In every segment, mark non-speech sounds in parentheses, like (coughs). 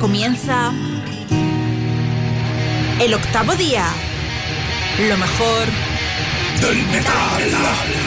comienza el octavo día. Lo mejor del metal.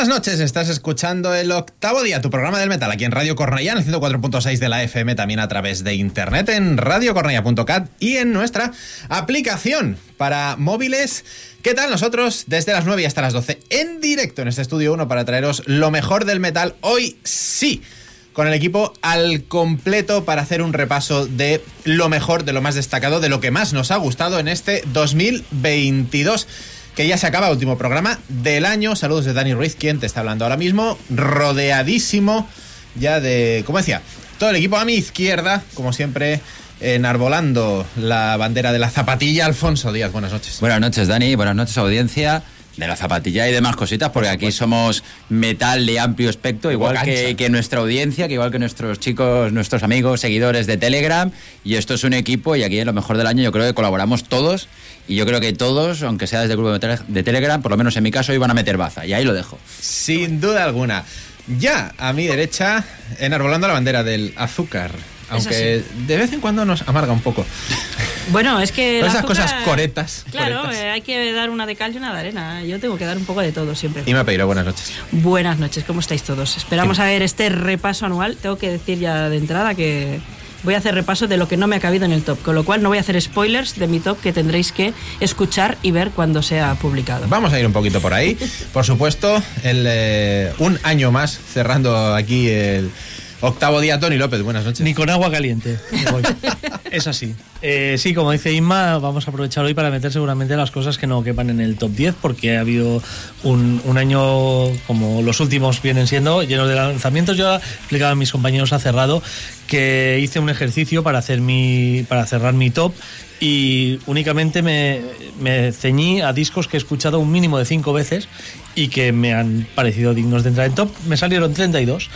Buenas noches, estás escuchando el octavo día, tu programa del metal, aquí en Radio Cornellá, en el 104.6 de la FM, también a través de internet en radiocornellá.cat y en nuestra aplicación para móviles. ¿Qué tal nosotros? Desde las 9 hasta las 12 en directo en este estudio 1 para traeros lo mejor del metal. Hoy sí con el equipo al completo para hacer un repaso de lo mejor, de lo más destacado, de lo que más nos ha gustado en este 2022 que ya se acaba, último programa del año. Saludos de Dani Ruiz, quien te está hablando ahora mismo, rodeadísimo ya de, como decía, todo el equipo a mi izquierda, como siempre, enarbolando la bandera de la zapatilla, Alfonso Díaz. Buenas noches. Buenas noches, Dani. Buenas noches, audiencia. De la zapatilla y demás cositas, porque aquí somos metal de amplio espectro, igual que, que, nuestra audiencia, que igual que nuestros chicos, nuestros amigos, seguidores de Telegram. Y esto es un equipo, y aquí en lo mejor del año yo creo que colaboramos todos. Y yo creo que todos, aunque sea desde el grupo de Telegram, por lo menos en mi caso, iban a meter baza. Y ahí lo dejo. Sin duda alguna. Ya a mi derecha, enarbolando la bandera del azúcar aunque de vez en cuando nos amarga un poco. Bueno, es que. esas cosas coretas. Claro, eh, hay que dar una de cal y una de arena. Yo tengo que dar un poco de todo siempre. Y me pedido buenas noches. Buenas noches, ¿cómo estáis todos? Esperamos a ver este repaso anual. Tengo que decir ya de entrada que voy a hacer repaso de lo que no me ha cabido en el top, con lo cual no voy a hacer spoilers de mi top que tendréis que escuchar y ver cuando sea publicado. Vamos a ir un poquito por ahí. (laughs) Por supuesto, el, eh, un año más cerrando aquí el Octavo día, Tony López, buenas noches. Ni con agua caliente. (laughs) es así. Eh, sí, como dice Inma, vamos a aprovechar hoy para meter seguramente las cosas que no quepan en el top 10, porque ha habido un, año, como los últimos vienen siendo, llenos de lanzamientos. Yo explicaba a mis compañeros a cerrado que hice un ejercicio para, hacer mi, para cerrar mi top y únicamente me, me, ceñí a discos que he escuchado un mínimo de cinco veces y que me han parecido dignos de entrar en top. Me salieron 32.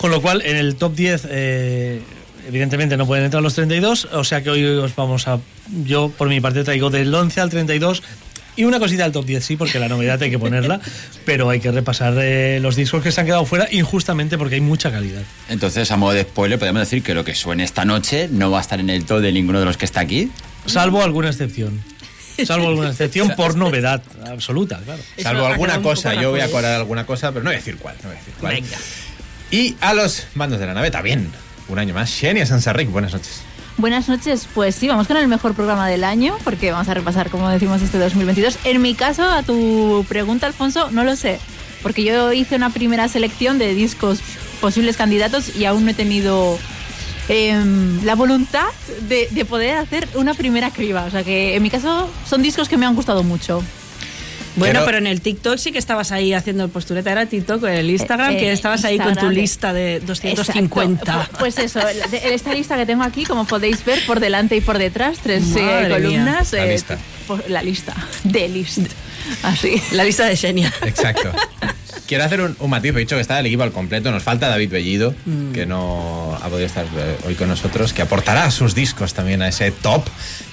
Con lo cual, en el top 10, eh, evidentemente no pueden entrar los 32, o sea que hoy os vamos a. Yo, por mi parte, traigo del 11 al 32. Y una cosita del top 10, sí, porque la novedad hay que ponerla, (laughs) pero hay que repasar eh, los discos que se han quedado fuera injustamente porque hay mucha calidad. Entonces, a modo de spoiler, podemos decir que lo que suene esta noche no va a estar en el top de ninguno de los que está aquí. Salvo alguna excepción. Salvo alguna excepción (laughs) por novedad absoluta, claro. Salvo alguna cosa, yo voy a acordar alguna cosa, pero no voy a decir cuál. No voy a decir cuál. Venga. Y a los mandos de la nave también. Un año más. Xenia Sansarric, buenas noches. Buenas noches, pues sí, vamos con el mejor programa del año, porque vamos a repasar, como decimos, este 2022. En mi caso, a tu pregunta, Alfonso, no lo sé, porque yo hice una primera selección de discos posibles candidatos y aún no he tenido em, la voluntad de, de, poder hacer una primera criba. O sea que en mi caso son discos que me han gustado mucho. Bueno, pero en el TikTok sí que estabas ahí haciendo el postureta. Era TikTok, el Instagram, que eh, estabas ahí con tu lista de 250. Pues eso, esta lista que tengo aquí, como podéis ver, por delante y por detrás, tres eh, columnas. La lista. la lista. De list. Así. La lista de Xenia. Exacto. Quiero hacer un, matiz, he dicho que está el equipo al completo. Nos falta David Bellido, mm. que no ha podido estar eh, hoy con nosotros, que aportará sus discos también a ese top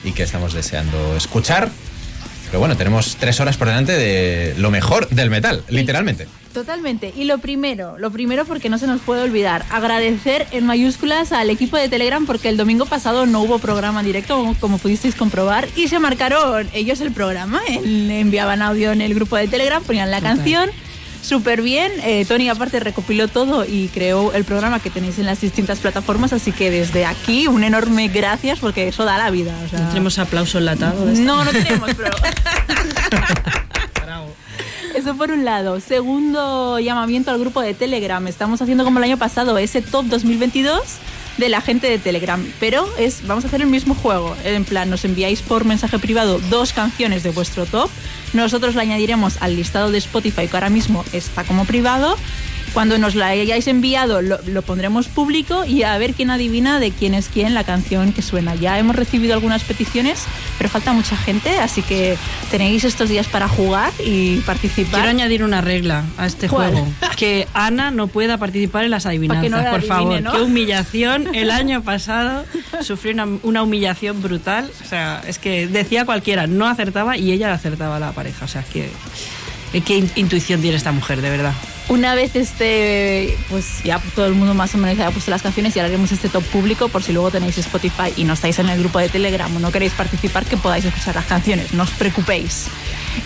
y que estamos deseando escuchar. Pero bueno, tenemos tres horas por delante de lo mejor del metal, literalmente. Totalmente. Y lo primero, lo primero porque no se nos puede olvidar, agradecer en mayúsculas al equipo de Telegram porque el domingo pasado no hubo programa directo, como, pudisteis comprobar, y se marcaron ellos el programa. enviaban audio en el grupo de Telegram, ponían la canción súper bien. Eh, Tony aparte recopiló todo y creó el programa que tenéis en las distintas plataformas, así que desde aquí un enorme gracias porque eso da la vida. ¿No tenemos aplauso enlatado? No, no tenemos, pero... (laughs) (laughs) Eso por un lado. Segundo llamamiento al grupo de Telegram. Estamos haciendo como el año pasado ese top 2022 de la gente de Telegram. Pero es, vamos a hacer el mismo juego. En plan, nos enviáis por mensaje privado dos canciones de vuestro top. Nosotros la añadiremos al listado de Spotify que ahora mismo está como privado cuando nos la hayáis enviado lo, pondremos público y a ver quién adivina de quién es quién la canción que suena. Ya hemos recibido algunas peticiones, pero falta mucha gente, así que tenéis estos días para jugar y participar. Quiero añadir una regla a este juego, que Ana no pueda participar en las adivinanzas, por favor. Qué humillación. El año pasado sufrió una, una, humillación brutal. O sea, es que decía cualquiera, no acertaba y ella acertaba la pareja. O sea, que qué intuición tiene esta mujer, de verdad. Una vez este, pues ya todo el mundo más o menos ha puesto las canciones y ahora haremos este top público por si luego tenéis Spotify y no estáis en el grupo de Telegram o no queréis participar, que podáis escuchar las canciones, no os preocupéis.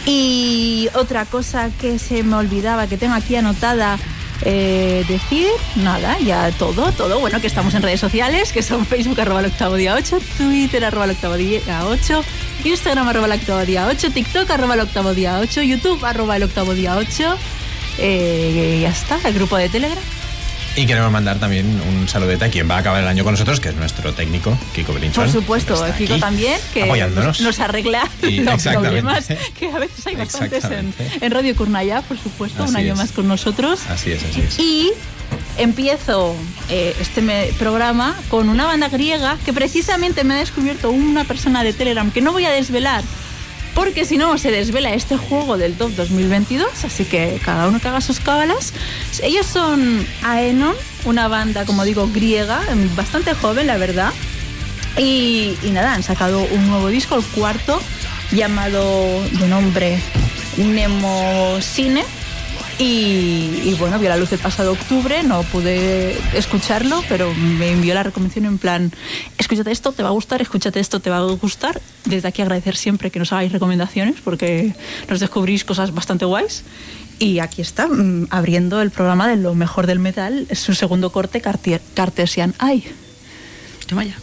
Y otra cosa que se me olvidaba, que tengo aquí anotada, eh, decir nada, ya todo, todo. Bueno, que estamos en redes sociales, que son Facebook arroba el octavo día 8, Twitter arroba el octavo día 8, Instagram arroba el octavo día 8, TikTok arroba el octavo día 8, YouTube arroba el octavo día 8. Eh, ya está, el grupo de Telegram. Y queremos mandar también un saludete a quien va a acabar el año con nosotros, que es nuestro técnico, Kiko Belinchón. Por supuesto, Kiko también, que nos arregla los problemas, que a veces hay bastantes en, Radio Curnaya, por supuesto, un año más con nosotros. Así es, así es. Y empiezo eh, este programa con una banda griega que precisamente me ha descubierto una persona de Telegram que no voy a desvelar porque si no se desvela este juego del top 2022, así que cada uno que haga sus cábalas. Ellos son Aenon, una banda, como digo, griega, bastante joven, la verdad. Y, nada, han sacado un nuevo disco, el cuarto, llamado de nombre Nemo Y, bueno, vio la luz el pasado octubre, no pude escucharlo, pero me envió la recomendación en plan, escúchate esto, te va a gustar, escúchate esto, te va a gustar. Desde aquí agradecer siempre que nos hagáis recomendaciones porque nos descubrís cosas bastante guays. Y aquí está, mm, abriendo el programa de lo mejor del metal, su segundo corte, Cartesian Ay. Toma ya.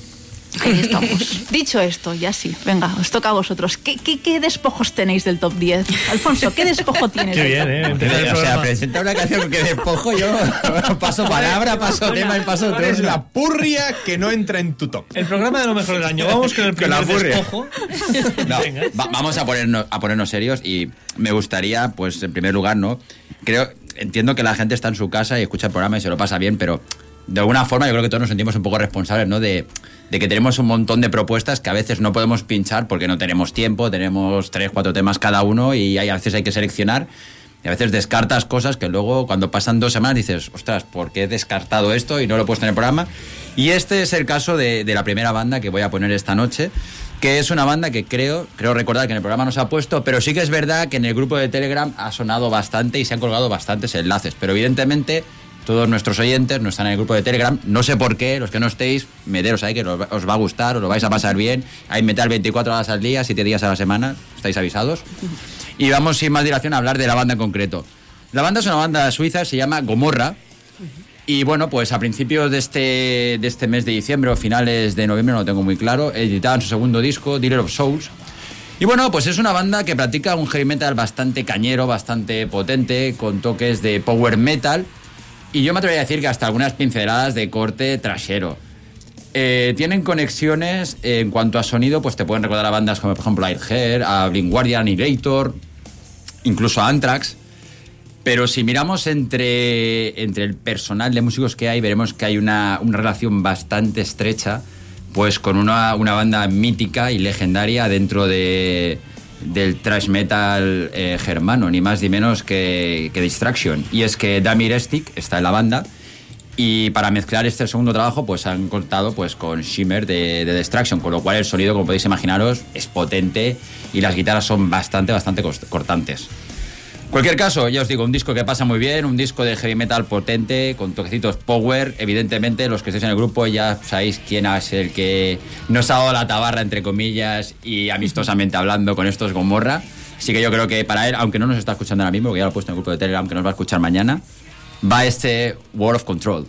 Ahí estamos. (laughs) Dicho esto, ya sí, venga, os toca a vosotros. ¿Qué, qué, despojos tenéis del top 10? Alfonso, ¿qué despojo (laughs) tienes? Qué bien, ¿eh? o sea, presenta una canción que despojo yo (laughs) paso palabra, paso tema y paso tres. la purria que no entra en tu top. El programa de lo mejor del año. Vamos con el primer despojo. No, vamos a ponernos, a ponernos serios y me gustaría, pues, en primer lugar, ¿no? Creo, entiendo que la gente está en su casa y escucha el programa y se lo pasa bien, pero de alguna forma yo creo que todos nos sentimos un poco responsables, ¿no? De, de, que tenemos un montón de propuestas que a veces no podemos pinchar porque no tenemos tiempo, tenemos tres, cuatro temas cada uno y hay, a veces hay que seleccionar. Y a veces descartas cosas que luego cuando pasan dos semanas dices, ostras, ¿por qué he descartado esto y no lo he puesto en el programa? Y este es el caso de, la primera banda que voy a poner esta noche que es una banda que creo, creo recordar que en el programa no se ha puesto, pero sí que es verdad que en el grupo de Telegram ha sonado bastante y se han colgado bastantes enlaces, pero evidentemente todos nuestros oyentes no están en el grupo de Telegram. No sé por qué, los que no estéis, meteros ahí que os va a gustar, os lo vais a pasar bien. Hay metal 24 horas al día, 7 días a la semana, estáis avisados. Y vamos sin más dilación a hablar de la banda en concreto. La banda es una banda suiza, se llama Gomorra. Y bueno, pues a principios de este, de este mes de diciembre o finales de noviembre, no lo tengo muy claro, editaban su segundo disco, Dealer of Souls. Y bueno, pues es una banda que practica un heavy metal bastante cañero, bastante potente, con toques de power metal y yo me atrevería a decir que hasta algunas pinceladas de corte trasero. Eh, tienen conexiones en cuanto a sonido, pues te pueden recordar a bandas como por ejemplo Airhead, a Blink Guardian, Annihilator, incluso a Anthrax. Pero si miramos entre, entre el personal de músicos que hay, veremos que hay una, una relación bastante estrecha pues con una, una banda mítica y legendaria dentro de, del thrash metal eh, germano, ni más ni menos que, Distraction. Y es que Damir Estik está en la banda y para mezclar este segundo trabajo pues han contado pues con Shimmer de, de, Distraction, con lo cual el sonido, como podéis imaginaros, es potente y las guitarras son bastante, bastante cortantes. Cualquier caso, ya os digo, un disco que pasa muy bien, un disco de heavy metal potente, con toquecitos power. Evidentemente, los que estéis en el grupo ya sabéis quién es el que nos ha dado la tabarra, entre comillas, y amistosamente hablando con estos Gomorra. Así que yo creo que para él, aunque no nos está escuchando ahora mismo, porque ya lo he puesto en el grupo de Telegram, que nos va a escuchar mañana, va este War of Control.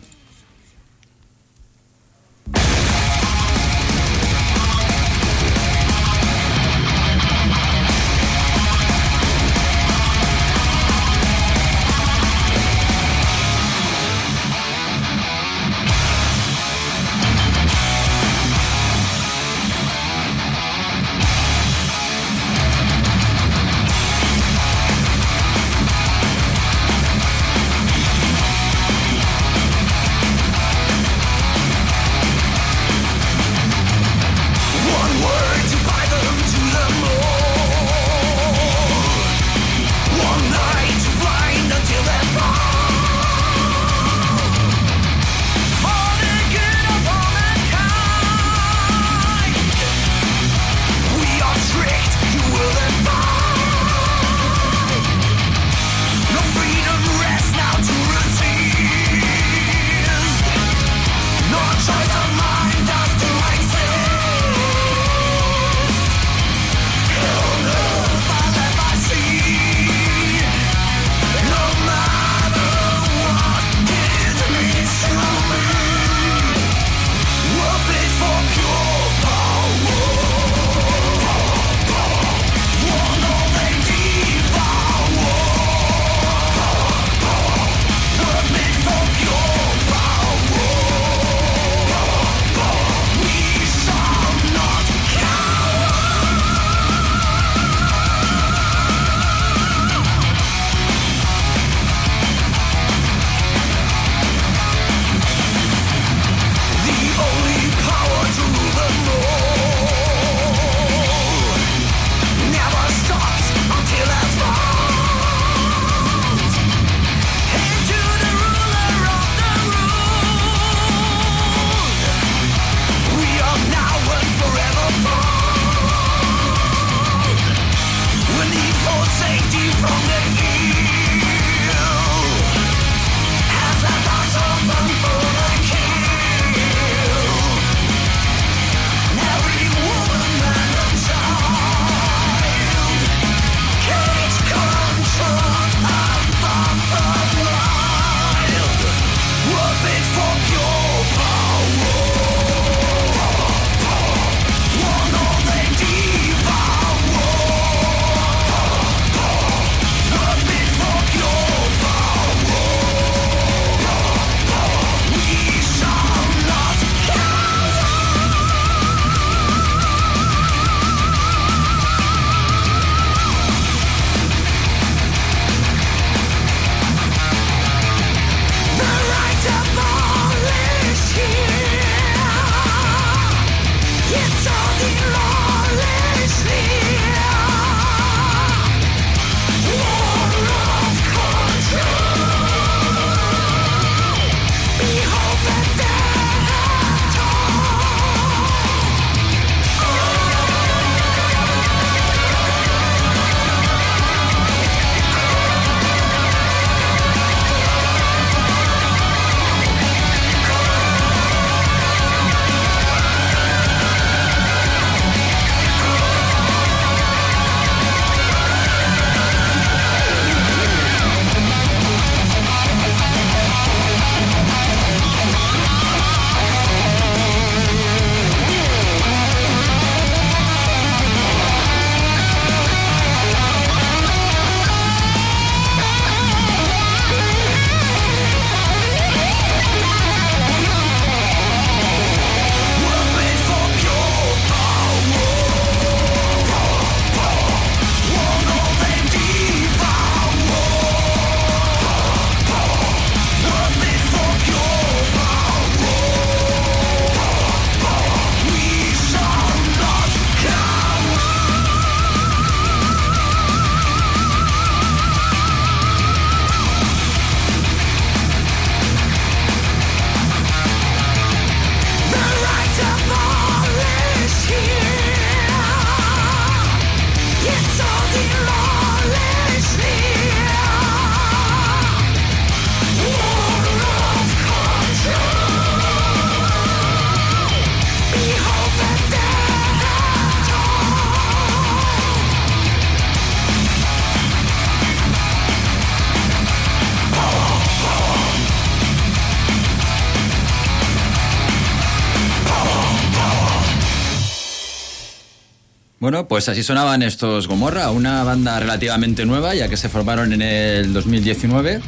Pues así sonaban estos Gomorra, una banda relativamente nueva, ya que se formaron en el 2019.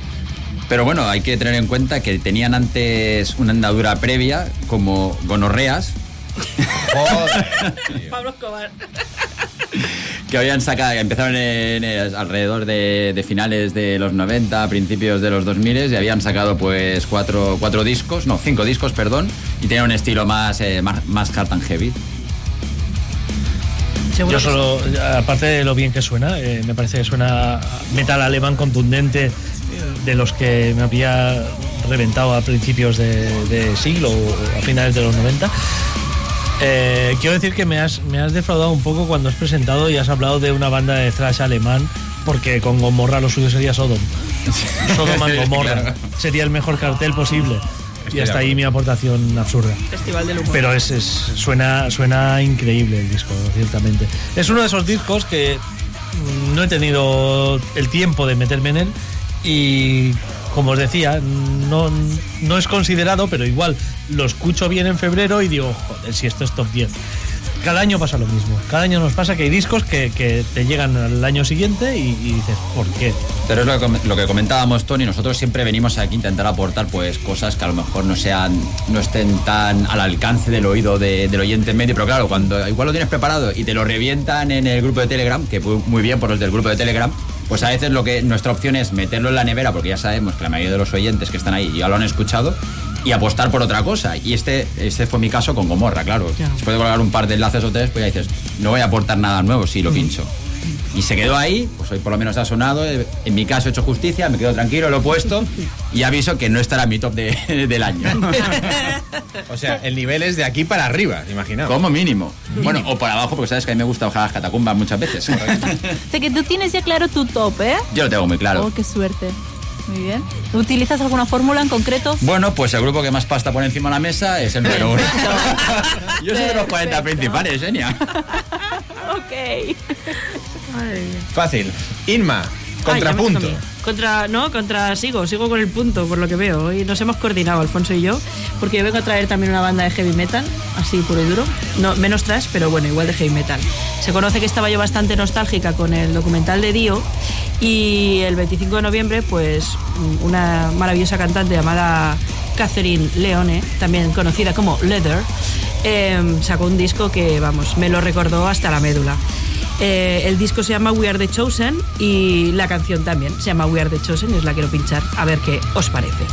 Pero bueno, hay que tener en cuenta que tenían antes una andadura previa como gonorreas. (laughs) Pablo Escobar. que habían sacado, empezaron alrededor de, finales de los 90, principios de los 2000 y habían sacado pues cuatro, cuatro discos, no, cinco discos, perdón, y tenían un estilo más, eh, más, más hard and heavy. Yo solo, aparte de lo bien que suena, eh, me parece que suena metal alemán contundente eh, de los que me había reventado a principios de, siglo o a finales de los 90. Eh, quiero decir que me has, me has defraudado un poco cuando has presentado y has hablado de una banda de thrash alemán, porque con Gomorra lo suyo sería Sodom. (laughs) Sodom and Gomorra. Sería el mejor cartel posible. Y hasta ahí mi aportación absurda. Festival del humor. Pero es, suena, suena increíble el disco, ciertamente. Es uno de esos discos que mm, no he tenido el tiempo de meterme en él y como os decía, no, no es considerado, pero igual lo escucho bien en febrero y digo, joder, si esto es top 10 cada año pasa lo mismo. Cada año nos pasa que hay discos que, te llegan al año siguiente y, dices, ¿por qué? Pero es lo que, comentábamos, Tony. Nosotros siempre venimos aquí a intentar aportar pues cosas que a lo mejor no sean, no estén tan al alcance del oído del oyente medio. Pero claro, cuando igual lo tienes preparado y te lo revientan en el grupo de Telegram, que muy bien por los del grupo de Telegram, pues a veces lo que nuestra opción es meterlo en la nevera, porque ya sabemos que la mayoría de los oyentes que están ahí ya lo han escuchado, y apostar por otra cosa. Y este, este fue mi caso con Gomorra, claro. Después de colgar un par de enlaces o tres, pues ya dices, no voy a aportar nada nuevo si lo pincho. Y se quedó ahí, pues hoy por lo menos ha sonado. En mi caso he hecho justicia, me quedo tranquilo, lo he puesto y aviso que no estará en mi top (laughs) del año. o sea, el nivel es de aquí para arriba, imagino. Como mínimo. Bueno, o por abajo, porque sabes que a mí me gusta bajar las catacumbas muchas veces. (laughs) o sea, que tú tienes ya claro tu top, ¿eh? Yo lo tengo muy claro. Oh, qué suerte. Muy bien. ¿Utilizas alguna fórmula en concreto? Bueno, pues el grupo que más pasta pone encima de la mesa es el número uno. (laughs) Yo soy de los 40 principales, genia. (laughs) ok. Fácil. Inma, contrapunto. contra, no, contra sigo, sigo con el punto, por lo que veo. Y nos hemos coordinado, Alfonso y yo, porque yo vengo a traer también una banda de heavy metal, así puro y duro. No, menos trash, pero bueno, igual de heavy metal. Se conoce que estaba yo bastante nostálgica con el documental de Dio y el 25 de noviembre, pues una maravillosa cantante llamada Catherine Leone, también conocida como Leather, em, sacó un disco que, vamos, me lo recordó hasta la médula. Eh, el disco se llama We Are the Chosen y la canción también se llama We Are the Chosen y os la quiero pinchar a ver qué os parece.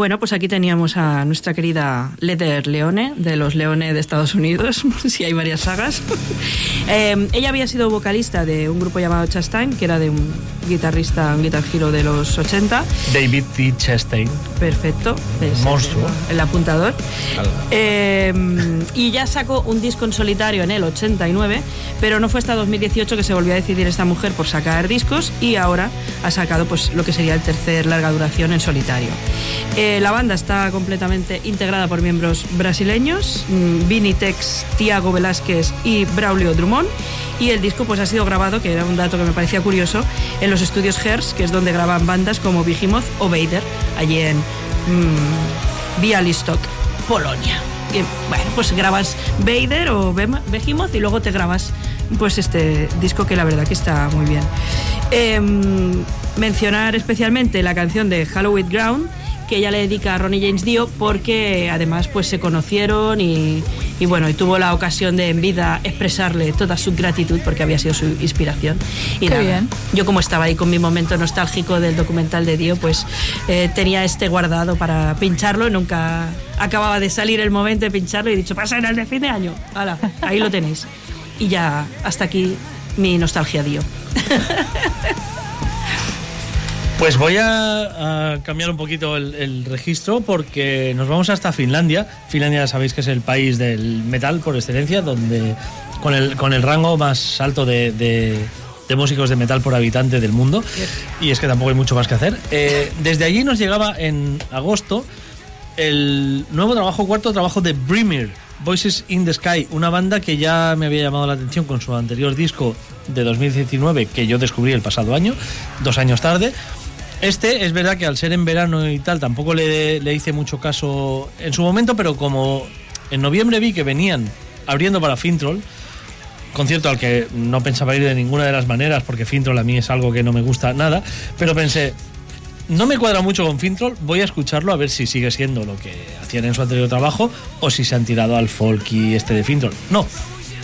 Bueno, pues aquí teníamos a nuestra querida Leather Leone, de los Leones de Estados Unidos, (laughs) si hay varias sagas. (laughs) Eh, ella había sido vocalista de un grupo llamado Chastain, que era de un guitarrista, un guitar giro de los 80. David T. Chastain. Perfecto. Monstruo. El, apuntador. Eh, y ya sacó un disco en solitario en el 89, pero no fue hasta 2018 que se volvió a decidir esta mujer por sacar discos y ahora ha sacado pues lo que sería el tercer larga duración en solitario. Eh, la banda está completamente integrada por miembros brasileños, mm, Vini Tex, Tiago Velázquez y Braulio Drummond. Y el disco pues ha sido grabado, que era un dato que me parecía curioso, en los estudios Hers, que es donde graban bandas como Behemoth o Vader, allí en mmm, Bialystok, Polonia. Bueno, pues grabas Vader o Behemoth y luego te grabas pues este disco que la verdad que está muy bien. Em, mencionar especialmente la canción de Halloween Ground, que ella le dedica a Ronnie James Dio porque además pues se conocieron y, bueno, y tuvo la ocasión de en vida expresarle toda su gratitud porque había sido su inspiración. Y Qué bien. yo como estaba ahí con mi momento nostálgico del documental de Dio, pues eh, tenía este guardado para pincharlo, nunca acababa de salir el momento de pincharlo y he dicho, pasa en el de fin de año. Hala, ahí lo tenéis. Y ya hasta aquí mi nostalgia Dio. (laughs) Pues voy a, cambiar un poquito el, registro porque nos vamos hasta Finlandia. Finlandia ya sabéis que es el país del metal por excelencia, donde con el, con el rango más alto de, músicos de metal por habitante del mundo. Y es que tampoco hay mucho más que hacer. Eh, desde allí nos llegaba en agosto el nuevo trabajo, cuarto trabajo de Brimir, Voices in the Sky, una banda que ya me había llamado la atención con su anterior disco de 2019 que yo descubrí el pasado año, dos años tarde. Este es verdad que al ser en verano y tal, tampoco le, le hice mucho caso en su momento, pero como en noviembre vi que venían abriendo para Fintroll, concierto al que no pensaba ir de ninguna de las maneras, porque Fintroll a mí es algo que no me gusta nada, pero pensé, no me cuadra mucho con Fintroll, voy a escucharlo a ver si sigue siendo lo que hacían en su anterior trabajo o si se han tirado al folk y este de Fintroll. No,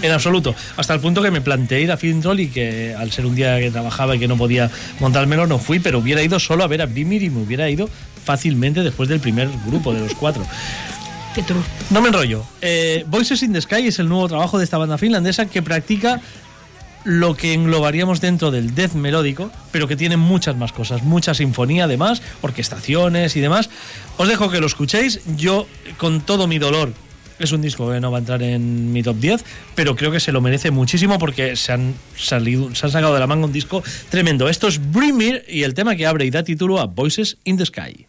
en absoluto. Hasta el punto que me planteé ir a Fintroll y que al ser un día que trabajaba y que no podía montármelo, no fui, pero hubiera ido solo a ver a Bimir y me hubiera ido fácilmente después del primer grupo de los cuatro. No me enrollo. Eh, Voices in the Sky es el nuevo trabajo de esta banda finlandesa que practica lo que englobaríamos dentro del death melódico, pero que tiene muchas más cosas, mucha sinfonía además, orquestaciones y demás. Os dejo que lo escuchéis. Yo, con todo mi dolor, es un disco que no va a entrar en mi top 10, pero creo que se lo merece muchísimo porque se han, salido, se han sacado de la manga un disco tremendo. Esto es Brimir y el tema que abre y da título a Voices in the Sky.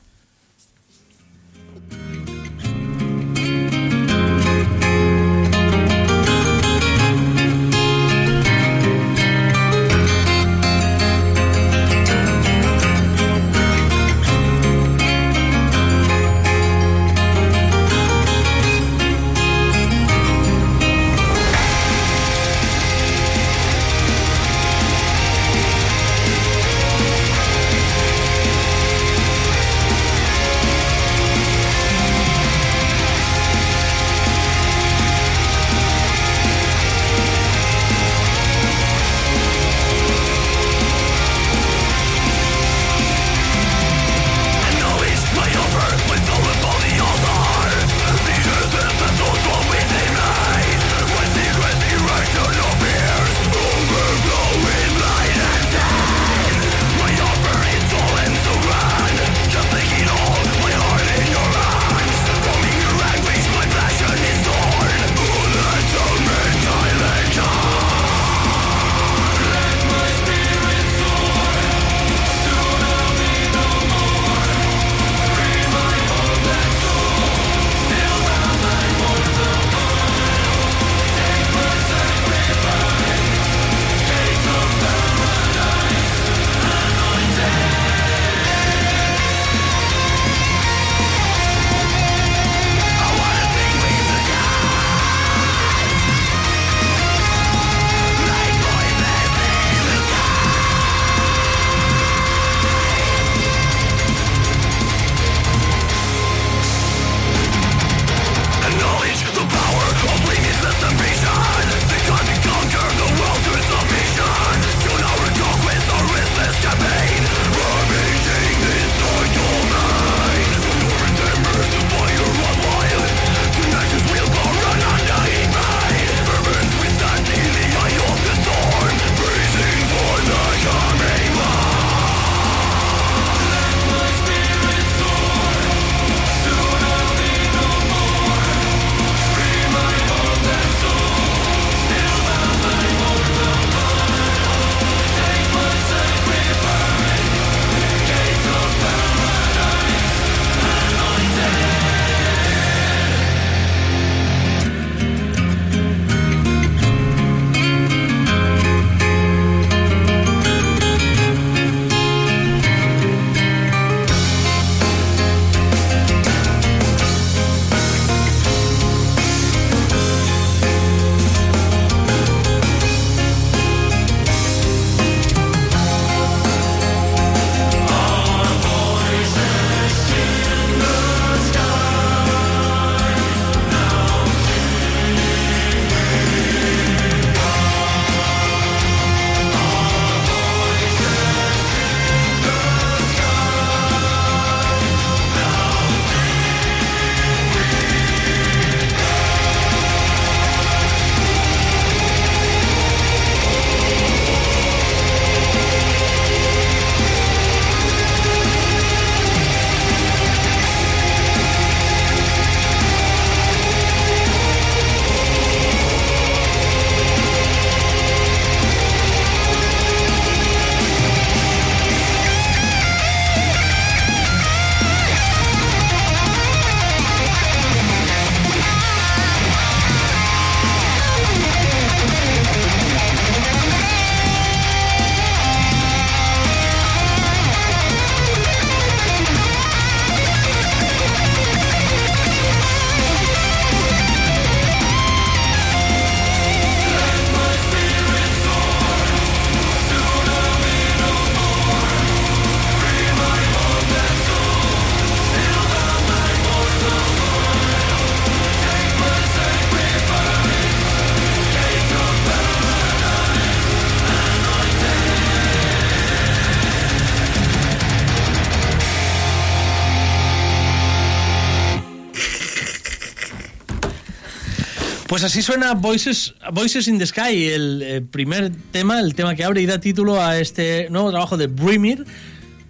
Pues así suena Voices, Voices in the Sky, el, primer tema, el tema que abre y da título a este nuevo trabajo de Brimir.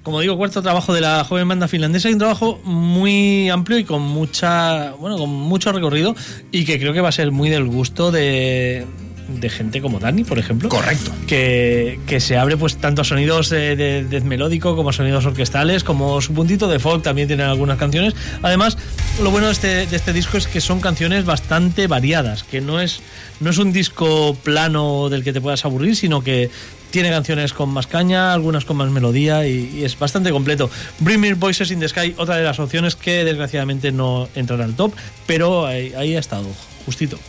Como digo, cuarto trabajo de la joven banda finlandesa un trabajo muy amplio y con mucha, bueno, con mucho recorrido y que creo que va a ser muy del gusto de, de gente como Dani, por ejemplo. Correcto. Que, se abre pues tanto a sonidos de, de, melódico como sonidos orquestales, como su puntito de folk también tienen algunas canciones. Además, lo bueno de este, de este disco es que son canciones bastante variadas, que no es, no es un disco plano del que te puedas aburrir, sino que tiene canciones con más caña, algunas con más melodía y, es bastante completo. Bring Me Voices in the Sky, otra de las opciones que desgraciadamente no entrará al top, pero ahí, ahí ha estado, justito.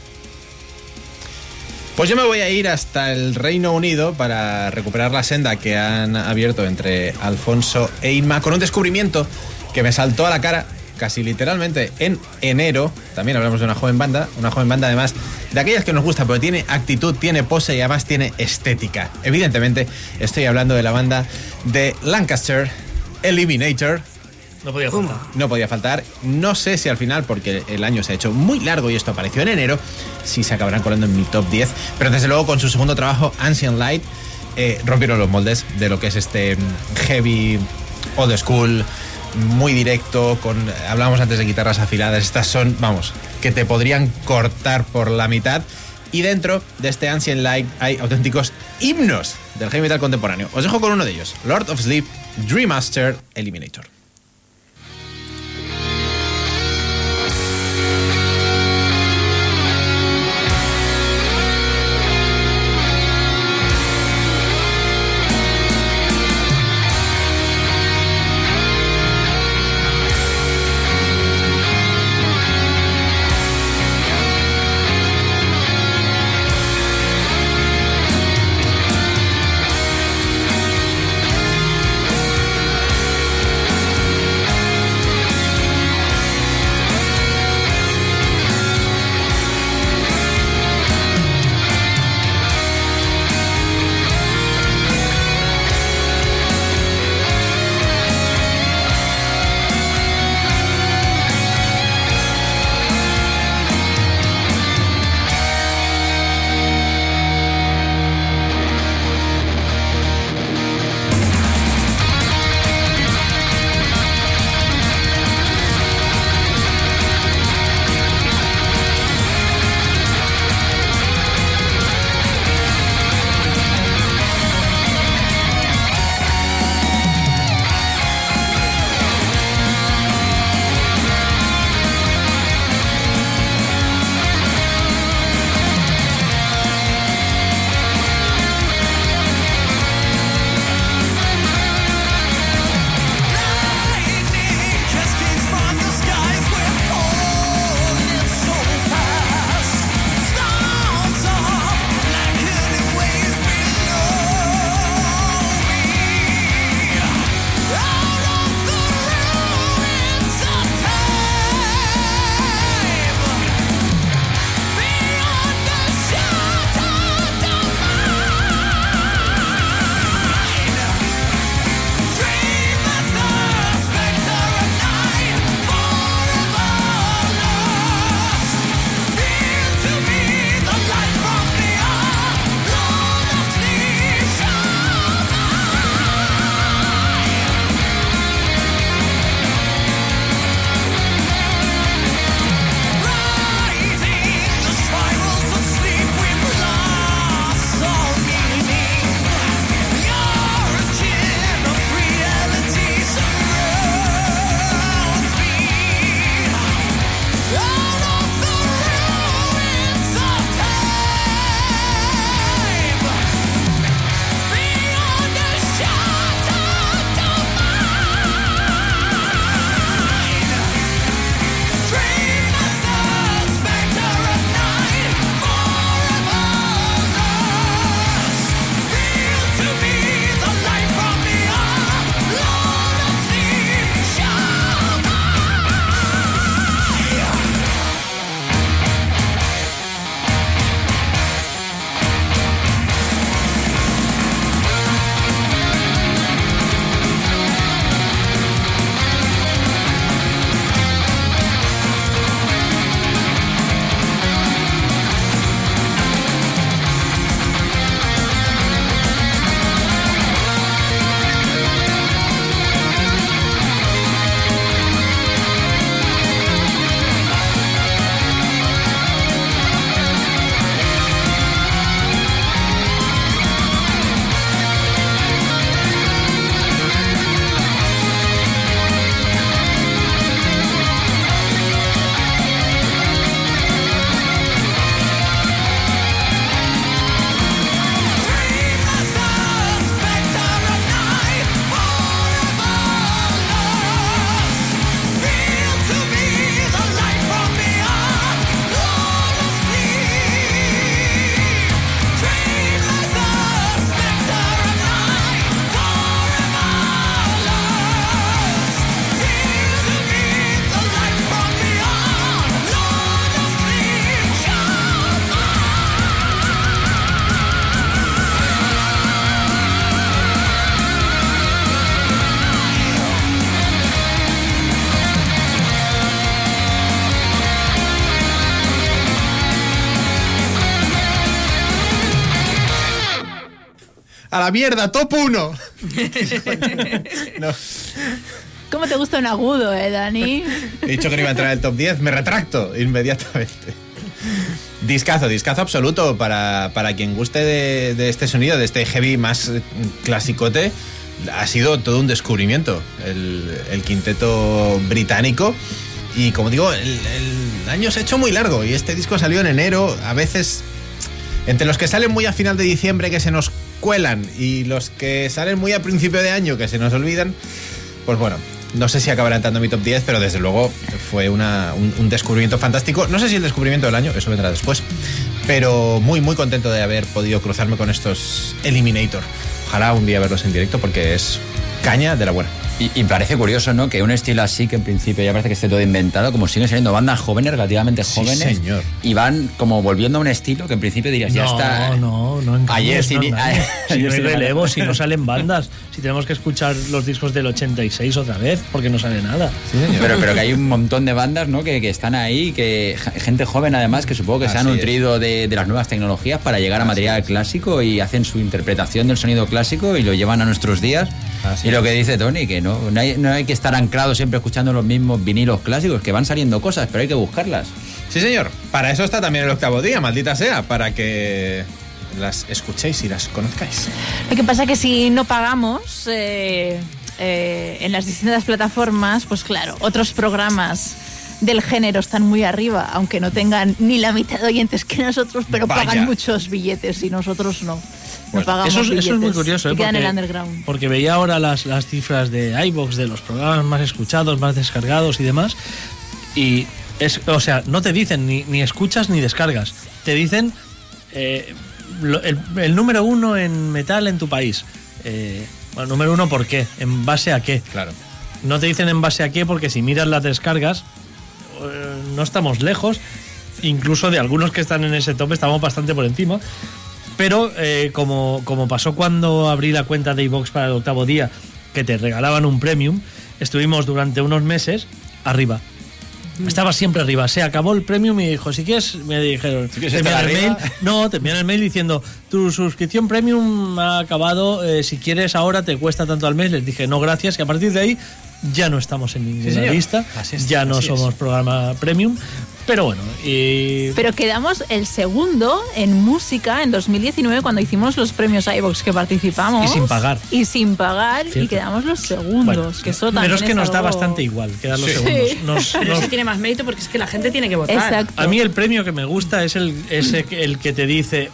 Pues yo me voy a ir hasta el Reino Unido para recuperar la senda que han abierto entre Alfonso e Inma con un descubrimiento que me saltó a la cara casi literalmente en enero. También hablamos de una joven banda, una joven banda además de aquellas que nos gusta, pero tiene actitud, tiene pose y además tiene estética. Evidentemente estoy hablando de la banda de Lancaster, Eliminator, no podía faltar. No podía faltar. No sé si al final, porque el año se ha hecho muy largo y esto apareció en enero, si se acabarán colando en mi top 10. Pero desde luego con su segundo trabajo, Ancient Light, eh, rompieron los moldes de lo que es este mm, heavy old school, muy directo, con hablábamos antes de guitarras afiladas, estas son, vamos, que te podrían cortar por la mitad. Y dentro de este Ancient Light hay auténticos himnos del heavy metal contemporáneo. Os dejo con uno de ellos, Lord of Sleep, Dream Master, Eliminator. La mierda, top 1. ¿Cómo te gusta un agudo, eh, Dani? He dicho que no iba a entrar en el top 10, me retracto inmediatamente. Discazo, discazo absoluto para, para quien guste de, este sonido, de este heavy más eh, clasicote. Ha sido todo un descubrimiento el, quinteto británico. Y como digo, el, el, año se ha hecho muy largo y este disco salió en enero. A veces, entre los que salen muy a final de diciembre que se nos y los que salen muy a principio de año que se nos olvidan, pues bueno, no sé si acabará entrando en mi top 10, pero desde luego fue un, descubrimiento fantástico. No sé si el descubrimiento del año, eso vendrá después. Pero muy, muy contento de haber podido cruzarme con estos Eliminator. Ojalá un día verlos en directo porque es caña de la buena. Y, parece curioso, ¿no? Que un estilo así, que en principio ya parece que esté todo inventado, como siguen saliendo bandas jóvenes, relativamente jóvenes. señor. Y van como volviendo a un estilo que en principio dirías, ya está. No, no, no. Ayer sí. (laughs) No, si no hay relevo, si no salen bandas, si tenemos que escuchar los discos del 86 otra vez, porque no sale nada. pero, pero que hay un montón de bandas, ¿no? Que, que están ahí, que gente joven además, que supongo que se ha nutrido de, de, las nuevas tecnologías para llegar a material clásico y hacen su interpretación del sonido clásico y lo llevan a nuestros días. Y lo que dice Tony, que no, no hay, no hay que estar anclado siempre escuchando los mismos vinilos clásicos, que van saliendo cosas, pero hay que buscarlas. Sí, señor. Para eso está también el octavo día, maldita sea, para que las escuchéis y las conozcáis. Lo que pasa es que si no pagamos eh, eh, en las distintas plataformas, pues claro, otros programas del género están muy arriba, aunque no tengan ni la mitad de oyentes que nosotros, pero pagan muchos billetes y nosotros no. No pagamos eso, es, eso, es muy curioso, ¿eh? porque, en el underground. porque veía ahora las, las cifras de iBox, de los programas más escuchados, más descargados y demás, y es, o sea, no te dicen ni, ni escuchas ni descargas, te dicen eh, el, número uno en metal en tu país. Eh, bueno, número uno, ¿por qué? ¿En base a qué? Claro. No te dicen en base a qué porque si miras las descargas, eh, no estamos lejos, incluso de algunos que están en ese top estamos bastante por encima. Pero eh, como, como pasó cuando abrí la cuenta de iVox para el octavo día, que te regalaban un premium, estuvimos durante unos meses arriba. Estaba siempre arriba. Se acabó el premium y dijo, si quieres, me dijeron, ¿Sí te el mail. No, te envían el mail diciendo, tu suscripción premium ha acabado, eh, si quieres ahora te cuesta tanto al mes. Les dije, no, gracias. Y a partir de ahí ya no estamos en ninguna lista, ya no somos programa premium, pero bueno, y... Pero quedamos el segundo en música en 2019 cuando hicimos los premios iVox que participamos. Y sin pagar. Y sin pagar y quedamos los segundos. que eso pero es que nos da bastante igual quedar los segundos. (laughs) Nos, pero eso tiene más mérito porque es que la gente tiene que votar. Exacto. A mí el premio que me gusta es el, ese, el que te dice,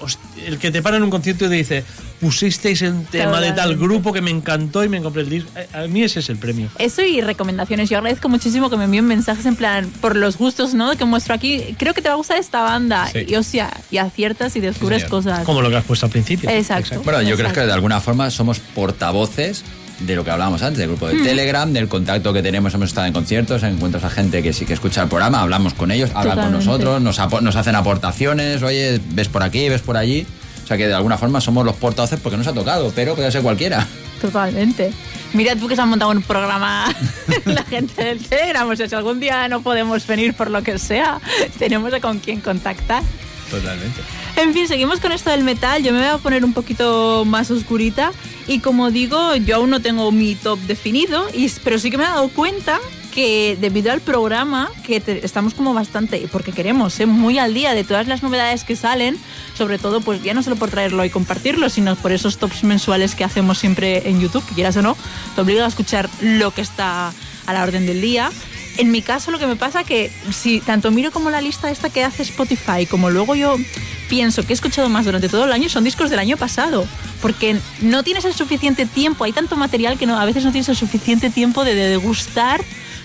el que te para en un concierto y te dice, pusisteis el tema de tal grupo que me encantó y me compré el disco. A mí ese es el premio. Eso y recomendaciones. Yo agradezco muchísimo que me envíen mensajes en plan por los gustos, ¿no? Que hemos aquí, creo que te va a gustar esta banda. Y o sea, y aciertas y descubres cosas. Como lo que has puesto al principio. Exacto. Bueno, yo creo que de alguna forma somos portavoces de lo que hablábamos antes, del grupo de hmm. Telegram, del contacto que tenemos, hemos estado en conciertos, encuentros a gente que sí que escucha el programa, hablamos con ellos, hablan con nosotros, nos, nos hacen aportaciones, oye, ves por aquí, ves por allí. O sea que de alguna forma somos los portavoces porque nos ha tocado, pero puede ser cualquiera. Totalmente. Mira tú que se han montado un programa (laughs) la gente del Telegram. O sea, si algún día no podemos venir por lo que sea, tenemos con quién contactar. Totalmente. En fin, seguimos con esto del metal. Yo me voy a poner un poquito más oscurita. Y como digo, yo aún no tengo mi top definido, y, pero sí que me he dado cuenta que debido al programa, que estamos como bastante, porque queremos ser muy al día de todas las novedades que salen, sobre todo pues ya no solo por traerlo y compartirlo, sino por esos tops mensuales que hacemos siempre en YouTube, quieras o no, te obliga a escuchar lo que está a la orden del día. En mi caso lo que me pasa que si tanto miro como la lista esta que hace Spotify, como luego yo pienso que he escuchado más durante todo el año, son discos del año pasado, porque no tienes el suficiente tiempo, hay tanto material que no, a veces no tienes el suficiente tiempo de degustar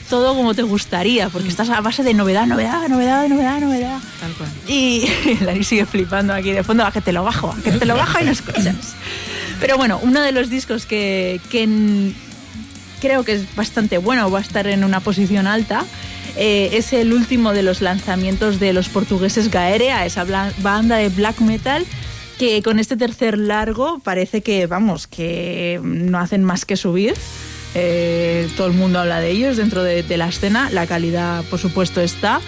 todo como te gustaría, porque estás a base de novedad, novedad, novedad, novedad, novedad. Tal cual. Y (laughs) Lari sigue flipando aquí de fondo, a que te lo bajo, a que te lo bajo y no escuchas. Pero bueno, uno de los discos que, que creo que es bastante bueno, va a estar en una posición alta, eh, es el último de los lanzamientos de los portugueses Gaerea, esa banda de black metal que con este tercer largo parece que, vamos, que no hacen más que subir. Eh, todo el mundo habla de ellos dentro de, la escena, la calidad por supuesto está.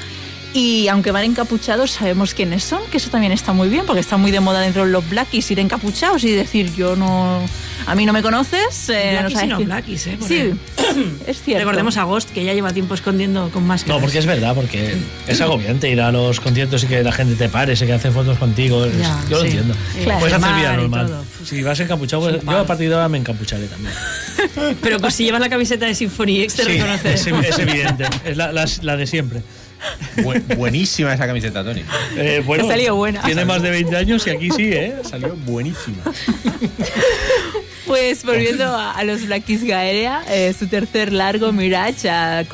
Y aunque van encapuchados, sabemos quiénes son, que eso también está muy bien, porque está muy de moda dentro de los Blackies ir encapuchados y decir, yo no. A mí no me conoces. Eh, Blackies no, Blackies, ¿eh? Sí, (coughs) es cierto. Recordemos a Ghost, que ya lleva tiempo escondiendo con más No, porque es verdad, porque es agobiante ir a los conciertos y que la gente te pare, se que hace fotos contigo. yo lo entiendo. Puedes hacer vida normal. Si vas encapuchado, pues, yo a partir de ahora me encapucharé también. (laughs) Pero pues si llevas la camiseta de Symphony X, te sí, Es, es, evidente, es la, la de siempre buenísima esa camiseta, Tony. Eh, bueno, salió buena. Tiene más de 20 años y aquí sí, ¿eh? Salió buenísima. (laughs) Pues volviendo a, los Black Keys Gaerea, eh, su tercer largo, Mirage, ha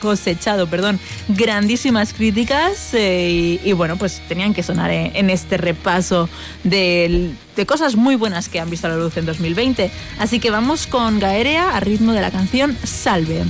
cosechado, perdón, grandísimas críticas eh, y, bueno, pues tenían que sonar en, este repaso de, de, cosas muy buenas que han visto a la luz en 2020. Así que vamos con Gaerea a ritmo de la canción Salve.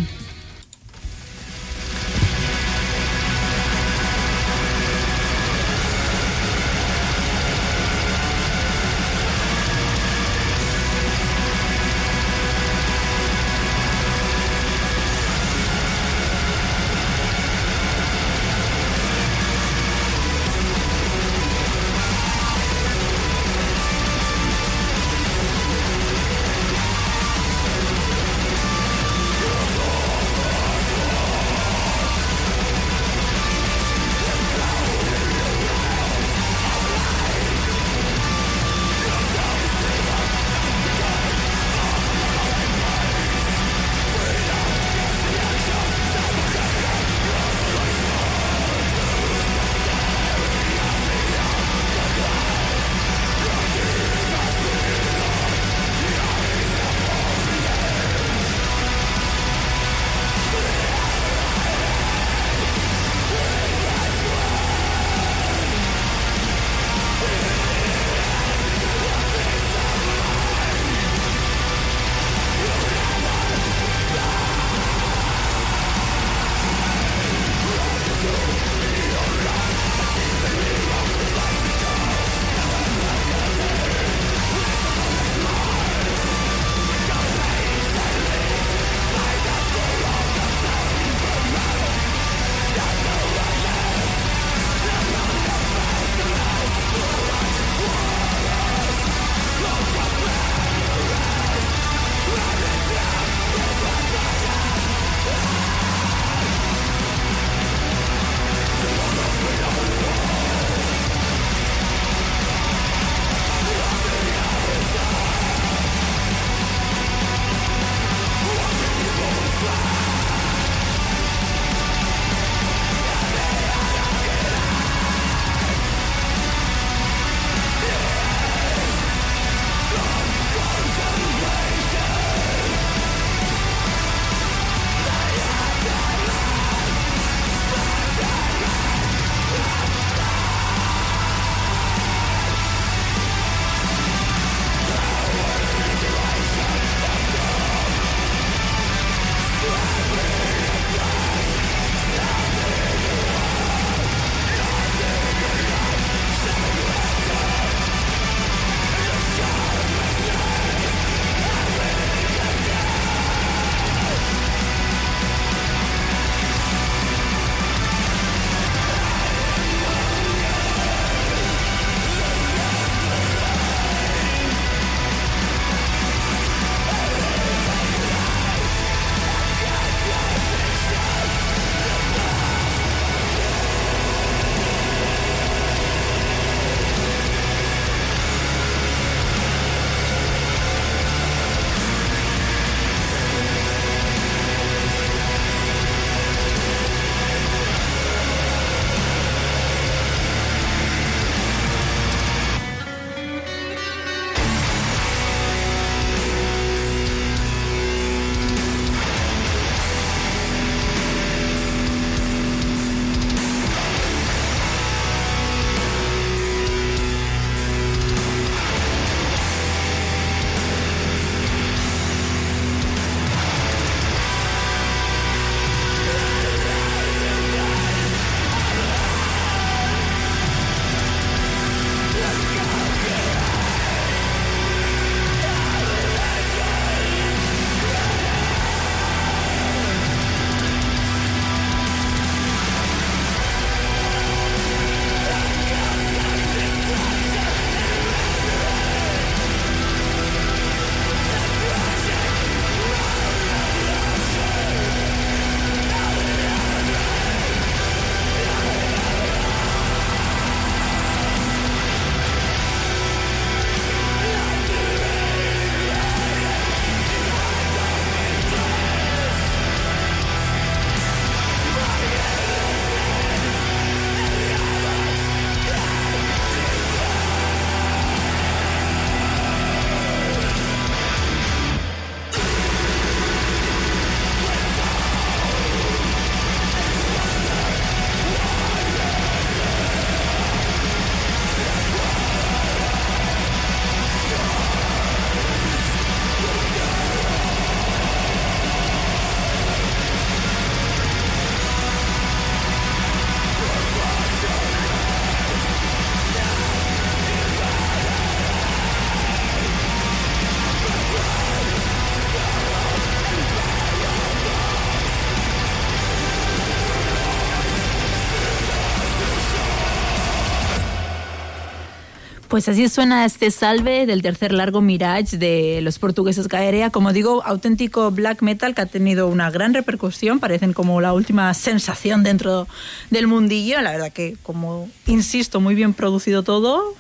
Pues así suena este salve del tercer largo Mirage de los portugueses Gaerea. Como digo, auténtico black metal que ha tenido una gran repercusión. Parecen como la última sensación dentro del mundillo. La verdad que, como insisto, muy bien producido todo.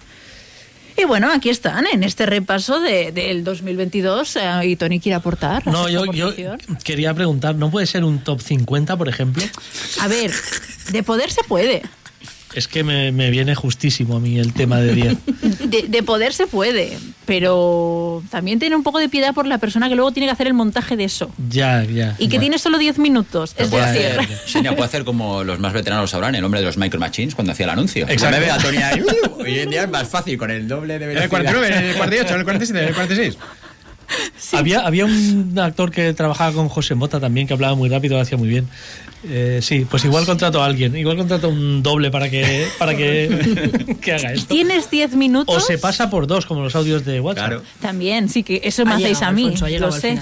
Y bueno, aquí están en este repaso de, del 2022 eh, y Tony quiere aportar. No, yo, yo, quería preguntar, ¿no puede ser un top 50, por ejemplo? A ver, de poder se puede. Es que me, viene justísimo a mí el tema de 10. (laughs) De, poder se puede, pero también tiene un poco de piedad por la persona que luego tiene que hacer el montaje de eso. Ya, ya. Y que tiene solo 10 minutos. Es puede decir. Hacer, (laughs) puede hacer como los más veteranos sabrán, el hombre de los Micro Machines cuando hacía el anuncio. Exacto. Me ve a Tony ahí, uh, hoy en día es más fácil con el doble de velocidad. En el 49, en el 48, en el 47, en el 46. (laughs) Había, había un actor que trabajaba con José Mota también, que hablaba muy rápido, lo hacía muy bien. Eh, sí, pues igual contrato a alguien, igual contrato un doble para que, para que, (laughs) que haga esto. Tienes 10 minutos. O se pasa por dos, como los audios de WhatsApp. Claro. También, sí, que eso me hacéis a mí. lo sé.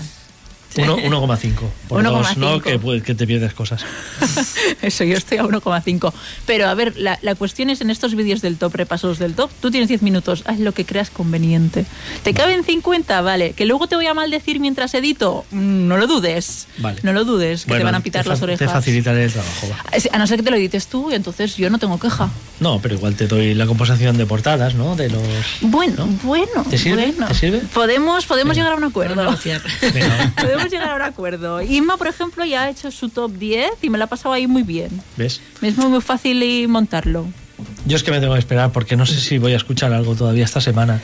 1,5. Por 2, ¿no? Que, que, te pierdes cosas. (laughs) Eso, yo estoy a 1,5. Pero a ver, la, la, cuestión es en estos vídeos del top, repasos del top, tú tienes 10 minutos, haz lo que creas conveniente. ¿Te caben 50? Vale. ¿Que luego te voy a maldecir mientras edito? Mm, no lo dudes. Vale. No lo dudes, que te van a pitar las orejas. Te facilitaré el trabajo. A no ser que te lo edites tú, entonces yo no tengo queja. No, pero igual te doy la composición de portadas, ¿no? De los. Bueno, bueno. ¿Te sirve? ¿Te sirve? Podemos, podemos llegar a un acuerdo. (laughs) podemos llegar a un acuerdo. Inma, por ejemplo, ya ha hecho su top 10 y me la ha pasado ahí muy bien. ¿Ves? Es muy, muy fácil y montarlo. Yo es que me tengo que esperar porque no sé si voy a escuchar algo todavía esta semana.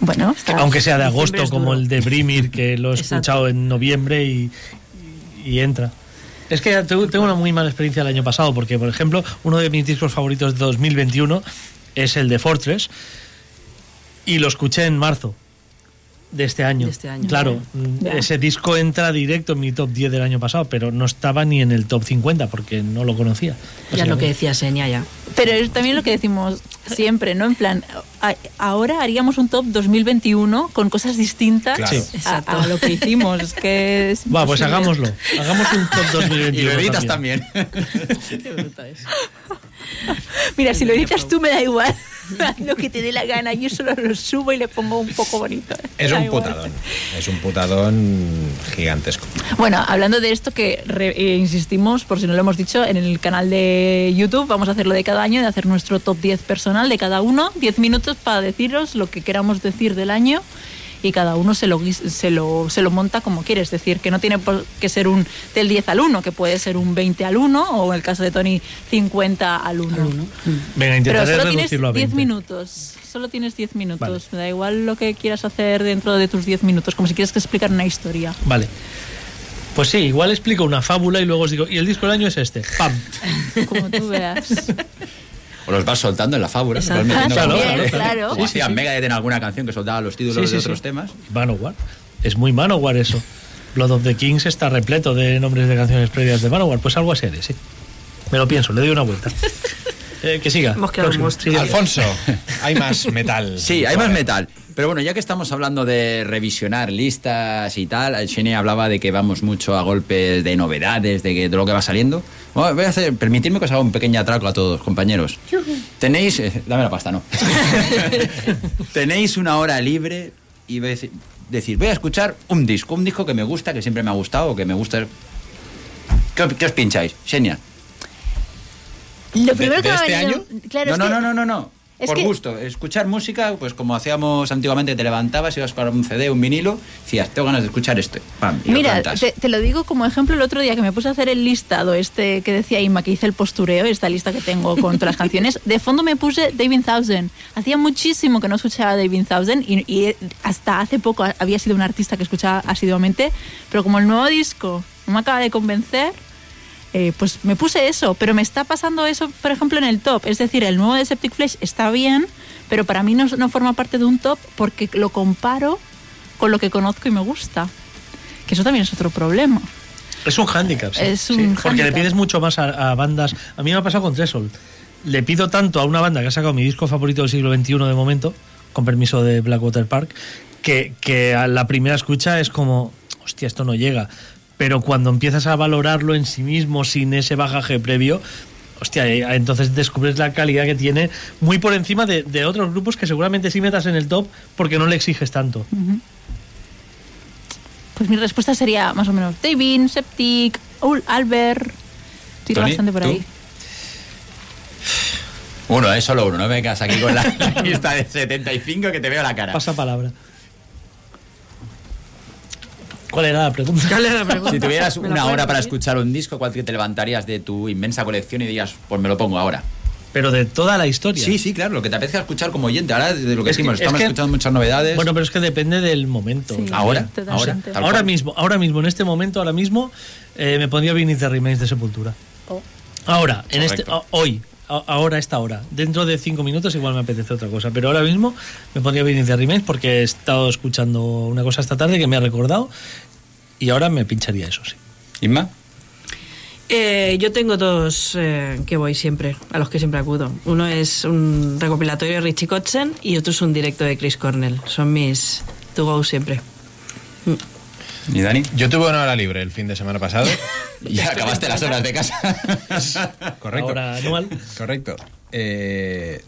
Bueno, aunque sea de agosto, como el de Brimir, que lo he escuchado en noviembre y, y entra. Es que tengo una muy mala experiencia el año pasado, porque, por ejemplo, uno de mis discos favoritos de 2021 es el de Fortress, y lo escuché en marzo de este año. este año. Claro, ese disco entra directo en mi top 10 del año pasado, pero no estaba ni en el top 50 porque no lo conocía. Ya lo que decía Senia ya. Pero es también lo que decimos siempre, ¿no? En plan, ahora haríamos un top 2021 con cosas distintas a, lo que hicimos. Es (laughs) que es Va, pues hagámoslo. Hagamos un top 2021. Y lo editas también. (laughs) Mira, si lo editas tú me da igual. (laughs) lo que te dé la gana. Yo solo lo subo y le pongo un poco bonito. Es un putadón. Es un putadón gigantesco. Bueno, hablando de esto que eh, insistimos, por si no lo hemos dicho, en el canal de YouTube vamos a hacerlo de cada año, de hacer nuestro top 10 personal de cada uno, 10 minutos para deciros lo que queramos decir del año y cada uno se lo, se lo, se lo monta como quiere. Es decir, que no tiene por qué ser un del 10 al 1, que puede ser un 20 al 1 o en el caso de Tony 50 al 1. Venga, Pero solo tienes 10 minutos. Solo tienes 10 minutos. Me da igual lo que quieras hacer dentro de tus 10 minutos, como si quieres que explicar una historia. Vale. Pues sí, igual explico una fábula y luego os digo, y el disco del año es este. ¡Pam! (laughs) Como tú veas. (laughs) O los vas soltando en la fábula. Claro, claro, claro. Como hacía Mega en alguna canción que soltaba los títulos de otros temas. Manowar. Es muy Manowar eso. Blood of the Kings está repleto de nombres de canciones previas de Manowar. Pues algo así, sí. Me lo pienso, le doy una vuelta. (laughs) Eh, que siga. Alfonso, hay más metal. Sí, hay más metal. Pero bueno, ya que estamos hablando de revisionar listas y tal, Shane hablaba de que vamos mucho a golpes de novedades, de, que, de lo que va saliendo. voy a hacer, permitidme que os haga un pequeño atraco a todos, compañeros. Tenéis, eh, dame la pasta, no. (laughs) Tenéis una hora libre y voy a decir, decir, voy a escuchar un disco, un disco que me gusta, que siempre me ha gustado, que me gusta. ¿Qué, os pincháis? Xenia. Lo primero que este año? no, no, no, no, no, Por gusto. Escuchar música, pues como hacíamos antiguamente, te levantabas, ibas para un CD, un vinilo, decías, tengo ganas de escuchar este. Pam, Mira, te, lo digo como ejemplo el otro día que me puse a hacer el listado este que decía Inma, que hice el postureo, esta lista que tengo con todas las (laughs) canciones. De fondo me puse David Thousand. Hacía muchísimo que no escuchaba David Thousand y, y hasta hace poco había sido un artista que escuchaba asiduamente, pero como el nuevo disco no me acaba de convencer, eh, pues me puse eso, pero me está pasando eso, por ejemplo, en el top. Es decir, el nuevo de Septic Flesh está bien, pero para mí no, no forma parte de un top porque lo comparo con lo que conozco y me gusta. Que eso también es otro problema. Es un hándicap, sí. Es un Porque le pides mucho más a, bandas. A mí me ha pasado con Tresol. Le pido tanto a una banda que ha sacado mi disco favorito del siglo XXI de momento, con permiso de Blackwater Park, que, que a la primera escucha es como, hostia, esto no llega pero cuando empiezas a valorarlo en sí mismo sin ese bagaje previo, hostia, eh, entonces descubres la calidad que tiene muy por encima de, de otros grupos que seguramente sí metas en el top porque no le exiges tanto. Pues mi respuesta sería más o menos David, Septic, Ul- Albert. Tiro Tony, bastante por ¿tú? ahí. Uno, es solo uno, no me vengas aquí con la, la (laughs) lista de 75 que te veo la cara. Pasa palabra. ¿Cuál era la (laughs) pregunta? Si tuvieras ¿Me la una hora para escuchar un disco, ¿cuál que te levantarías de tu inmensa colección y dirías, pues me lo pongo ahora? Pero de toda la historia. Sí, sí, claro, lo que te apetezca escuchar como oyente. Ahora, de lo que Es que- decimos, es estamos que- escuchando muchas novedades. Bueno, pero es que depende del momento. Sí, Ahora, ahora cual. mismo, ahora mismo, en este momento, ahora mismo, eh, me pondría Beneath the Remains de Sepultura. Oh. Ahora, en este, hoy, ahora, esta hora. Dentro de cinco minutos igual me apetece otra cosa, pero ahora mismo me pondría Beneath the Remains porque he estado escuchando una cosa esta tarde que me ha recordado y ahora me pincharía eso, sí. Inma, Eh, yo tengo dos eh, que voy siempre, a los que siempre acudo. Uno es un recopilatorio de Richie Kotzen y otro es un directo de Chris Cornell. Son mis to go siempre. ¿Y Dani? Yo tuve una hora libre el fin de semana pasado. (laughs) Ya acabaste las horas de casa. (laughs) Correcto. Ahora anual. Correcto. Eh,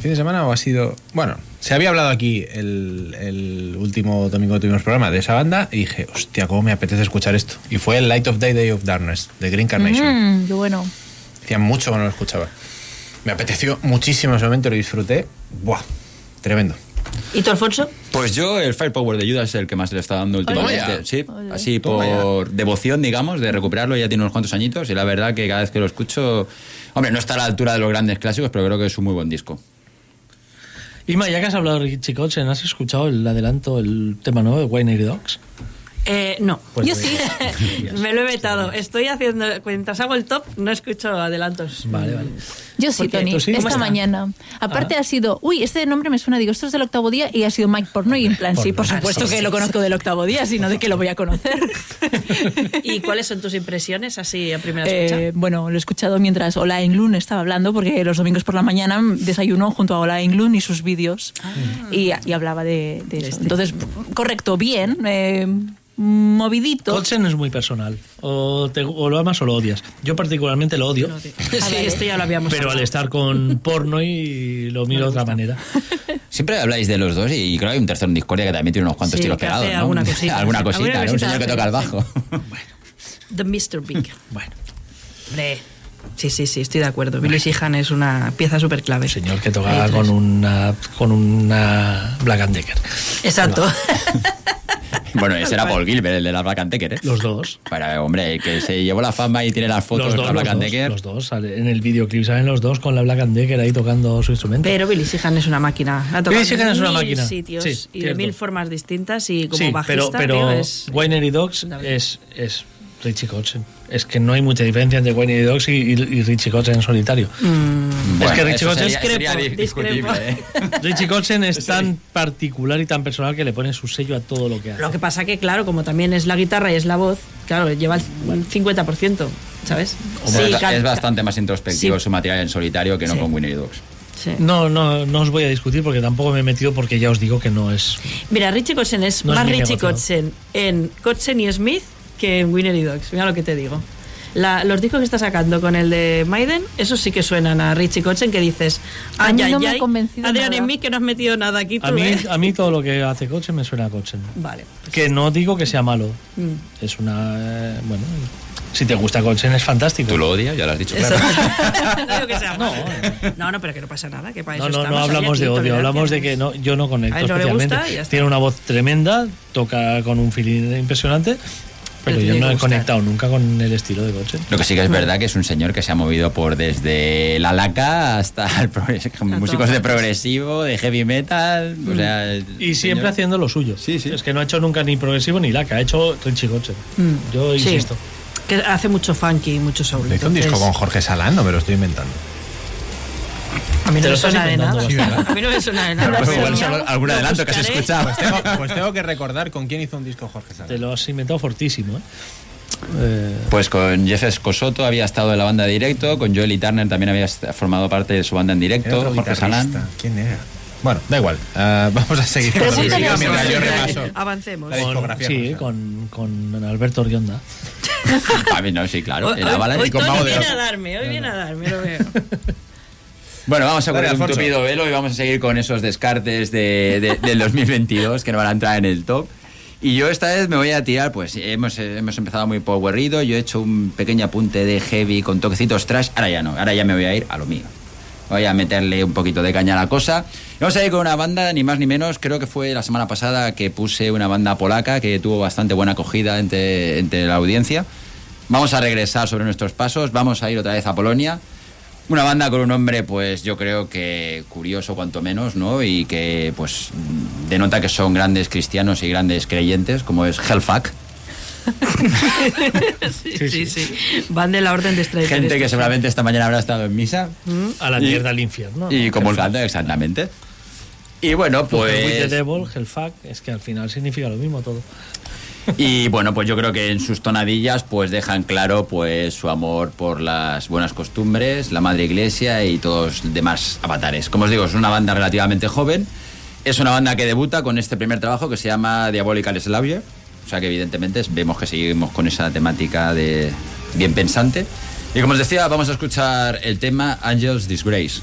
¿Fin de semana o ha sido.? Bueno, se había hablado aquí el, el último domingo que tuvimos programa de esa banda y dije, hostia, cómo me apetece escuchar esto. Y fue el Light of Day, Day of Darkness de Green Carnation. Mm, qué bueno. Hacía mucho que no lo escuchaba. Me apeteció muchísimo ese momento, lo disfruté. ¡Buah! Tremendo. ¿Y tú, Alfonso? Pues yo, el Firepower de Judas es el que más le está dando últimamente. Sí, Oye. así por devoción, digamos, de recuperarlo. Ya tiene unos cuantos añitos y la verdad que cada vez que lo escucho. Hombre, no está a la altura de los grandes clásicos, pero creo que es un muy buen disco. Ima, ya que has hablado de Richie Kotzen, ¿has escuchado el adelanto, el tema nuevo de Winery Dogs? Eh, no. Pues Yo sí. (laughs) Me lo he vetado. Estoy haciendo. Mientras hago el top, no escucho adelantos. Vale, vale. Yo sí, Tony, sí, ¿cómo esta está? mañana. Aparte Ah. ha sido, uy, este nombre me suena, digo, esto es del octavo día y ha sido Mike Porno y en plan, sí, por supuesto Ah, sí, que lo conozco del octavo día, sino de que lo voy a conocer. (laughs) ¿Y cuáles son tus impresiones así a primera Eh, escucha? bueno, lo he escuchado mientras Ola Englund estaba hablando, porque los domingos por la mañana desayuno junto a Ola Englund y sus vídeos y, y hablaba de, de eso. este. Entonces, correcto, bien, eh, movidito. Kotzen es muy personal. O, te- o lo amas o lo odias. Yo particularmente lo odio. (laughs) Sí, esto ya lo habíamos Pero al hablado. estar con porno y lo miro de otra manera. Siempre habláis de los dos y creo que hay un tercero en Discordia que también tiene unos cuantos Sí, tiros pegados. ¿no? alguna (laughs) cosita. alguna cosita, alguna ¿no? Un señor que toca el bajo. (laughs) The Mr. Big. Bueno, Hombre, Sí, sí, sí, estoy de acuerdo. Billy Sheehan es una pieza súper clave. señor que toca con una, con una Black and Decker. Exacto. (laughs) Bueno, ese era Paul Gilbert, el de la Black and Decker, ¿eh? Los dos. Para, hombre, el que se llevó la fama y tiene las fotos Los de dos, la Black los and dos, Decker. los dos, en el videoclip salen los dos con la Black and Decker ahí tocando su instrumento. Pero Billy Sheehan es una máquina. Ha tocado Billy Sheehan es una en mil máquina. sitios Sí, y de cierto. mil formas distintas y como sí, bajista, pero, pero tío, es... Winery Dogs es, es Richie Kotzen. Es que no hay mucha diferencia entre Winery Dogs y, y- y Richie Kotzen en solitario. Mm, Bueno, es que Richie Kotzen, Discrepo, di- discutible. ¿eh? (laughs) Richie Kotzen es tan particular y tan personal que le pone su sello a todo lo que hace. Lo que pasa que, claro, como también es la guitarra y es la voz, claro, lleva el 50%, ¿sabes? Hombre, es- es bastante más introspectivo Sí. su material en solitario que no Sí. con Winnie Dogs. sí. No, no, no os voy a discutir porque tampoco me he metido porque ya os digo que no es. Mira, Richie Kotzen es No es más Richie. Kotzen en Kotzen y Smith que en Winner y Dogs. Mira lo que te digo. La- los discos que está sacando con el de Maiden, esos sí que suenan a Richie Kotzen que dices, A ay, mí ay, no me ha ay, convencido Adrián, nada. en mí que no has metido nada aquí tú, A mí, ¿eh? a mí todo lo que hace Kotzen me suena a Kotzen. Vale. Que no digo que sea malo. Mm. Es una. eh, bueno, si te gusta Kotzen es fantástico. Tú lo odias, ya lo has dicho. Claro. (laughs) no digo que sea No, malo. No, no, pero que no pasa nada. Que para No, eso no, no hablamos de odio, hablamos de que no, yo no conecto especialmente. gusta y ya está. Tiene una voz tremenda, toca con un feeling impresionante, pero, yo no he conectado nunca con el estilo de Kotzen. Lo que sí que es verdad que es un señor que se ha movido por desde la laca hasta (laughs) el músicos de progresivo, de heavy metal, o sea, el Y siempre señor- haciendo lo suyo. Sí, sí. Es que no ha hecho nunca ni progresivo ni laca, ha hecho Richie. Yo Mm. Sí. insisto. Que hace mucho funky, mucho soul. Hizo un disco con Jorge Salán, no me lo estoy inventando. A mí no me suena de nada. bastante. a mí no me suena de nada. Pero pero igual solo algún adelanto que has escuchado. Pues tengo, pues tengo que recordar con quién hizo un disco Jorge Salán. Te lo has inventado fortísimo, ¿eh? Eh, Pues con Jeff Escosoto había estado en la banda de directo, con Joel y Turner también había formado parte de su banda en directo, Jorge guitarrista. Salán. ¿Quién era? Bueno, da igual. Uh, vamos a seguir con sí, sí, mientras yo repaso. Avancemos. La discografía con, sí, con, con, Alberto Orionda. (laughs) a mí no, sí, claro. Hoy, hoy, hoy Tony viene a darme, hoy viene a darme, lo veo. (laughs) Bueno, vamos a poner un tupido velo y vamos a seguir con esos descartes de, de, del 2022 que no van a entrar en el top. Y yo esta vez me voy a tirar, pues hemos, hemos empezado muy powerrido, yo he hecho un pequeño apunte de heavy con toquecitos trash, ahora ya no, ahora ya me voy a ir a lo mío. Voy a meterle un poquito de caña a la cosa. vamos a ir con una banda, ni más ni menos, creo que fue la semana pasada que puse una banda polaca que tuvo bastante buena acogida entre, entre la audiencia. Vamos a regresar sobre nuestros pasos, vamos a ir otra vez a Polonia. Una banda con un nombre, pues yo creo que curioso cuanto menos, ¿no? Y que pues denota que son grandes cristianos y grandes creyentes, como es Hellfuck. (laughs) sí, sí, sí, Van de la orden de estrellas. Gente que seguramente esta mañana habrá estado en misa. Mm. A la mierda al infierno. Y como el canto, exactamente. Y bueno, pues. With the devil, Hellfuck, es que al final significa lo mismo todo. Y bueno, pues yo creo que en sus tonadillas pues dejan claro pues su amor por las buenas costumbres, la madre iglesia y todos los demás avatares. Como os digo, es una banda relativamente joven. Es una banda que debuta con este primer trabajo que se llama Diabolical Slavier. O sea que evidentemente vemos que seguimos con esa temática de bien pensante. Y como os decía, vamos a escuchar el tema Angels Disgrace.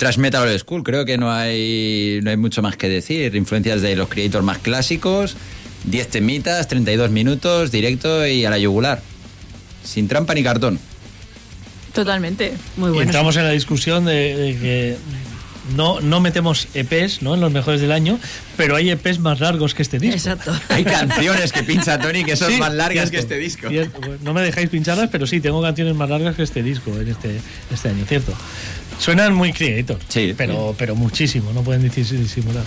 Trash Metal Old School, creo que no hay, no hay mucho más que decir. Influencias de los creators más clásicos, 10 temitas, 32 minutos, directo y a la yugular. sin trampa ni cartón. Totalmente. Muy bueno. entramos en la discusión de, que no, no metemos EPs ¿no? en los mejores del año, pero hay EPs más largos que este disco. Exacto. (laughs) hay canciones que pincha Tony que son más largas que este disco. no me dejáis pincharlas, pero sí, tengo canciones más largas que este disco en este, este año, ¿cierto? Suenan muy creator, sí. pero, pero muchísimo, no pueden decir disimular.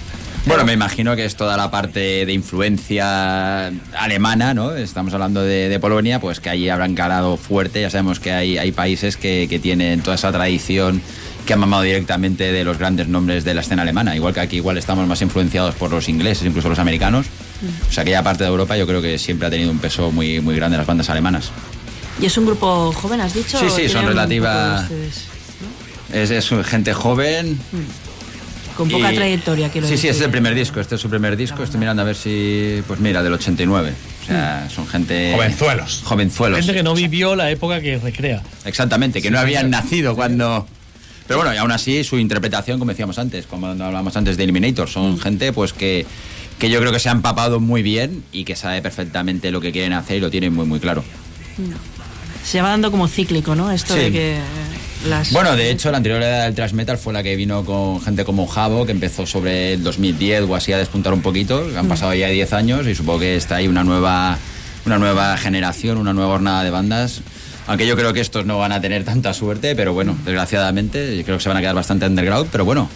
Bueno, me imagino que es toda la parte de influencia alemana, ¿no? Estamos hablando de, Polonia, pues que ahí habrán calado fuerte. Ya sabemos que hay, hay países que, que tienen toda esa tradición que han mamado directamente de los grandes nombres de la escena alemana. Igual que aquí igual estamos más influenciados por los ingleses, incluso los americanos. Mm. O sea, aquella parte de Europa yo creo que siempre ha tenido un peso muy, muy grande las bandas alemanas. ¿Y es un grupo joven, has dicho? Sí, sí, son relativa... Es, gente joven. Con poca trayectoria, quiero sí, decir. Sí, sí, es el primer disco. Este es su primer disco. Estoy mirando a ver si. Pues mira, del 89. O sea, son gente. Jovenzuelos. Jovenzuelos. Gente que no vivió la época que recrea. Exactamente, que no habían nacido cuando. Pero bueno, y aún así su interpretación, como decíamos antes, como hablábamos antes de Eliminator, son gente pues que, que yo creo que se han papado muy bien y que sabe perfectamente lo que quieren hacer y lo tienen muy muy claro. Se va dando como cíclico, ¿no? Esto de que bueno, de hecho, la anterior edad del thrash metal fue la que vino con gente como Javo, que empezó sobre el 2010 o así a despuntar un poquito. Han mm. pasado ya 10 años y supongo que está ahí una nueva, una nueva generación, una nueva jornada de bandas. Aunque yo creo que estos no van a tener tanta suerte, pero bueno, desgraciadamente, yo creo que se van a quedar bastante underground, pero bueno,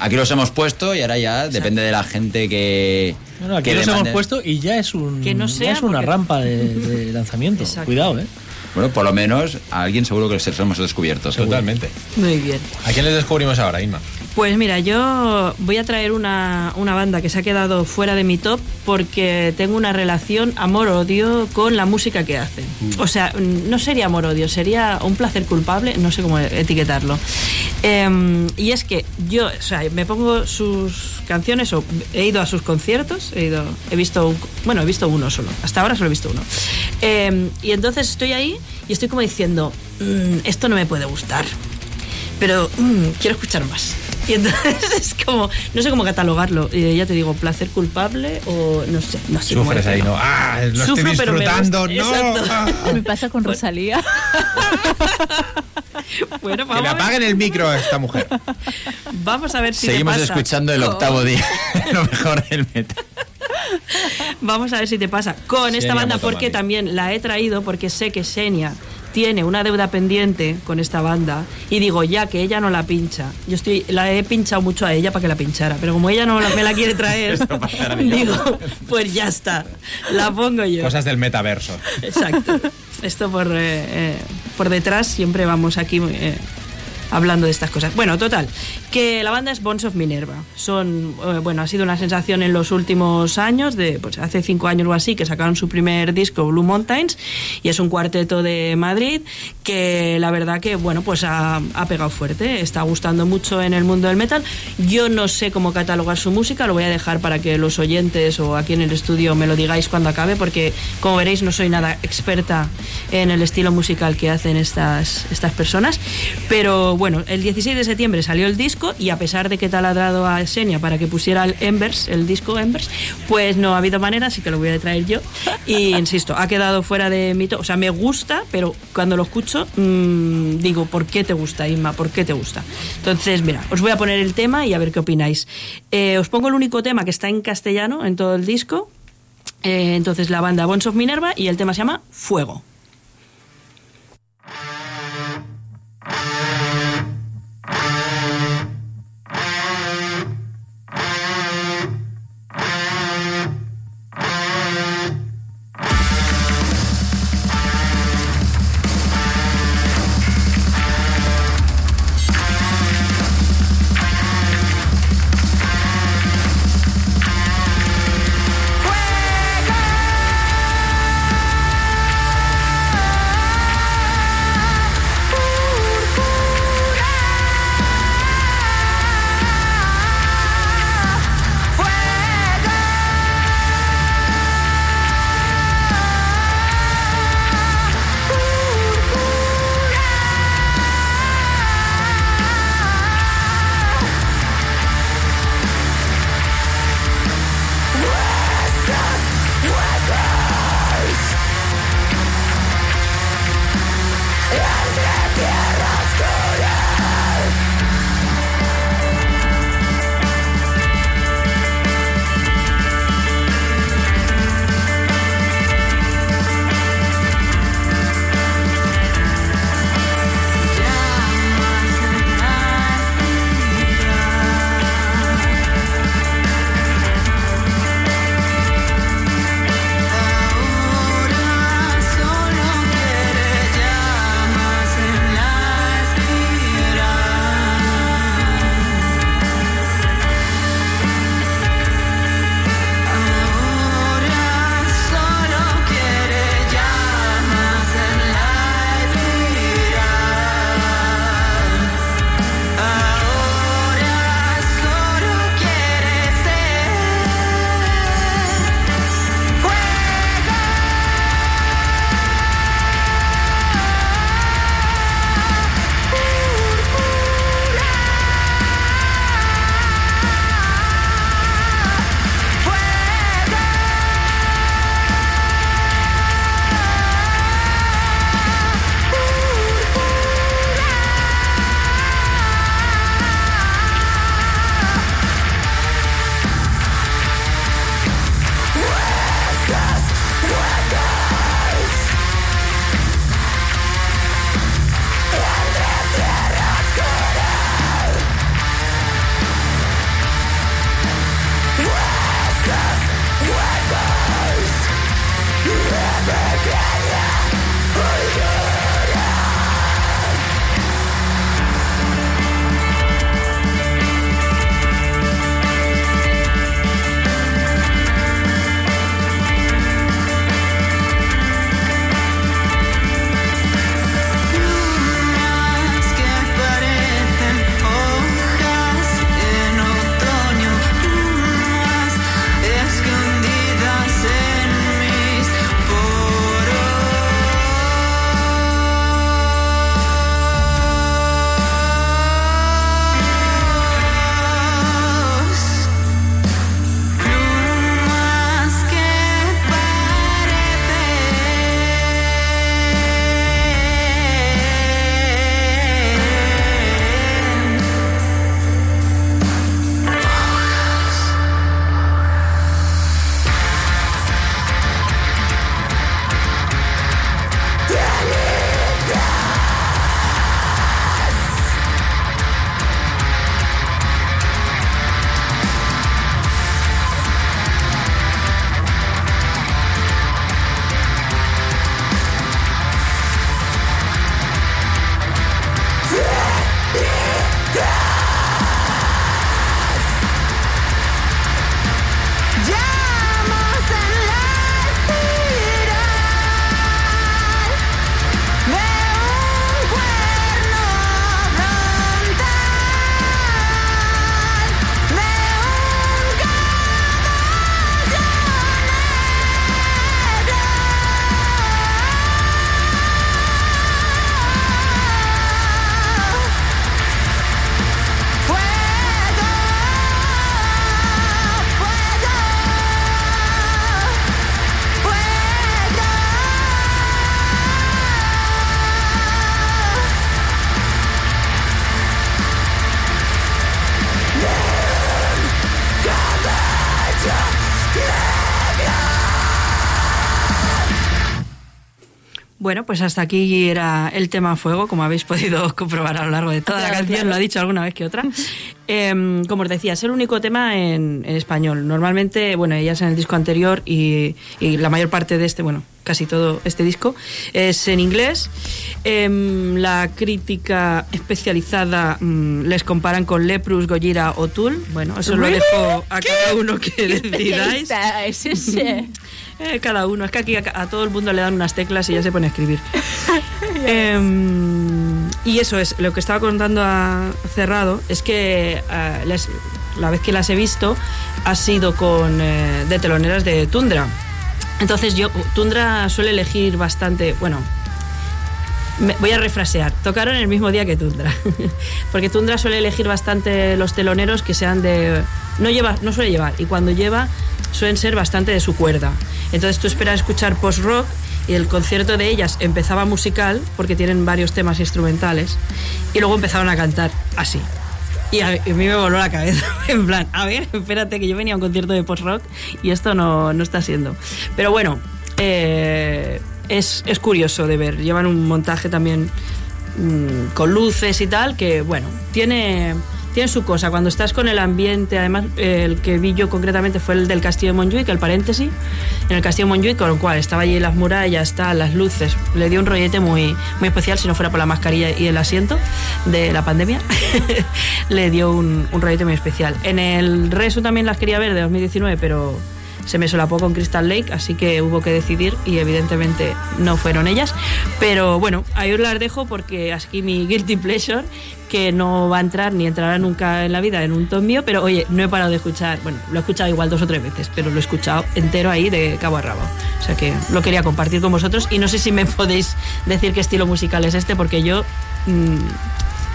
aquí los hemos puesto y ahora ya depende de la gente que. Bueno, aquí los hemos puesto y ya es, un, que no ya es una rampa de, (laughs) lanzamiento. Cuidado, ¿eh? Bueno, por lo menos a alguien seguro que les hemos descubierto. Totalmente. Muy bien. ¿A quién les descubrimos ahora, Inma? Pues mira, yo voy a traer una, banda que se ha quedado fuera de mi top porque tengo una relación amor-odio con la música que hacen. Mm. O sea, no sería amor-odio, sería un placer culpable, no sé cómo etiquetarlo. Em, y es que yo, o sea, me pongo sus canciones o he ido a sus conciertos, he ido, he visto, bueno, he visto uno solo, hasta ahora solo he visto uno. Em, y entonces estoy ahí y estoy como diciendo, mm, esto no me puede gustar, pero mm, quiero escuchar más. Y entonces (laughs) es como, no sé cómo catalogarlo. ya te digo, placer culpable o no sé. No sé Sufres ahí, ¿no? Ah, lo estoy disfrutando, no. Me pasa con Rosalía. (laughs) bueno, vamos que le apaguen el micro a esta mujer. Vamos a ver si Seguimos te pasa. escuchando el octavo día. (laughs) lo mejor del metal. Vamos a ver si te pasa con esta banda, porque también la he traído porque sé que Xenia tiene una deuda pendiente con esta banda y digo, ya que ella no la pincha, yo estoy la he pinchado mucho a ella para que la pinchara, pero como ella no me la quiere traer, (laughs) digo, pues ya está, la pongo yo. Cosas del metaverso. Exacto. Esto por, eh, eh, por detrás siempre vamos aquí eh, hablando de estas cosas. Bueno, total, que la banda es Bones of Minerva. Son, eh, bueno, ha sido una sensación en los últimos años, de pues hace cinco años o así, que sacaron su primer disco, Blue Mountains, y es un cuarteto de Madrid que la verdad que, bueno, pues ha, pegado fuerte, está gustando mucho en el mundo del metal. Yo no sé cómo catalogar su música, lo voy a dejar para que los oyentes o aquí en el estudio me lo digáis cuando acabe, porque como veréis no soy nada experta en el estilo musical que hacen estas, estas personas, pero bueno, el 16 de septiembre salió el disco y a pesar de que te ha ladrado a Xenia para que pusiera el Embers, el disco Embers, pues no ha habido manera, así que lo voy a traer yo. Y (laughs) insisto, ha quedado fuera de mito. O sea, me gusta, pero cuando lo escucho mmm, digo, ¿por qué te gusta, Inma? ¿Por qué te gusta? Entonces, mira, os voy a poner el tema y a ver qué opináis. Eh, os pongo el único tema que está en castellano en todo el disco. Eh, entonces, la banda Bones of Minerva y el tema se llama Fuego. Pues hasta aquí era el tema fuego, como habéis podido (laughs) comprobar a lo largo de toda la canción, lo ha dicho alguna vez que otra. Em, como os decía, es el único tema en, español. Normalmente, bueno, ellas en el disco anterior y, la mayor parte de este, bueno, casi todo este disco, es en inglés. Em, la crítica especializada mm, les comparan con Leprus, Gojira o Tool. Bueno, eso lo dejo a cada uno que (laughs) decidáis. (laughs) Eh, cada uno. Es que aquí a, todo el mundo le dan unas teclas y ya se pone a escribir. (laughs) Em, y eso es, lo que estaba contando a Cerrado es que eh, la vez que las he visto ha sido con eh, de teloneras de Tundra. Entonces yo, Tundra suele elegir bastante, bueno, voy a refrasear, tocaron el mismo día que Tundra, (laughs) porque Tundra suele elegir bastante los teloneros que sean de... No, lleva, no suele llevar, y cuando lleva suelen ser bastante de su cuerda. Entonces tú esperas escuchar post-rock y el concierto de ellas empezaba musical porque tienen varios temas instrumentales y luego empezaron a cantar así. Y a, mí me voló la cabeza, (laughs) en plan, a ver, espérate que yo venía a un concierto de post-rock y esto no, no, está siendo. Pero bueno, eh, es, es, curioso de ver. Llevan un montaje también mm, con luces y tal, que bueno, tiene tiene su cosa. Cuando estás con el ambiente, además, el que vi yo concretamente fue el del Castillo de Montjuic, el paréntesis, en el Castillo de con lo cual estaba allí las murallas, está, las luces, le dio un rollete muy, muy especial, si no fuera por la mascarilla y el asiento de la pandemia, (laughs) le dio un, rollete muy especial. En el Resu también las quería ver de 2019, pero se me solapó con Crystal Lake, así que hubo que decidir y evidentemente no fueron ellas. Pero bueno, ahí os las dejo porque aquí mi guilty pleasure, que no va a entrar ni entrará nunca en la vida en un tom mío, pero oye, no he parado de escuchar, bueno, lo he escuchado igual dos o tres veces, pero lo he escuchado entero ahí de cabo a rabo. O sea que lo quería compartir con vosotros y no sé si me (laughs) podéis decir qué estilo musical es este, porque yo... Mm,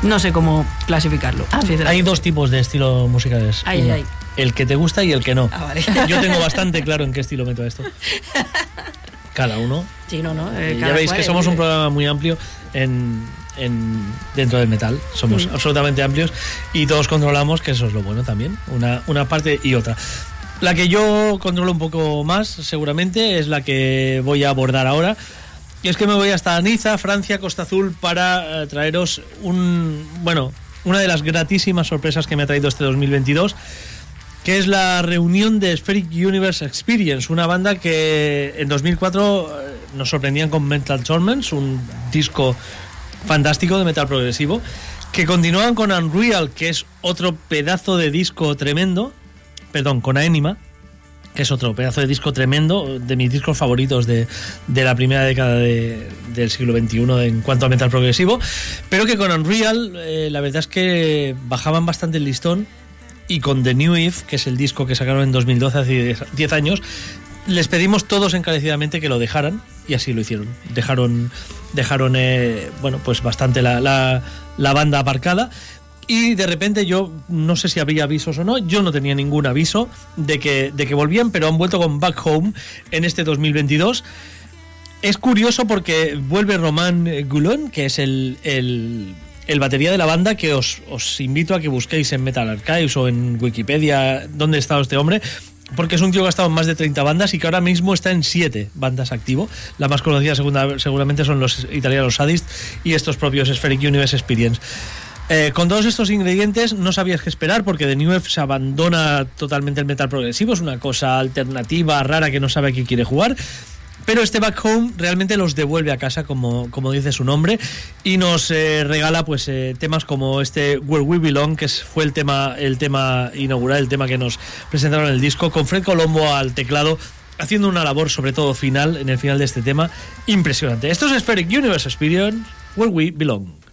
no sé cómo clasificarlo. Ah, hay dos tipos de estilos musicales. Ay, ay el que te gusta y el que no. Ah, (laughs) Yo tengo bastante claro en qué estilo meto esto. Cada uno. Sí, no, no. Eh, ya veis que somos un programa muy amplio en, dentro del metal. Somos mm. absolutamente amplios y todos controlamos, que eso es lo bueno también, una, una parte y otra. La que yo controlo un poco más, seguramente, es la que voy a abordar ahora. Y es que me voy hasta Niza, Francia, Costa Azul, para eh, traeros un, bueno, una de las gratísimas sorpresas que me ha traído este 2022 que es la reunión de Spheric Universe Experience, una banda que en 2004 nos sorprendían con Mental Torments, un disco fantástico de metal progresivo, que continuaban con Unreal, que es otro pedazo de disco tremendo, perdón, con Aenima, que es otro pedazo de disco tremendo, de mis discos favoritos de, la primera década del siglo XXI en cuanto a metal progresivo, pero que con Unreal eh, la verdad es que bajaban bastante el listón y con The New Eve, que es el disco que sacaron en 2012, hace 10 años, les pedimos todos encarecidamente que lo dejaran y así lo hicieron. Dejaron, dejaron eh, bueno, pues bastante la, la banda aparcada y de repente yo no sé si había avisos o no, yo no tenía ningún aviso de que, de que volvían, pero han vuelto con Back Home en este 2022. Es curioso porque vuelve Román Goulon, que es el, el, batería de la banda, que os, os invito a que busquéis en Metal Archives o en Wikipedia dónde está este hombre, porque es un tío que ha estado en más de 30 bandas y que ahora mismo está en 7 bandas activo. La más conocida seguramente son los italianos Sadist y estos propios Spheric Universe Experience. Eh, con todos estos ingredientes no sabías qué esperar porque The New Wave se abandona totalmente el metal progresivo, es una cosa alternativa, rara que no sabe a qué quiere jugar. Pero este Back Home realmente los devuelve a casa, como, como dice su nombre, y nos eh, regala pues eh, temas como este Where We Belong, que fue el tema, el tema inaugural, el tema que nos presentaron en el disco, con Fred Colombo al teclado, haciendo una labor, sobre todo final, en el final de este tema, impresionante. Esto es Spheric Universe Experience, Where We Belong.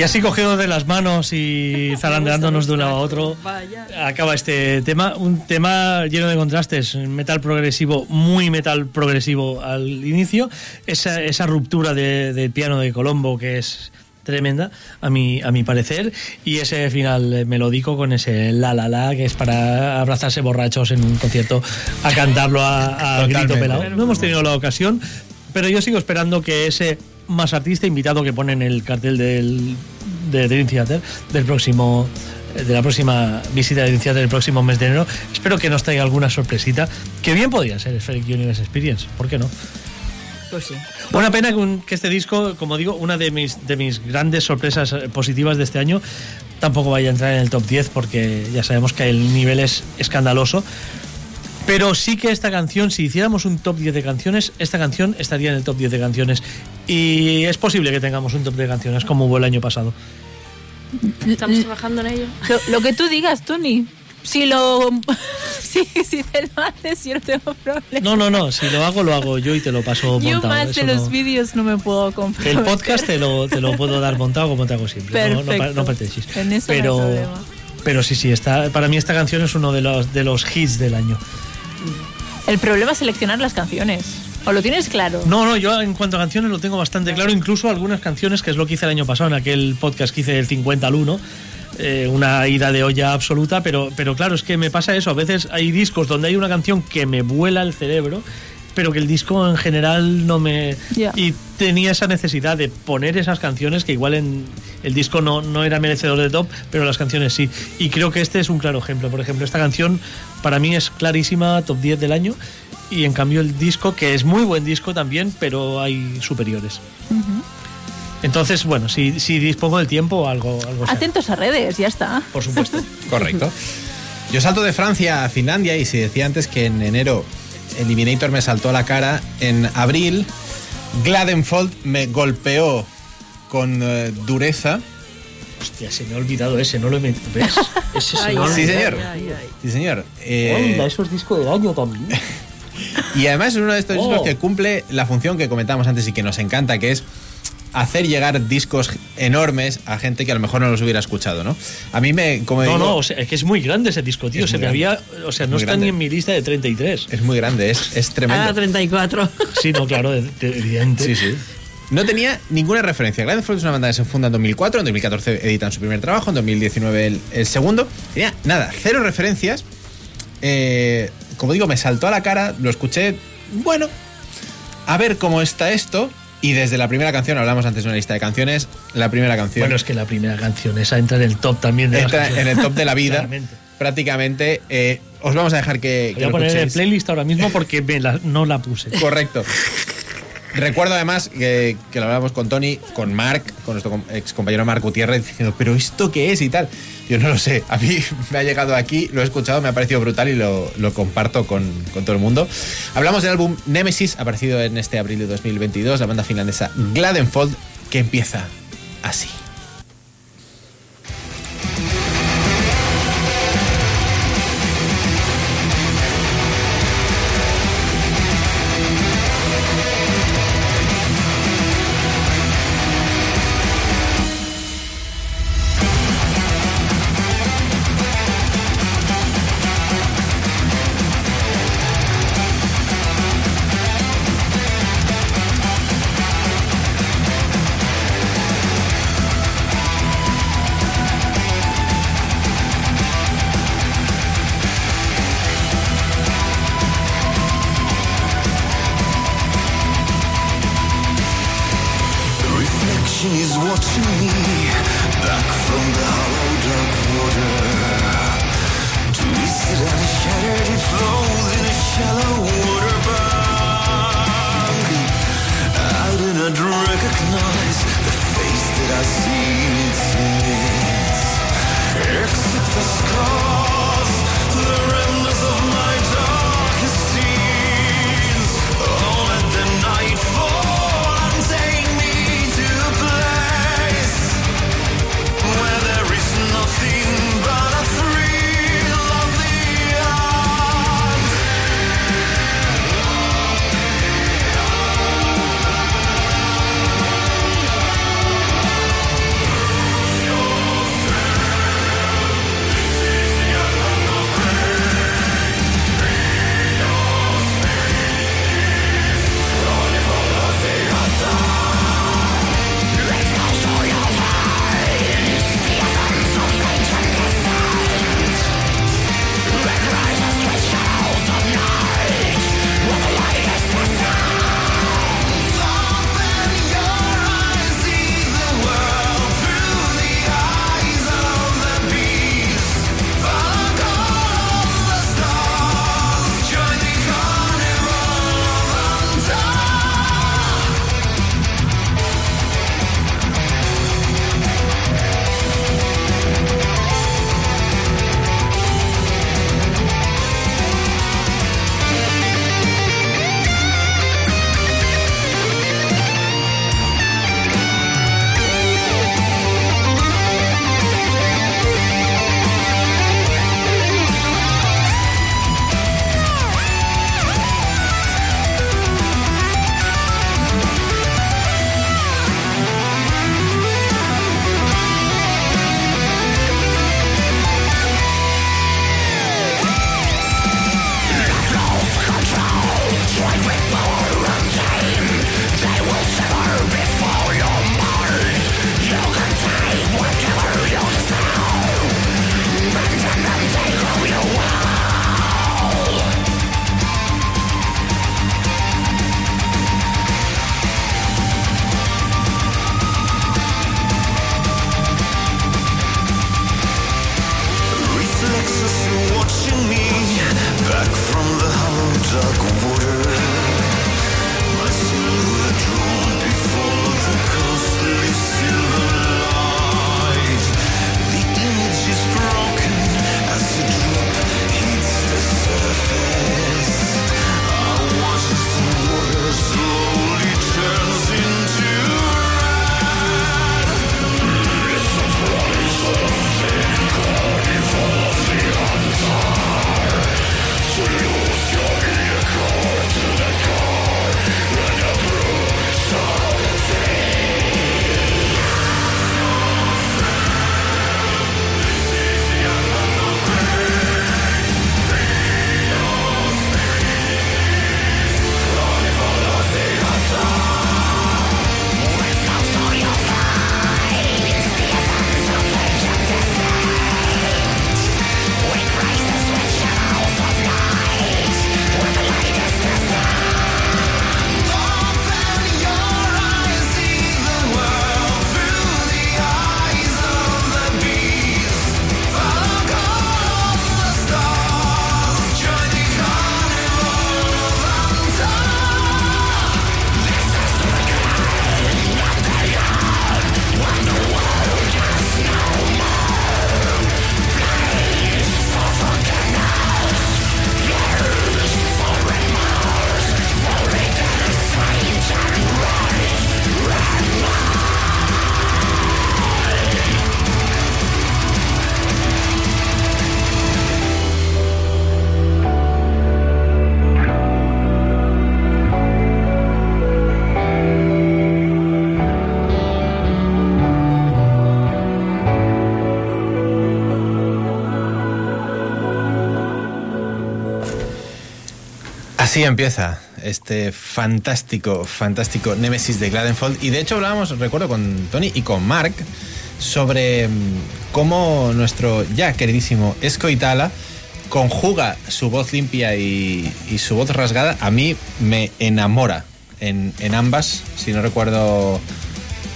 Y así cogidos de las manos y (laughs) zarandeándonos de un lado a otro, acaba este tema. Un tema lleno de contrastes. Metal progresivo, muy metal progresivo al inicio. Esa, esa ruptura del piano de Colombo que es tremenda a mi, a mi parecer y ese final melódico con ese la la la que es para abrazarse borrachos en un concierto a cantarlo a, grito pelado. No hemos tenido la ocasión, pero yo sigo esperando que ese más artista invitado que pone en el cartel del, de Dream Theater del próximo de la próxima visita de Theater del próximo mes de enero, espero que nos traiga alguna sorpresita, que bien podría ser Spheric Universe Experience, ¿por qué no? Pues sí. Una pena que este disco, como digo, una de mis, de mis grandes sorpresas eh, positivas de este año, tampoco vaya a entrar en el top 10 porque ya sabemos que el nivel es escandaloso. Pero sí que esta canción, si hiciéramos un top 10 de canciones, esta canción estaría en el top 10 de canciones. Y es posible que tengamos un top de canciones como hubo el año pasado. Estamos trabajando en ello. Lo, que tú digas, Tony. Si lo. Si, si, te lo haces, yo no tengo problema. No, no, no. Si lo hago, lo hago yo y te lo paso montado. Yo más de los vídeos no me puedo comprar. El podcast te lo, te lo puedo dar montado como te hago siempre. Perfecto. No, no, no En eso pero, no hay problema. pero sí, sí. Está, para mí esta canción es uno de los, de los hits del año. El problema es seleccionar las canciones. ¿O lo tienes claro? No, no, yo en cuanto a canciones lo tengo bastante claro, incluso algunas canciones, que es lo que hice el año pasado en aquel podcast que hice del 50 al 1, eh, una ida de olla absoluta, pero, pero claro, es que me pasa eso, a veces hay discos donde hay una canción que me vuela el cerebro, pero que el disco en general no me... Ya. Y tenía esa necesidad de poner esas canciones que igual en el disco no, no era merecedor de top, pero las canciones sí. Y creo que este es un claro ejemplo. Por ejemplo, esta canción para mí es clarísima top 10 del año y en cambio el disco, que es muy buen disco también, pero hay superiores. Entonces, bueno, si, si dispongo del tiempo, algo... algo. Atentos a redes, ya está. Por supuesto. (laughs) Correcto. Yo salto de Francia a Finlandia y si decía antes que en enero Eliminator me saltó a la cara, en abril Gladenfold me golpeó con eh, dureza. Hostia, se me ha olvidado ese, no lo he metido. ¿Ves? Ese se (laughs) Ay, me ha Sí, señor. ay, ay. Sí, señor. Eh, Anda, eso es disco del año también. (laughs) y además es uno de estos Oh. discos que cumple la función que comentábamos antes y que nos encanta, que es hacer llegar discos enormes a gente que a lo mejor no los hubiera escuchado, ¿no? A mí me, como No, digo, no, o sea, es que es muy grande ese disco, tío. Es Se me grande. había. O sea, no está grande. ni en mi lista de 33. es muy grande, es, es tremendo. Ah, 34. Sí, no, claro, de- de- evidente. Sí, sí. No tenía ninguna referencia. Gladdenfold es una banda que se funda en 2004, en 2014 editan su primer trabajo, en 2019 el, el segundo. Tenía nada, cero referencias. Eh, como digo, me saltó a la cara, lo escuché, bueno, a ver cómo está esto. Y desde la primera canción, hablamos antes de una lista de canciones, la primera canción Bueno, es que la primera canción, esa entra en el top también de las entra en el top de la vida. Claramente. Prácticamente, eh, os vamos a dejar que, que Voy a lo poner en playlist ahora mismo porque me la- no la puse. Correcto. Recuerdo además que, que lo hablábamos con Tony, con Mark, con nuestro ex compañero Marc Gutiérrez, diciendo, pero ¿esto qué es y tal? Yo no lo sé. A mí (laughs) me ha llegado aquí, lo he escuchado, me ha parecido brutal y lo, lo comparto con, con todo el mundo. Hablamos del álbum Nemesis, aparecido en este abril de 2022, la banda finlandesa Gladenfold, que empieza así. Empieza este fantástico, fantástico Nemesis de Gladenfold. Y de hecho hablábamos, recuerdo, con Tony y con Mark sobre mm, cómo nuestro ya queridísimo Esco Itala conjuga su voz limpia y, su voz rasgada. A mí me enamora en, ambas. Si no recuerdo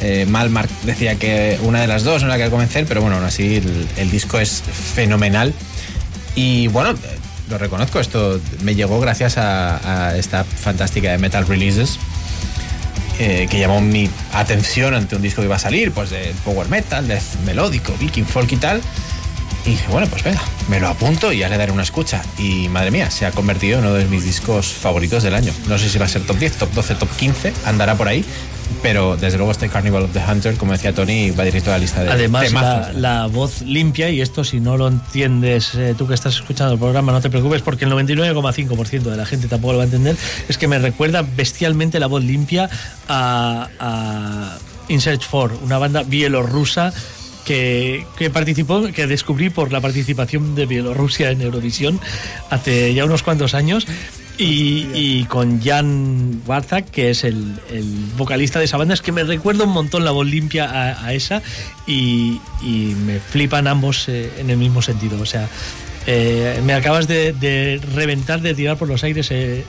eh, mal, Mark decía que una de las dos no la que convencer, pero bueno, aún así el disco es fenomenal. Y bueno, lo reconozco, esto me llegó gracias a, esta fantástica de Metal Releases. Eh, que llamó mi atención ante un disco que iba a salir, pues de power metal, de melódico, viking folk y tal. Y dije, bueno, pues venga, me lo apunto y ya le daré una escucha. Y madre mía, se ha convertido en uno de mis discos favoritos del año. No sé si va a ser top 10, top 12, top 15, andará por ahí, pero desde luego este Carnival of the Hunter, como decía Tony, va directo a la lista de Además, la, voz limpia, y esto si no lo entiendes eh, tú que estás escuchando el programa, no te preocupes, porque el 99,5% de la gente tampoco lo va a entender, es que me recuerda bestialmente la voz limpia a, a In Search For, una banda bielorrusa que, que, participó, que descubrí por la participación de Bielorrusia en Eurovisión hace ya unos cuantos años y, con Jan Barzak, que es el, vocalista de esa banda, es que me recuerda un montón la voz limpia a, esa y, me flipan ambos eh, en el mismo sentido. O sea, eh, me acabas de, reventar, de tirar por los aires eh,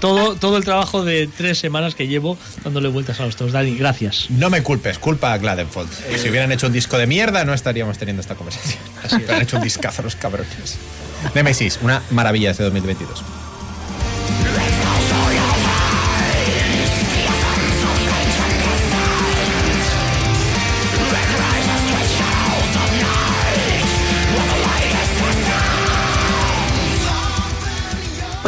todo, todo el trabajo de tres semanas que llevo dándole vueltas a los dos. Dani, gracias. No me culpes, culpa a Gladenfold. si hubieran hecho un disco de mierda, no estaríamos teniendo esta conversación. Así, han hecho un discazo los cabrones. Nemesis, una maravilla este 2022.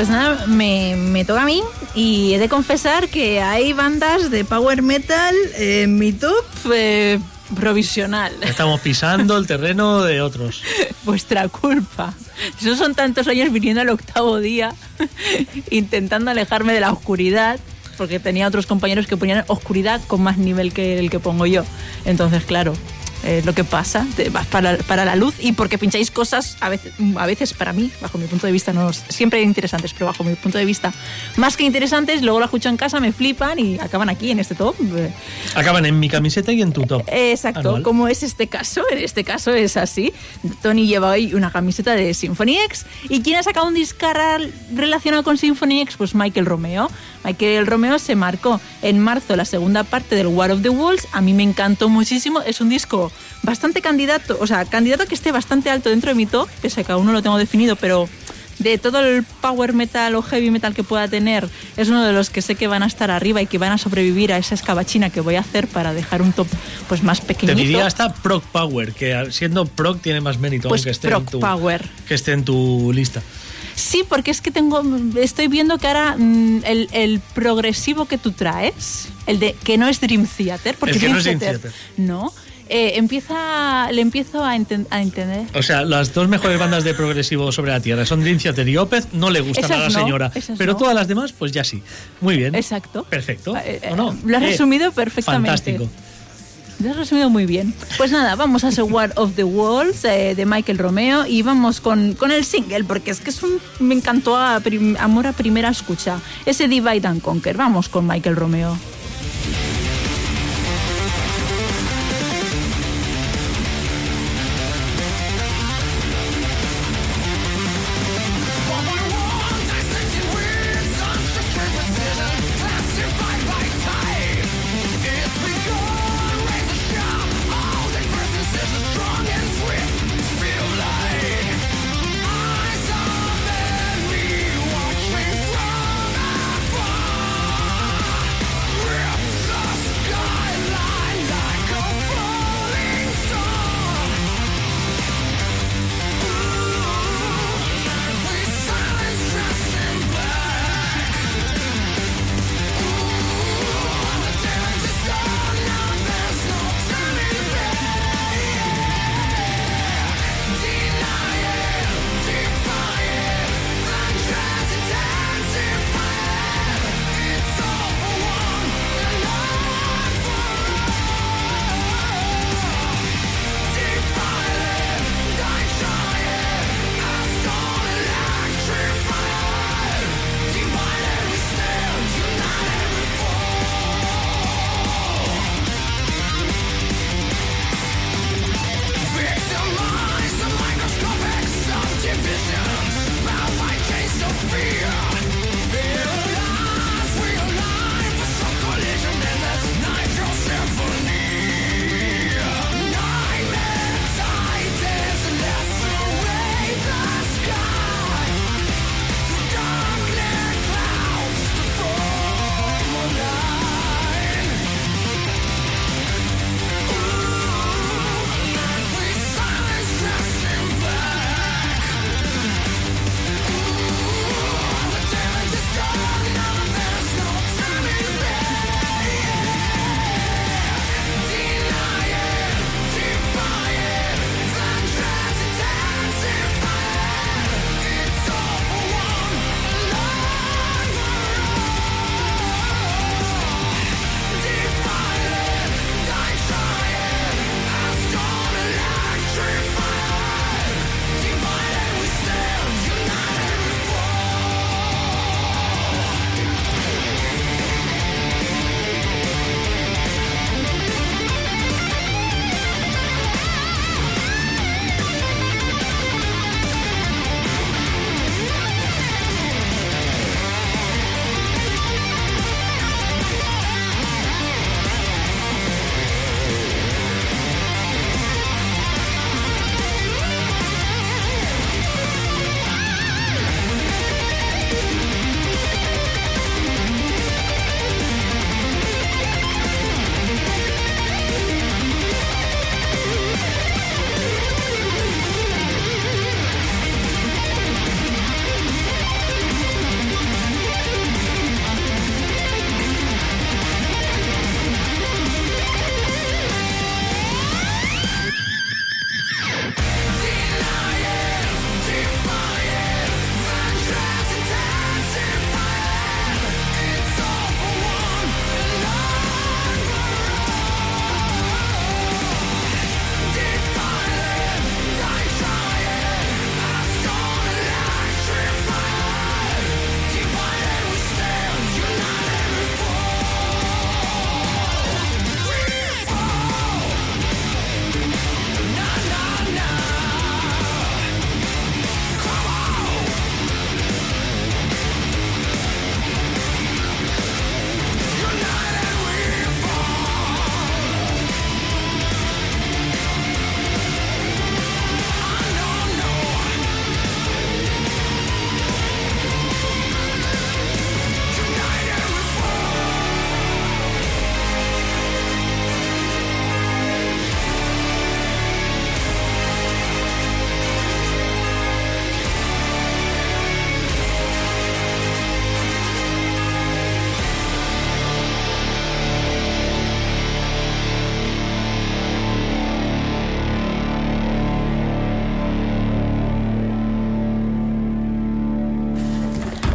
Pues nada, me, toca a mí y he de confesar que hay bandas de power metal en mi top eh, provisional. Estamos pisando el terreno de otros. (laughs) Vuestra culpa. Esos son tantos años viniendo al octavo día, (laughs) intentando alejarme de la oscuridad, porque tenía otros compañeros que ponían oscuridad con más nivel que el que pongo yo. Entonces, claro, es lo que pasa, vas para, para, la luz y porque pincháis cosas a veces, a veces para mí, bajo mi punto de vista, no siempre interesantes, pero bajo mi punto de vista, más que interesantes, luego lo escucho en casa, me flipan y acaban aquí en este top. Acaban en mi camiseta y en tu top. Exacto, como es este caso, en este caso es así. Tony lleva hoy una camiseta de Symphony X y ¿quién ha sacado un discaral relacionado con Symphony X? Pues Michael Romeo. Michael Romeo se marcó en marzo la segunda parte del War of the Wolves, a mí me encantó muchísimo, es un disco bastante candidato, o sea, candidato que esté bastante alto dentro de mi top, pese a que aún no lo tengo definido, pero de todo el power metal o heavy metal que pueda tener, es uno de los que sé que van a estar arriba y que van a sobrevivir a esa escabachina que voy a hacer para dejar un top pues más pequeñito. Te diría hasta Proc Power, que siendo Proc tiene más mérito pues que esté en tu, Power. que esté en tu lista. Sí, porque es que tengo, estoy viendo que ahora mm, el, progresivo que tú traes, el de que no es Dream Theater, porque Dream, no, es Dream Theater. no eh, empieza, le empiezo a, entender. O sea, las dos mejores bandas de progresivo sobre la Tierra son Dream Theater y Opeth. No le gustan a la señora, pero todas las demás, pues ya sí. Muy bien. Exacto. Perfecto. Eh, eh, lo has resumido perfectamente. Fantástico. Lo has resumido muy bien. Pues nada, vamos a War of the Walls de Michael Romeo y vamos con, con, el single, porque es que es un, me encantó a amor a primera escucha. Ese Divide and Conquer. Vamos con Michael Romeo.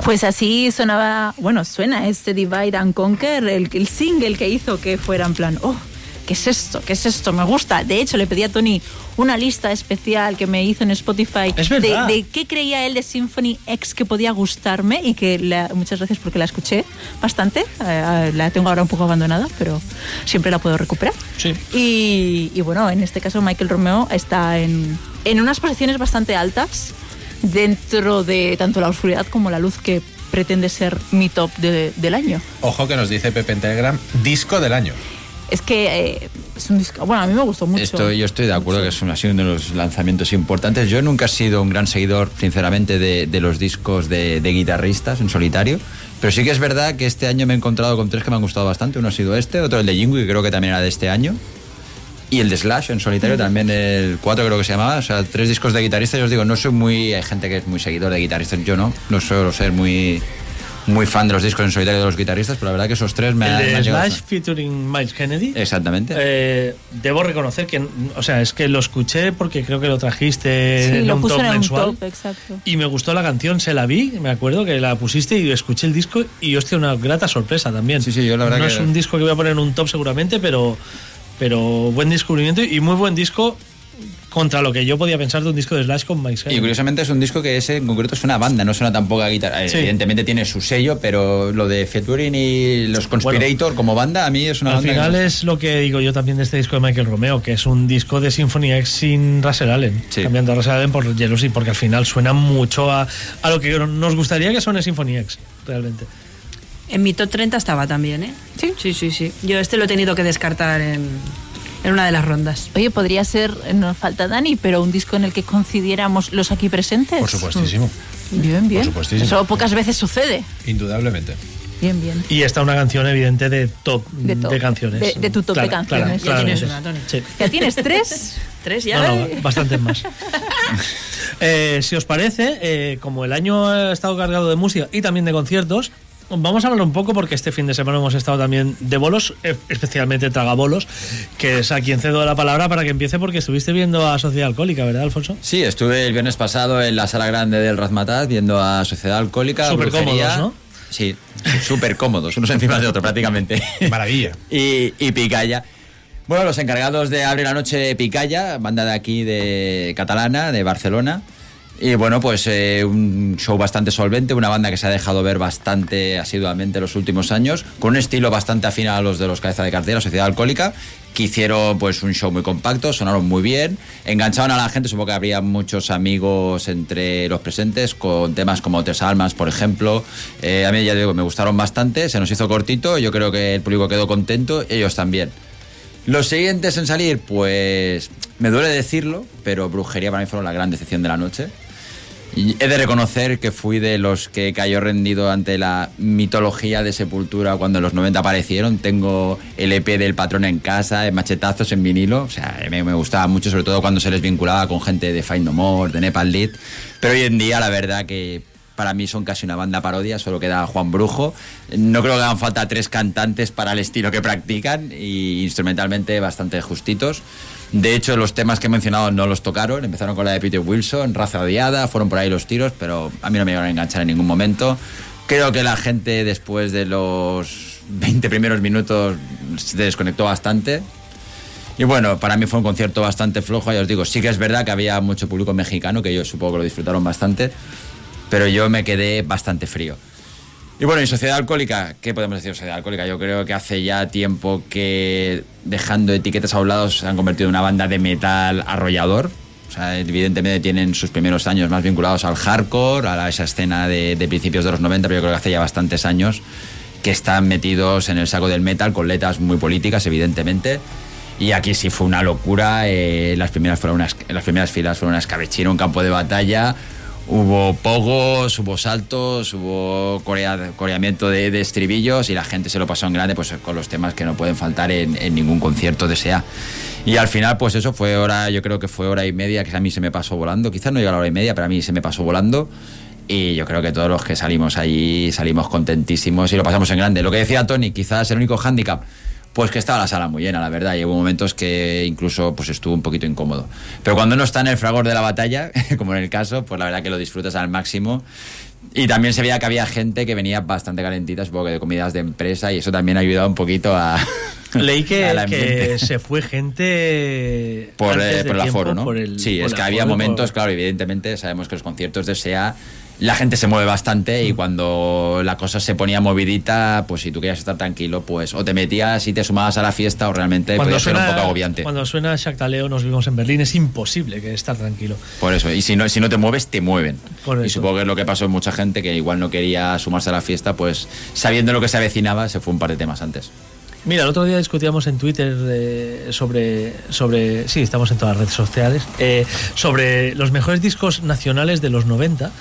Pues así sonaba, bueno, suena este Divide and Conquer, el, el single que hizo que fuera en plan, oh, ¿qué es esto? ¿Qué es esto? Me gusta. De hecho, le pedí a Tony una lista especial que me hizo en Spotify de, qué creía él de Symphony X que podía gustarme y que muchas gracias porque la escuché bastante. Eh, la tengo ahora un poco abandonada, pero siempre la puedo recuperar. Sí. Y, bueno, en este caso Michael Romeo está en, en unas posiciones bastante altas dentro de tanto la oscuridad como la luz que pretende ser mi top del año. Ojo que nos dice Pepe en Telegram, disco del año es que eh, es un disco. Bueno, a mí me gustó mucho. yo estoy de acuerdo que es un, ha sido uno de los lanzamientos importantes. Yo nunca he sido un gran seguidor, sinceramente, de, los discos de, guitarristas en solitario. Pero sí que es verdad que este año me he encontrado con tres que me han gustado bastante. Uno ha sido este, otro el de Jingu, que creo que también era de este año. Y el de Slash en solitario, también el 4 creo que se llamaba. O sea, tres discos de guitarristas. Yo os digo, no soy muy. Hay gente que es muy seguidor de guitarristas. Yo no. No suelo ser muy muy fan de los discos en solitario de los guitarristas, pero la verdad que esos tres me, han, de Slash featuring Miles Kennedy. Exactamente. Eh, debo reconocer que, o sea, es que lo escuché porque creo que lo trajiste en un top mensual. exacto. Y me gustó la canción, se la vi, me acuerdo que la pusiste y escuché el disco y hostia, una grata sorpresa también. Sí, sí, yo la verdad no es un disco que voy a poner en un top seguramente, pero pero buen descubrimiento y muy buen disco contra lo que yo podía pensar de un disco de Slash con Mike Y curiosamente es un disco que ese en concreto es una banda, no suena tampoco a guitarra. Evidentemente tiene su sello, pero lo de featuring y los Conspirator como banda, a mí es una Al final es lo que digo yo también de este disco de Michael Romeo, que es un disco de Symphony X sin Russell Allen, cambiando a Russell Allen por Jealousy, porque al final suena mucho a, a lo que nos gustaría que suene Symphony X, realmente. En mi top 30 estaba también, ¿eh? Sí. Sí, sí, sí. Yo este lo he tenido que descartar en, en una de las rondas. Oye, podría ser, no falta Dani, pero un disco en el que coincidiéramos los aquí presentes. Por supuestísimo. Mm. Bien, bien. Por Eso pocas veces sucede. Indudablemente. Bien, bien. Y está una canción evidente de top de, canciones. De, tu top de canciones. ya tienes una, Tony. ¿Ya tienes tres? (laughs) ¿Tres ya? No, bastantes más. (laughs) Eh, si os parece, eh, como el año ha estado cargado de música y también de conciertos, Vamos a hablar un poco porque este fin de semana hemos estado también de bolos, e, especialmente tragabolos, que es a quien cedo la palabra para que empiece porque estuviste viendo a Sociedad Alcohólica, ¿verdad, Alfonso? Sí, estuve el viernes pasado en la sala grande del Razmataz viendo a Sociedad Alcohólica. Súper cómodos, ¿no? Sí, súper cómodos, unos encima de otro prácticamente. Maravilla. (laughs) y, y Picaya. Bueno, los encargados de abrir la noche Picaya, banda de aquí de catalana, de Barcelona. Y bueno, pues eh, un show bastante solvente, una banda que se ha dejado ver bastante asiduamente en los últimos años, con un estilo bastante afín a los de los cabeza de cartera, Sociedad Alcohólica, que hicieron pues un show muy compacto, sonaron muy bien, enganchaban a la gente, supongo que habría muchos amigos entre los presentes, con temas como Tres Almas, por ejemplo. Eh, a mí ya digo, me gustaron bastante, se nos hizo cortito, yo creo que el público quedó contento, ellos también. Los siguientes en salir, pues me duele decirlo, pero Brujería para mí fueron la gran decepción de la noche. He de reconocer que fui de los que cayó rendido ante la mitología de Sepultura cuando en los 90 aparecieron. Tengo el EP del patrón en casa, machetazos en vinilo. O sea, me, gustaba mucho, sobre todo cuando se les vinculaba con gente de Find More, de Nepal Lead. Pero hoy en día, la verdad que para mí son casi una banda parodia, solo queda Juan Brujo. No creo que hagan falta tres cantantes para el estilo que practican y instrumentalmente bastante justitos. De hecho, los temas que he mencionado no los tocaron. Empezaron con la de Peter Wilson, Raza Odiada, fueron por ahí los tiros, pero a mí no me llegaron a enganchar en ningún momento. Creo que la gente después de los 20 primeros minutos se desconectó bastante. Y bueno, para mí fue un concierto bastante flojo, ya os digo, sí que es verdad que había mucho público mexicano, que yo supongo que lo disfrutaron bastante, pero yo me quedé bastante frío. Y bueno, y Sociedad Alcohólica, ¿qué podemos decir de Sociedad Alcohólica? Yo creo que hace ya tiempo que, dejando etiquetas a un lado, se han convertido en una banda de metal arrollador. O sea, evidentemente tienen sus primeros años más vinculados al hardcore, a esa escena de, principios de los 90, pero yo creo que hace ya bastantes años que están metidos en el saco del metal con letras muy políticas, evidentemente. Y aquí sí fue una locura. Eh, las, primeras fueron unas, las primeras filas fueron una escabechina, un campo de batalla Hubo pogos, hubo saltos, hubo coreamiento de, estribillos y la gente se lo pasó en grande pues con los temas que no pueden faltar en, ningún concierto de SEA. Y al final, pues eso fue hora, yo creo que fue hora y media que a mí se me pasó volando. Quizás no llegó a la hora y media, pero a mí se me pasó volando. Y yo creo que todos los que salimos allí salimos contentísimos y lo pasamos en grande. Lo que decía Tony, quizás el único hándicap pues que estaba la sala muy llena, la verdad, y hubo momentos que incluso pues estuvo un poquito incómodo. Pero cuando no está en el fragor de la batalla, (laughs) como en el caso, pues la verdad que lo disfrutas al máximo. Y también se veía que había gente que venía bastante calentita, supongo que de comidas de empresa, y eso también ha ayudado un poquito a... (laughs) Leí que, (laughs) se fue gente por, eh, el aforo, ¿no? sí, es que había momentos, claro, evidentemente sabemos que los conciertos de SEA la gente se mueve bastante y cuando la cosa se ponía movidita, pues si tú querías estar tranquilo, pues o te metías y te sumabas a la fiesta o realmente cuando podía ser un poco agobiante. Cuando suena Shaktaleo, nos vimos en Berlín, es imposible que estar tranquilo. Por eso, y si no, si no te mueves, te mueven. Y supongo que es lo que pasó en mucha gente que igual no quería sumarse a la fiesta, pues sabiendo lo que se avecinaba, se fue un par de temas antes. Mira, el otro día discutíamos en Twitter eh, sobre, sobre. Sí, estamos en todas las redes sociales. Eh, sobre los mejores discos nacionales de los 90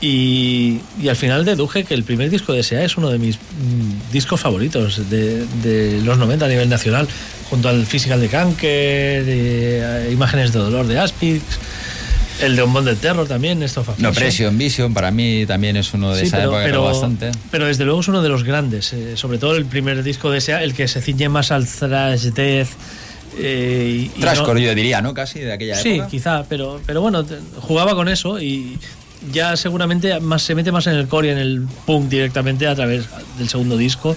y, al final deduje que el primer disco de SEA es uno de mis mm, discos favoritos de, los 90 a nivel nacional, junto al Physical de Canker, eh, Imágenes de Dolor de Aspix. El de Un de Terror también, esto No, Pression Vision, para mí también es uno de esa pero, época pero, bastante. Pero desde luego es uno de los grandes, eh, sobre todo el primer disco de SEA, el que se ciñe más al thrash death. Eh, yo diría, ¿no? Casi de aquella época. Sí, quizá, pero, pero bueno, jugaba con eso y, ya seguramente más se mete más en el core y en el punk directamente a través del segundo disco.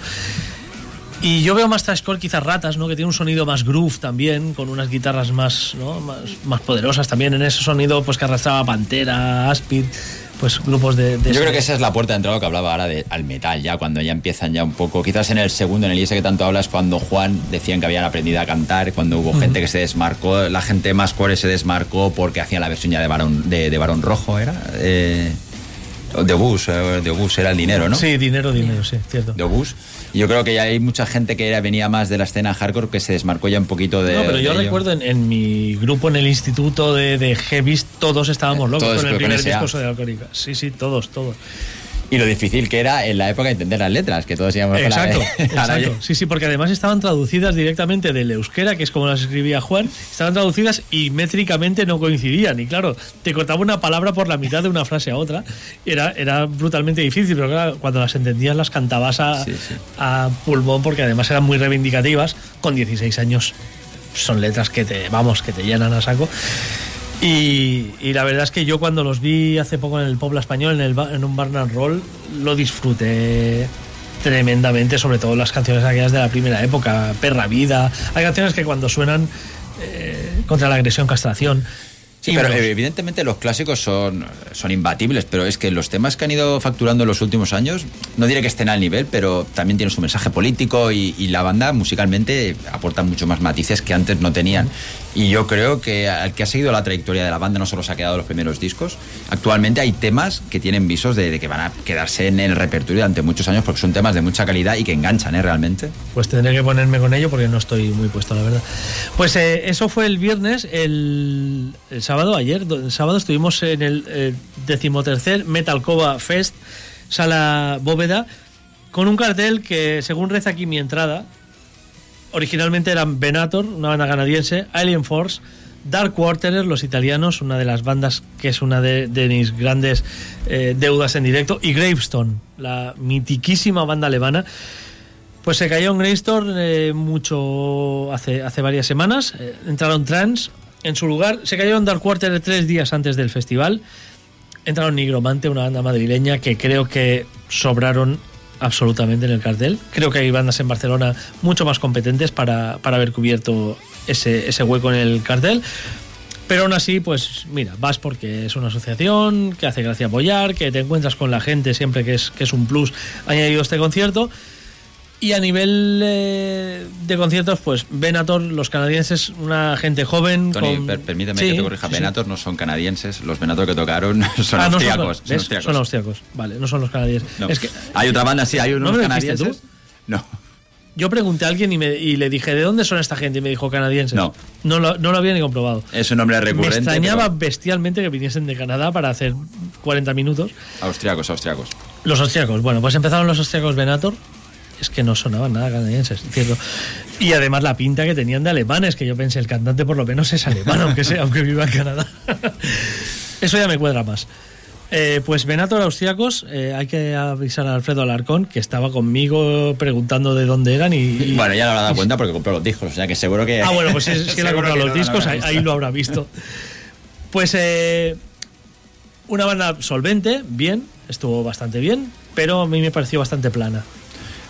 Y yo veo más trashcore quizás Ratas, ¿no? Que tiene un sonido más groove también, con unas guitarras más, más, más poderosas también. En ese sonido pues que arrastraba Pantera, Aspid, pues grupos de... Yo creo que esa es la puerta de entrada que hablaba ahora de, al metal, ya cuando ya empiezan ya un poco, quizás en el segundo, en el IS que tanto hablas, cuando Juan decían que habían aprendido a cantar, cuando hubo gente que se desmarcó, la gente más core se desmarcó porque hacían la versión ya de Barón, de, de Rojo, ¿era? Eh, de Obús, eh, de Obús era el dinero, ¿no? Sí, dinero, dinero, sí, cierto. De Obús. Yo creo que ya hay mucha gente que venía más de la escena hardcore que se desmarcó ya un poquito de. No, pero yo recuerdo en, mi grupo en el instituto de, de Heavis, todos estábamos locos con el primer disco de Alcohólica. Sí, sí, todos, todos y lo difícil que era en la época entender las letras, que todos íbamos exacto, (laughs) Exacto, sí, sí, porque además estaban traducidas directamente del euskera, que es como las escribía Juan, estaban traducidas y métricamente no coincidían. Y claro, te cortaba una palabra por la mitad de una frase a otra. Era, era brutalmente difícil, pero claro, cuando las entendías las cantabas a, a pulmón, porque además eran muy reivindicativas, con 16 años. Son letras que te, vamos, que te llenan a saco. Y, la verdad es que yo cuando los vi hace poco en el Pueblo Español, en, el, en un Barnard Roll, lo disfruté tremendamente, sobre todo las canciones aquellas de la primera época, Perra Vida. Hay canciones que cuando suenan eh, contra la agresión, castración, Sí, pero evidentemente los clásicos son, son imbatibles, pero es que los temas que han ido facturando en los últimos años, no diré que estén al nivel, pero también tienen su mensaje político y, y la banda musicalmente aporta mucho más matices que antes no tenían. Y yo creo que al que ha seguido la trayectoria de la banda no solo se ha quedado los primeros discos, actualmente hay temas que tienen visos de, que van a quedarse en el repertorio durante muchos años porque son temas de mucha calidad y que enganchan, ¿eh? Realmente. Pues tendré que ponerme con ello porque no estoy muy puesto, la verdad. Pues eh, eso fue el viernes, el, sábado, ayer, el sábado estuvimos en el eh, decimotercer Metal Cova Fest, sala bóveda, con un cartel que, según reza aquí mi entrada, originalmente eran Venator, una banda canadiense, Alien Force, Dark Quarterer, los italianos, una de las bandas que es una de, mis grandes eh, deudas en directo, y Gravestone, la mitiquísima banda alemana. Pues se cayó en Gravestone eh, mucho hace, hace varias semanas, eh, entraron trans en su lugar, se cayeron Dark Quarterer tres días antes del festival, entraron Nigromante, una banda madrileña que creo que sobraron absolutamente en el cartel. Creo que hay bandas en Barcelona mucho más competentes para, haber cubierto ese, ese hueco en el cartel. Pero aún así, pues mira, vas porque es una asociación, que hace gracia apoyar, que te encuentras con la gente siempre que es, que es un plus añadido este concierto. Y a nivel eh, de conciertos, pues Venator, los canadienses, una gente joven. Tony, permíteme que te corrija. Venator no son canadienses, los Venator que tocaron (laughs) son ah, austriacos. son, austriacos. vale, no son los canadienses. Es que, hay otra banda, sí, hay unos canadienses. No. Yo pregunté a alguien y, me, y, le dije, ¿de dónde son esta gente? Y me dijo, canadienses. No. No lo, no lo había ni comprobado. Es un nombre recurrente. Me extrañaba bestialmente que viniesen de Canadá para hacer 40 minutos. Austriacos, austriacos. Los austriacos. Bueno, pues empezaron los austriacos Venator es que no sonaban nada canadienses, cierto. Y además la pinta que tenían de alemanes, que yo pensé, el cantante por lo menos es alemán, (laughs) aunque sea, aunque viva en Canadá. Eso ya me cuadra más. Eh, pues Venator Austriacos, eh, hay que avisar a Alfredo Alarcón, que estaba conmigo preguntando de dónde eran y... (laughs) bueno, ya lo habrá dado cuenta porque compró los discos, o sea que seguro que... Ah, bueno, pues si, si él ha (laughs) comprado los discos, ahí, lo habrá visto. Pues eh, una banda solvente, bien, estuvo bastante bien, pero a mí me pareció bastante plana.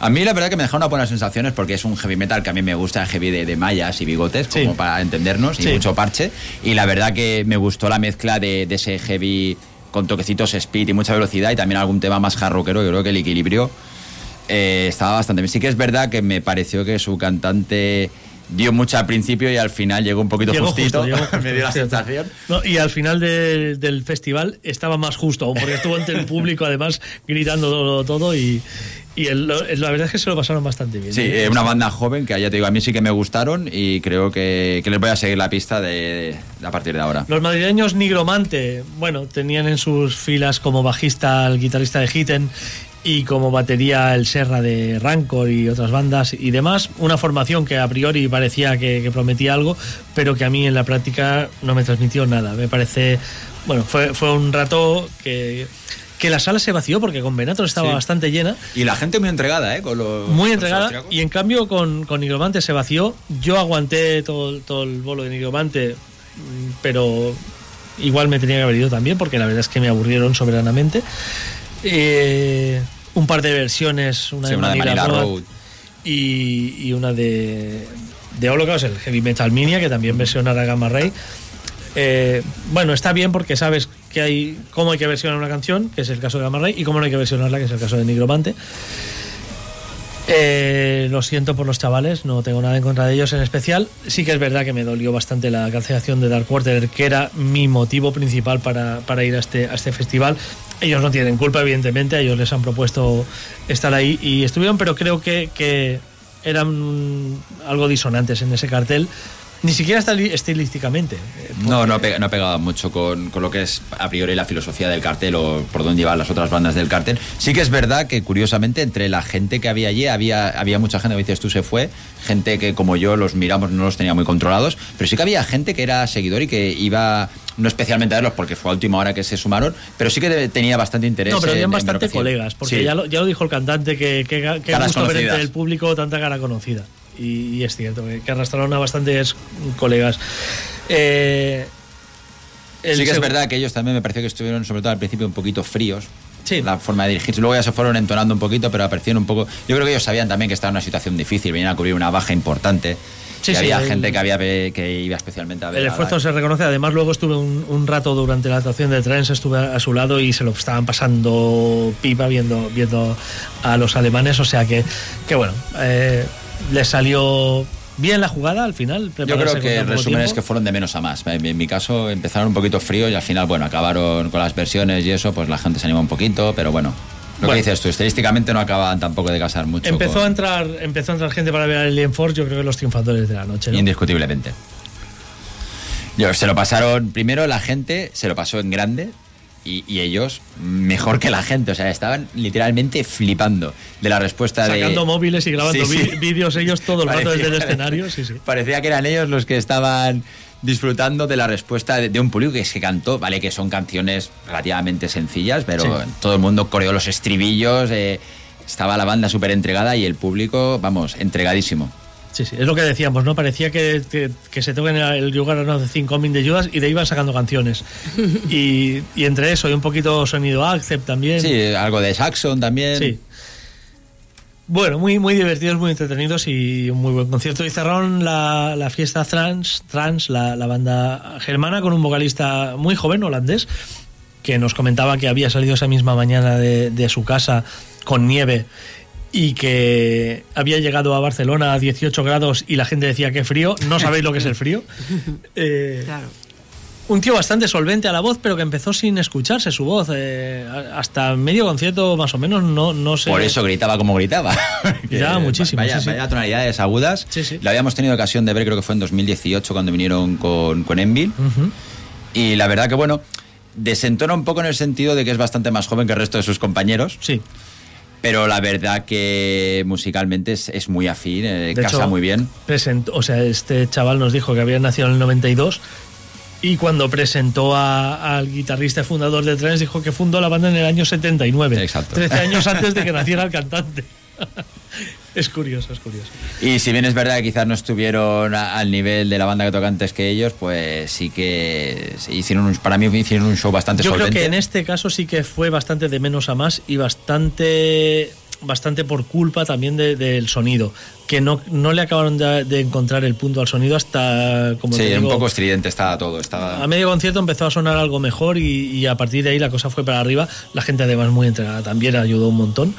A mí la verdad que me dejó unas buenas sensaciones porque es un heavy metal que a mí me gusta, heavy de, de mallas y bigotes, como para entendernos, y mucho parche. Y la verdad que me gustó la mezcla de, ese heavy con toquecitos speed y mucha velocidad y también algún tema más rockero. Yo creo que el equilibrio eh, estaba bastante bien. Sí que es verdad que me pareció que su cantante dio mucho al principio y al final llegó un poquito justito. (laughs) me dio la sensación. y al final del festival estaba más justo, porque estuvo ante el (laughs) público además gritando todo y, y la verdad es que se lo pasaron bastante bien. Sí, ¿eh? una banda joven que ya te digo, a mí sí que me gustaron y creo que, les voy a seguir la pista de, a partir de ahora. Los madrileños Nigromante, bueno, tenían en sus filas como bajista al guitarrista de Hitten y como batería el Serra de Rancor y otras bandas y demás. Una formación que a priori parecía que, prometía algo, pero que a mí en la práctica no me transmitió nada. Me parece, bueno, fue, fue un rato que que la sala se vació porque con Venator estaba bastante llena. Y la gente muy entregada, ¿eh? Con muy entregada. Y en cambio con, con Nigromante se vació. Yo aguanté todo, todo el bolo de Nigromante, pero igual me tenía que haber ido también porque la verdad es que me aburrieron soberanamente. Eh, un par de versiones, una de, Manila, Road, Y, una de, de Holocaust, el Heavy Metal Minia, que también versionará Gamma Ray. Eh, bueno, está bien porque sabes que hay cómo hay que versionar una canción, que es el caso de Gamma Ray, y cómo no hay que versionarla, que es el caso de Nigromante. Eh, lo siento por los chavales, no tengo nada en contra de ellos en especial. Sí que es verdad que me dolió bastante la cancelación de Dark Quarter, que era mi motivo principal para, ir a este, a este festival. Ellos no tienen culpa, evidentemente, ellos les han propuesto estar ahí y estuvieron, pero creo que, que eran algo disonantes en ese cartel ni siquiera está estilísticamente. Eh, no, no, ha pegado mucho con, lo que es a priori la filosofía del cartel o por dónde iban las otras bandas del cartel. Sí que es verdad que curiosamente entre la gente que había allí había, había mucha gente, dices tú, se fue, gente que como yo los miramos no los tenía muy controlados, pero sí que había gente que era seguidor y que iba no especialmente a verlos porque fue a última hora que se sumaron, pero sí que tenía bastante interés. No, pero habían bastante colegas, porque ya, lo, ya, lo, dijo el cantante que, que, que gusto ver entre el público tanta cara conocida y, es cierto que, arrastraron a bastantes colegas. Eh, sí que es verdad que ellos también me pareció que estuvieron, sobre todo al principio, un poquito fríos. Sí. La forma de dirigirse. Luego ya se fueron entonando un poquito, pero aparecieron un poco. Yo creo que ellos sabían también que estaba en una situación difícil, venían a cubrir una baja importante. Sí, había gente que había que iba especialmente a ver. El esfuerzo se reconoce. Además, luego estuve un, rato durante la actuación de Trens, estuve a su lado y se lo estaban pasando pipa viendo, viendo a los alemanes. O sea que, que bueno, eh, le salió bien la jugada al final. Yo creo que el resumen es que fueron de menos a más. En, mi caso empezaron un poquito frío y al final, bueno, acabaron con las versiones y eso, pues la gente se animó un poquito, pero bueno. Lo que dices tú, estadísticamente no acaban tampoco de casar mucho. Empezó, a entrar, empezó a entrar gente para ver a Alien Force, yo creo que los triunfadores de la noche. Indiscutiblemente. Yo, se lo pasaron, primero la gente se lo pasó en grande, y, ellos mejor que la gente, o sea, estaban literalmente flipando de la respuesta de... Sacando móviles y grabando vídeos ellos todo el rato desde el escenario, sí, sí. Parecía que eran ellos los que estaban disfrutando de la respuesta de, un público que se cantó, vale, que son canciones relativamente sencillas, pero todo el mundo coreó los estribillos, eh, estaba la banda súper entregada y el público, vamos, entregadísimo. Sí, sí, es lo que decíamos, ¿no? Parecía que, que, se toquen el lugar ¿no? de 5 de Judas y de ahí iban sacando canciones. (laughs) y, y, entre eso y un poquito sonido Accept también. Sí, algo de Saxon también. Sí. Bueno, muy, muy divertidos, muy entretenidos y un muy buen concierto. Y cerraron la, la fiesta Trans, Trans la, la banda germana, con un vocalista muy joven, holandés, que nos comentaba que había salido esa misma mañana de, de su casa con nieve y que había llegado a Barcelona a 18 grados y la gente decía que frío. No sabéis lo que es el frío. (laughs) Eh, claro. Un tío bastante solvente a la voz, pero que empezó sin escucharse su voz. Eh, hasta medio concierto, más o menos, no, no sé. Por eso gritaba como gritaba. (laughs) ya, (laughs) muchísimo. Vaya, tonalidades agudas. Sí, La habíamos tenido ocasión de ver, creo que fue en 2018, cuando vinieron con, con Envil. Y la verdad que, bueno, desentona un poco en el sentido de que es bastante más joven que el resto de sus compañeros. Sí pero la verdad que musicalmente es, muy afín, eh, casa muy bien. o sea, este chaval nos dijo que había nacido en el 92 Y cuando presentó al guitarrista fundador de Trends, dijo que fundó la banda en el año 79. Exacto. 13 años antes de que (laughs) naciera el cantante. Es curioso, es curioso. Y si bien es verdad que quizás no estuvieron al nivel de la banda que toca antes que ellos, pues sí que hicieron un, para mí hicieron un show bastante Yo creo que en este caso sí que fue bastante de menos a más y bastante bastante por culpa también del sonido, que no, no le acabaron de, encontrar el punto al sonido hasta como Sí, un poco estridente estaba todo. Estaba... A medio concierto empezó a sonar algo mejor y, y, a partir de ahí la cosa fue para arriba. La gente además muy entregada también ayudó un montón.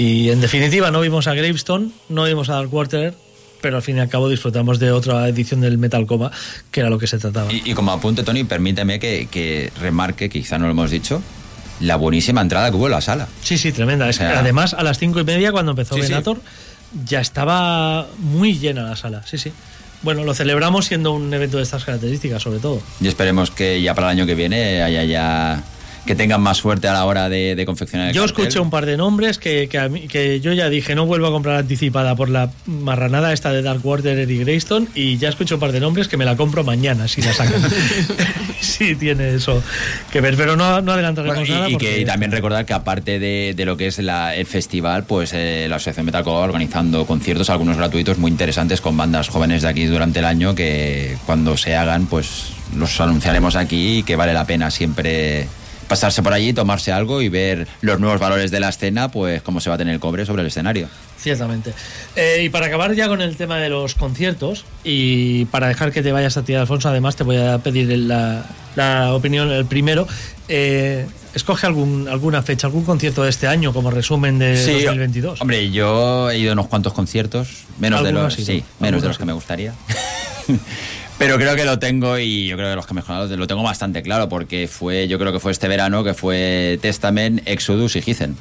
Y en definitiva, no vimos a Gravestone, no vimos a Dark Water, pero al fin y al cabo disfrutamos de otra edición del Metal Coma, que era lo que se trataba. Y, como apunte, Tony, permíteme que, que remarque, quizá no lo hemos dicho, la buenísima entrada que hubo en la sala. Sí, sí, tremenda. además, a las cinco y media, cuando empezó Venator, ya estaba muy llena la sala. Sí, sí. Bueno, lo celebramos siendo un evento de estas características, sobre todo. Y esperemos que ya para el año que viene haya ya que tengan más suerte a la hora de, confeccionar el Yo escuché un par de nombres que, que, yo ya dije, no vuelvo a comprar anticipada por la marranada esta de Dark Water y Greystone y ya escuché un par de nombres que me la compro mañana si la sacan. (laughs) sí, tiene eso que ver, pero no, no adelantaremos nada. Y, que también recordar que aparte de, lo que es el festival, pues eh, la Asociación Metal va organizando conciertos, algunos gratuitos muy interesantes con bandas jóvenes de aquí durante el año que cuando se hagan, pues los anunciaremos aquí y que vale la pena siempre pasarse por allí, tomarse algo y ver los nuevos valores de la escena, pues cómo se va a tener el cobre sobre el escenario. Ciertamente. Eh, y para acabar ya con el tema de los conciertos y para dejar que te vayas a ti, Alfonso, además te voy a pedir la, opinión, el primero. Eh, escoge algún, alguna fecha, algún concierto de este año como resumen de 2022. Hombre, yo he ido a unos cuantos conciertos, menos de los, sí, menos de los que me gustaría. (laughs) Pero creo que lo tengo y yo creo que los que mejor lo tengo bastante claro porque fue, yo creo que fue este verano que fue Testament, Exodus y Hizen.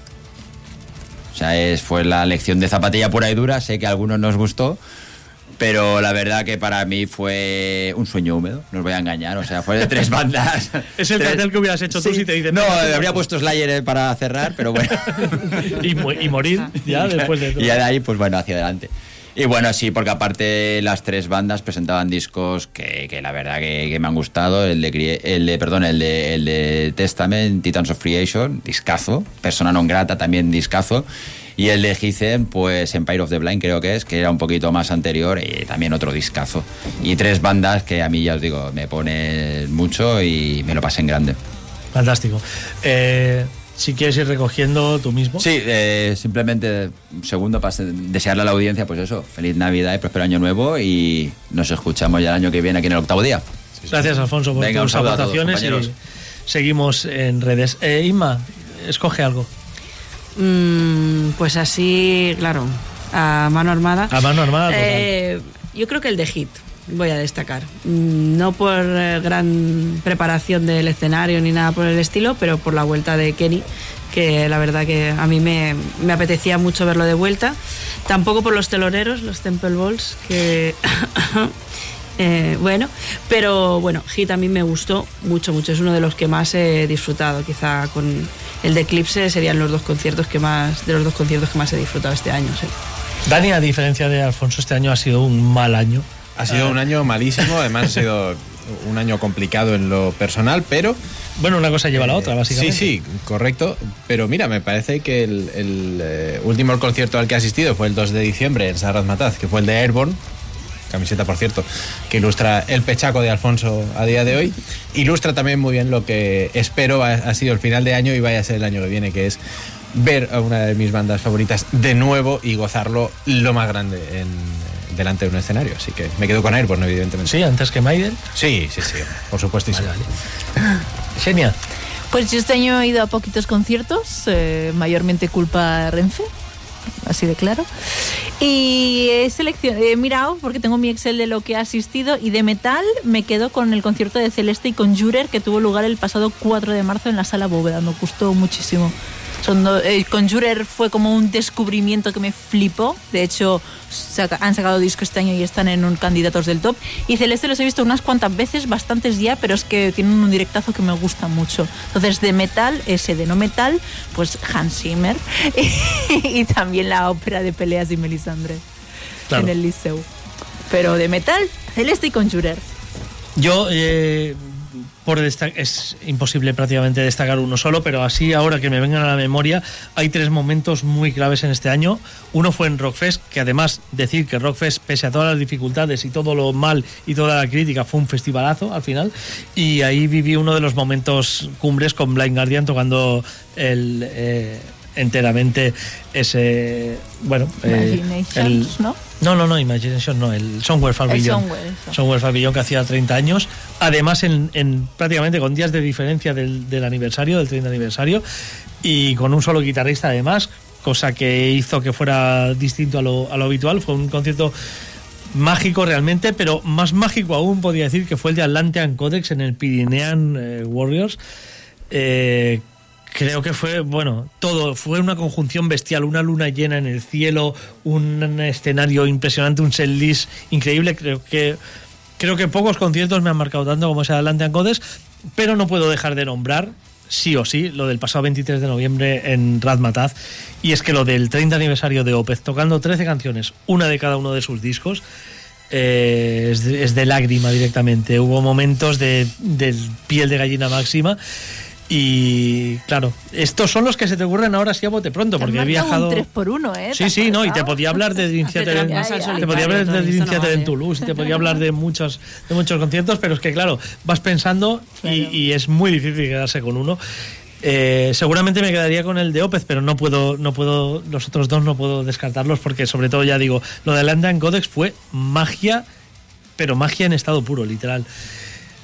O sea, es, fue la lección de zapatilla pura y dura. Sé que a algunos nos gustó, pero la verdad que para mí fue un sueño húmedo, no os voy a engañar, o sea, fue de tres (laughs) bandas. es el cartel que hubieras hecho tú si te dicen. No, habría puesto Slayer para cerrar, pero bueno. (laughs) y, morir ya (laughs) después de todo. Y de ahí, pues bueno, hacia adelante. Y bueno, sí, porque aparte las tres bandas presentaban discos que, que la verdad que, me han gustado. El de, perdón, el de, el de Testament, Titans of Creation, discazo. Persona non grata, también discazo. Y el de Gizen, pues Empire of the Blind creo que es, que era un poquito más anterior y también otro discazo. Y tres bandas que a mí ya os digo, me pone mucho y me lo pasé en grande. Fantástico. Eh, si quieres ir recogiendo tú mismo. Sí, eh, simplemente un segundo para desearle a la audiencia, pues eso, feliz Navidad y próspero año nuevo y nos escuchamos ya el año que viene aquí en el octavo día. Gracias, Alfonso, por tus aportaciones y seguimos en redes. Eh, Inma, escoge algo. Mm, pues así, claro, a mano armada. A mano armada. Eh, yo creo que el de Hit voy a destacar. Mm, no por eh, gran preparación del escenario ni nada por el estilo, pero por la vuelta de Kenny, que la verdad que a mí me, me apetecía mucho verlo de vuelta. Tampoco por los teloneros, los Temple Balls, que... (coughs) Eh, bueno, pero bueno, Hit a mí me gustó mucho, mucho. Es uno de los que más he disfrutado. Quizá con el de Eclipse serían los dos conciertos que más, de los dos conciertos que más he disfrutado este año. Sí. Dani, a diferencia de Alfonso, este año ha sido un mal año. Ha sido un año malísimo, además ha sido un año complicado en lo personal, pero... Bueno, una cosa lleva a la otra, básicamente. Sí, sí, correcto. Pero mira, me parece que el, eh, último concierto al que he asistido fue el 2 de diciembre en Sarraz Mataz, que fue el de Airborne, camiseta por cierto, que ilustra el pechaco de Alfonso a día de hoy. Ilustra también muy bien lo que espero ha, sido el final de año y vaya a ser el año que viene, que es ver a una de mis bandas favoritas de nuevo y gozarlo lo más grande en, delante de un escenario. Así que me quedo con Airborne, evidentemente. Sí, antes que Maiden. Sí, sí, sí, por supuesto. Genial. Pues yo este año he ido a poquitos conciertos, eh, mayormente culpa Renfe, así de claro. Y he, seleccionado, he mirado, porque tengo mi Excel de lo que he asistido, y de metal me quedo con el concierto de Celeste y con Jurer, que tuvo lugar el pasado 4 de marzo en la Sala Bóveda. Me gustó muchísimo. Son eh, Conjurer fue como un descubrimiento que me flipó. De hecho, han sacado disco este año y están en un candidatos del top. Y Celeste los he visto unas cuantas veces, bastantes ya, pero es que tienen un directazo que me gusta mucho. Entonces, de metal, ese de no metal, pues Hans Zimmer (laughs) y, también la ópera de peleas de Melisandre en el Liceu. Pero de metal, Celeste y Conjurer. Yo, eh, por es imposible prácticamente destacar uno solo, pero así ahora que me vengan a la memoria, hay tres momentos muy claves en este año. Uno fue en Rockfest, que además decir que Rockfest, pese a todas las dificultades y todo lo mal y toda la crítica, fue un festivalazo al final. Y ahí viví uno de los momentos cumbres con Blind Guardian tocando el... Eh, enteramente ese bueno eh, el, ¿no? No, no, no, Imagination no, el Somewhere Far Beyond. Somewhere, Far Beyond que hacía 30 años. Además, en, prácticamente con días de diferencia del, aniversario, del 30 aniversario, y con un solo guitarrista además, cosa que hizo que fuera distinto a lo, a lo habitual. Fue un concierto mágico realmente, pero más mágico aún podría decir que fue el de Atlantean Codex en el Pirinean eh, Warriors. Eh, Creo que fue, bueno, todo, fue una conjunción bestial, una luna llena en el cielo, un escenario impresionante, un setlist increíble, creo que creo que pocos conciertos me han marcado tanto como ese Adelante Ancodes, pero no puedo dejar de nombrar sí o sí, lo del pasado 23 de noviembre en Razmataz, y es que lo del 30 aniversario de Opez, tocando 13 canciones, una de cada uno de sus discos, eh, es, de, lágrima directamente. Hubo momentos de, de piel de gallina máxima. Y claro, estos son los que se te ocurren ahora sí a bote pronto, porque he viajado. Un 3 por 1 ¿eh? Sí, sí, no, y te podía hablar de (laughs) en, te podía hablar de Theater en Toulouse, te podía hablar de muchos, de muchos conciertos, pero es que claro, vas pensando y, es muy difícil quedarse con uno. Eh, seguramente me quedaría con el de Opez, pero no puedo, no puedo, los otros dos no puedo descartarlos porque sobre todo ya digo, lo de London Codex fue magia, pero magia en estado puro, literal.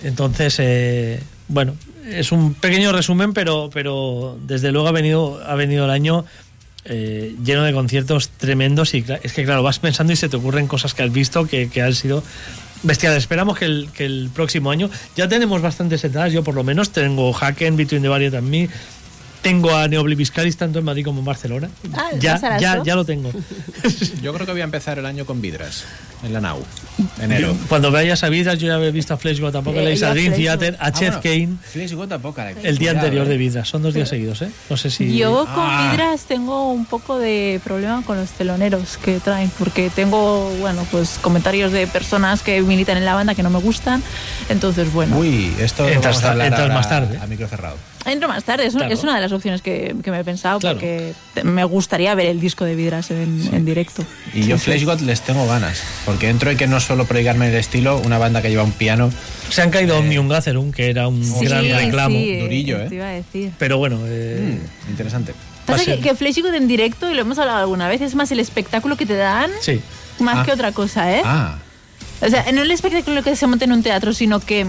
Entonces, eh, bueno, es un pequeño resumen, pero, pero desde luego ha venido, ha venido el año eh, lleno de conciertos tremendos y es que claro, vas pensando y se te ocurren cosas que has visto que, que han sido bestiales. Esperamos que el, que el próximo año ya tenemos bastantes entradas, yo por lo menos tengo Haken, Between the Barrier también tengo a Neobliviscaris tanto en Madrid como en Barcelona. Ah, ya, ya, ya lo tengo. (laughs) Yo creo que voy a empezar el año con Vidras, en la NAU, enero. Cuando vayas a Vidras, yo ya había visto a Fleshgo tampoco, eh, a Dream Theater, a Chet Kane. tampoco. El día anterior de Vidras, son dos días (laughs) seguidos, ¿eh? No sé si. Yo con ah. Vidras tengo un poco de problema con los teloneros que traen, porque tengo, bueno, pues comentarios de personas que militan en la banda que no me gustan. Entonces, bueno. Uy, esto entras, más tarde. A micro cerrado. Entro más tarde, es, una de las opciones que, me he pensado, porque me gustaría ver el disco de Vidras en, directo. Y yo Flash God les tengo ganas, porque entro y que no solo proyectarme el estilo, una banda que lleva un piano. Se han caído eh, un Gatherum, que era un gran reclamo. Durillo, ¿eh? Te iba a decir. Pero bueno. Eh, mm, interesante. Pasa que, que Flash God en directo, y lo hemos hablado alguna vez, es más el espectáculo que te dan, sí. más ah. que otra cosa, ¿eh? Ah. O sea, no el espectáculo que se monta en un teatro, sino que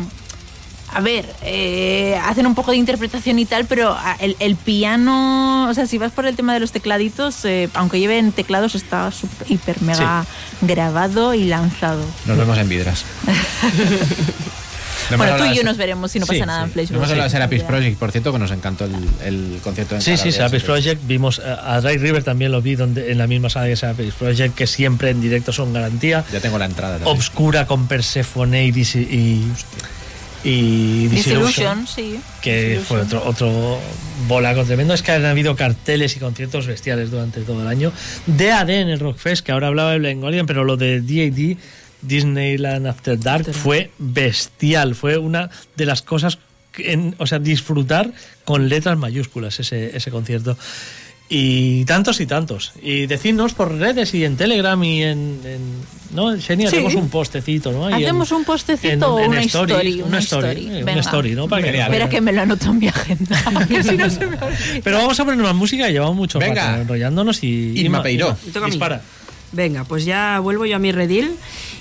a ver, eh, hacen un poco de interpretación y tal, pero ah, el, piano, o sea, si vas por el tema de los tecladitos, eh, aunque lleven teclados, está super, hiper mega grabado y lanzado. Nos vemos en Vidras. (laughs) bueno, tú y yo nos veremos si no pasa nada en Flashback. Vamos a hablar de Serapis Project, por cierto, que nos encantó el, concierto en Sí, sí, Serapis Project. Vimos a Dry River también lo vi donde, en la misma sala de Serapis Project, que siempre en directo son garantía. Ya tengo la entrada también. Obscura con Persephone y, y y Disillusion, sí. que fue otro, otro bolaco tremendo. Es que han habido carteles y conciertos bestiales durante todo el año. DAD en el Rockfest, que ahora hablaba de Blind pero lo de DAD, Disneyland After Dark, fue bestial. Fue una de las cosas, o sea, disfrutar con letras mayúsculas ese, ese concierto. Y tantos y tantos. Y decirnos por redes y en Telegram y en. ¿No? Xenia, hacemos un postecito, ¿no? hacemos un postecito o una story, Una story. Una story, ¿no? Para que, Espera que me lo anoto en mi agenda. (laughs) Pero vamos a poner más música, llevamos mucho Venga. enrollándonos y. Irma Peiró. Dispara. Venga, pues ya vuelvo yo a mi redil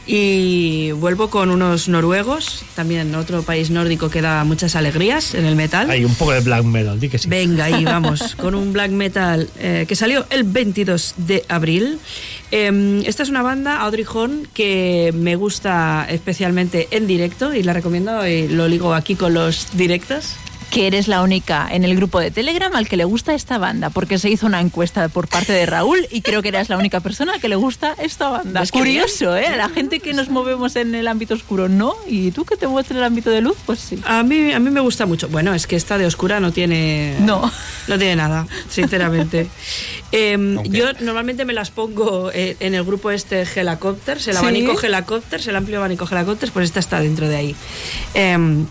y vuelvo con unos noruegos, también otro país nórdico que da muchas alegrías en el metal. Hay un poco de black metal, di que sí. Venga, y (laughs) vamos, con un black metal eh, que salió el 22 de abril. Em, esta es una banda, Audrey Horn, que me gusta especialmente en directo y la recomiendo y lo ligo aquí con los directos que eres la única en el grupo de Telegram al que le gusta esta banda, porque se hizo una encuesta por parte de Raúl y creo que eres la única persona que le gusta esta banda. Es curioso, ¿eh? La gente que nos movemos en el ámbito oscuro no, y tú que te mueves en el ámbito de luz, pues sí. A mí, a mí me gusta mucho. Bueno, es que esta de oscura no tiene... No. No tiene nada, sinceramente. (laughs) Em, yo normalmente me las pongo eh, en el grupo este Helicopters, el abanico Helicopters, el amplio abanico Helicopters, pues esta está dentro de ahí. Em,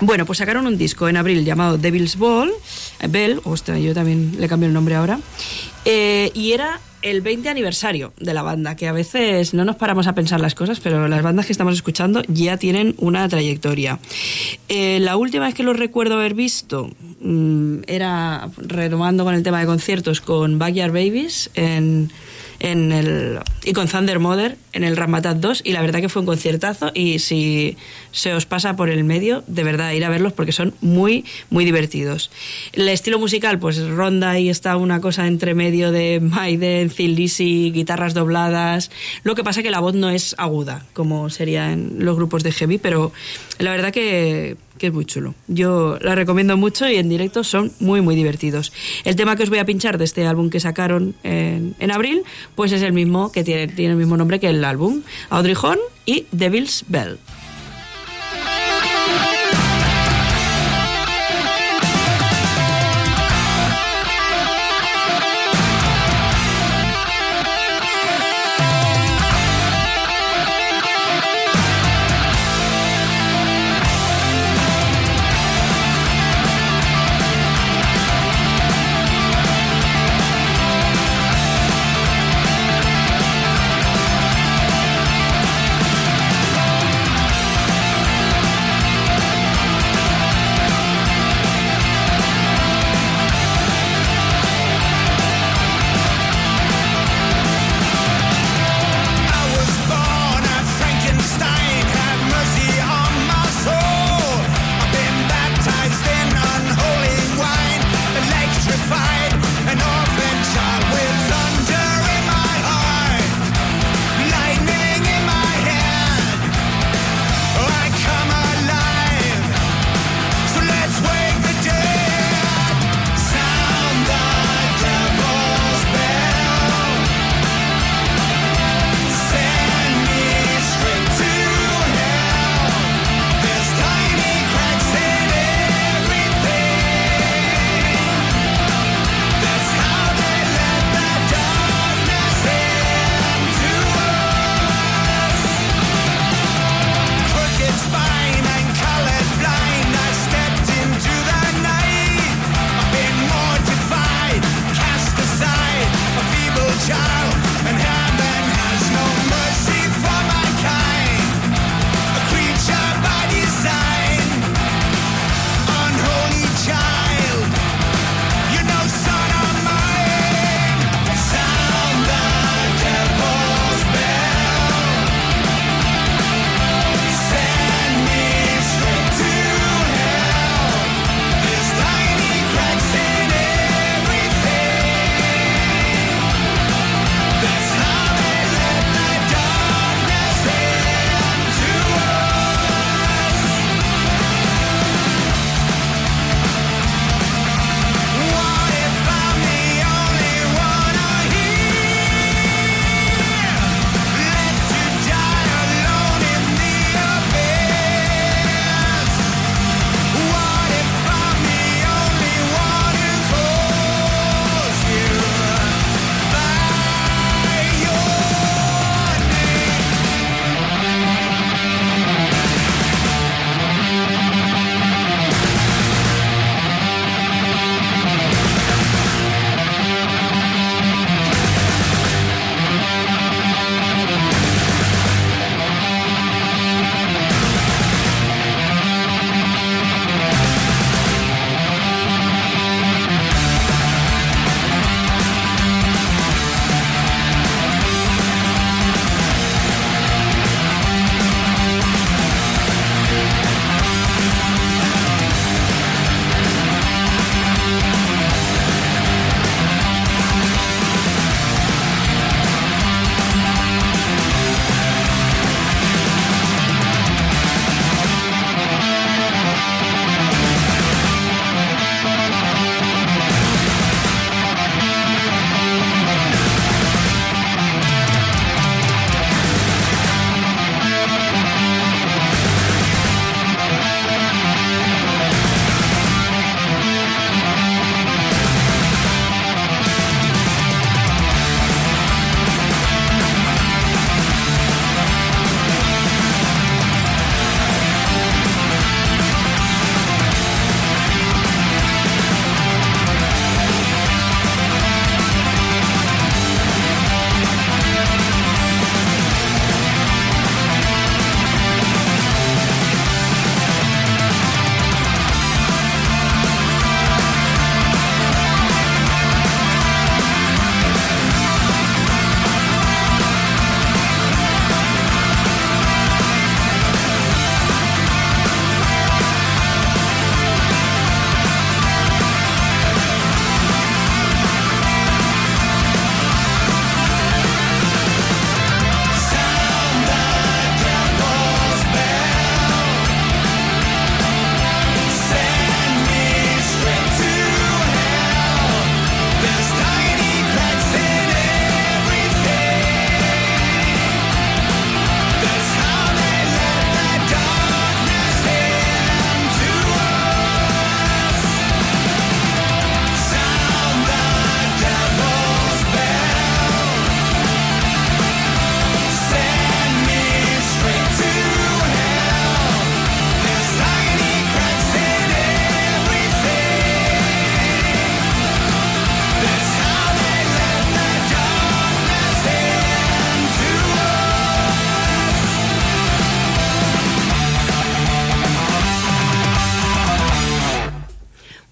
bueno, pues sacaron un disco en abril llamado Devil's Ball, eh, Bell, ostras, yo también le cambio el nombre ahora, eh, y era el 20 aniversario de la banda, que a veces no nos paramos a pensar las cosas, pero las bandas que estamos escuchando ya tienen una trayectoria. Eh, la última vez que los recuerdo haber visto mm, era retomando con el tema de conciertos con Backyard Babies en en el, y con Thunder Mother en el Ramatat 2 y la verdad que fue un conciertazo y si se os pasa por el medio, de verdad, ir a verlos porque son muy, muy divertidos. El estilo musical, pues ronda y está una cosa entre medio de Maiden, Thin guitarras dobladas. Lo que pasa que la voz no es aguda, como sería en los grupos de heavy, pero la verdad que que es muy chulo. Yo la recomiendo mucho y en directo son muy, muy divertidos. El tema que os voy a pinchar de este álbum que sacaron en, en abril, pues es el mismo, que tiene, tiene el mismo nombre que el álbum, Audrey Horn y Devil's Bell.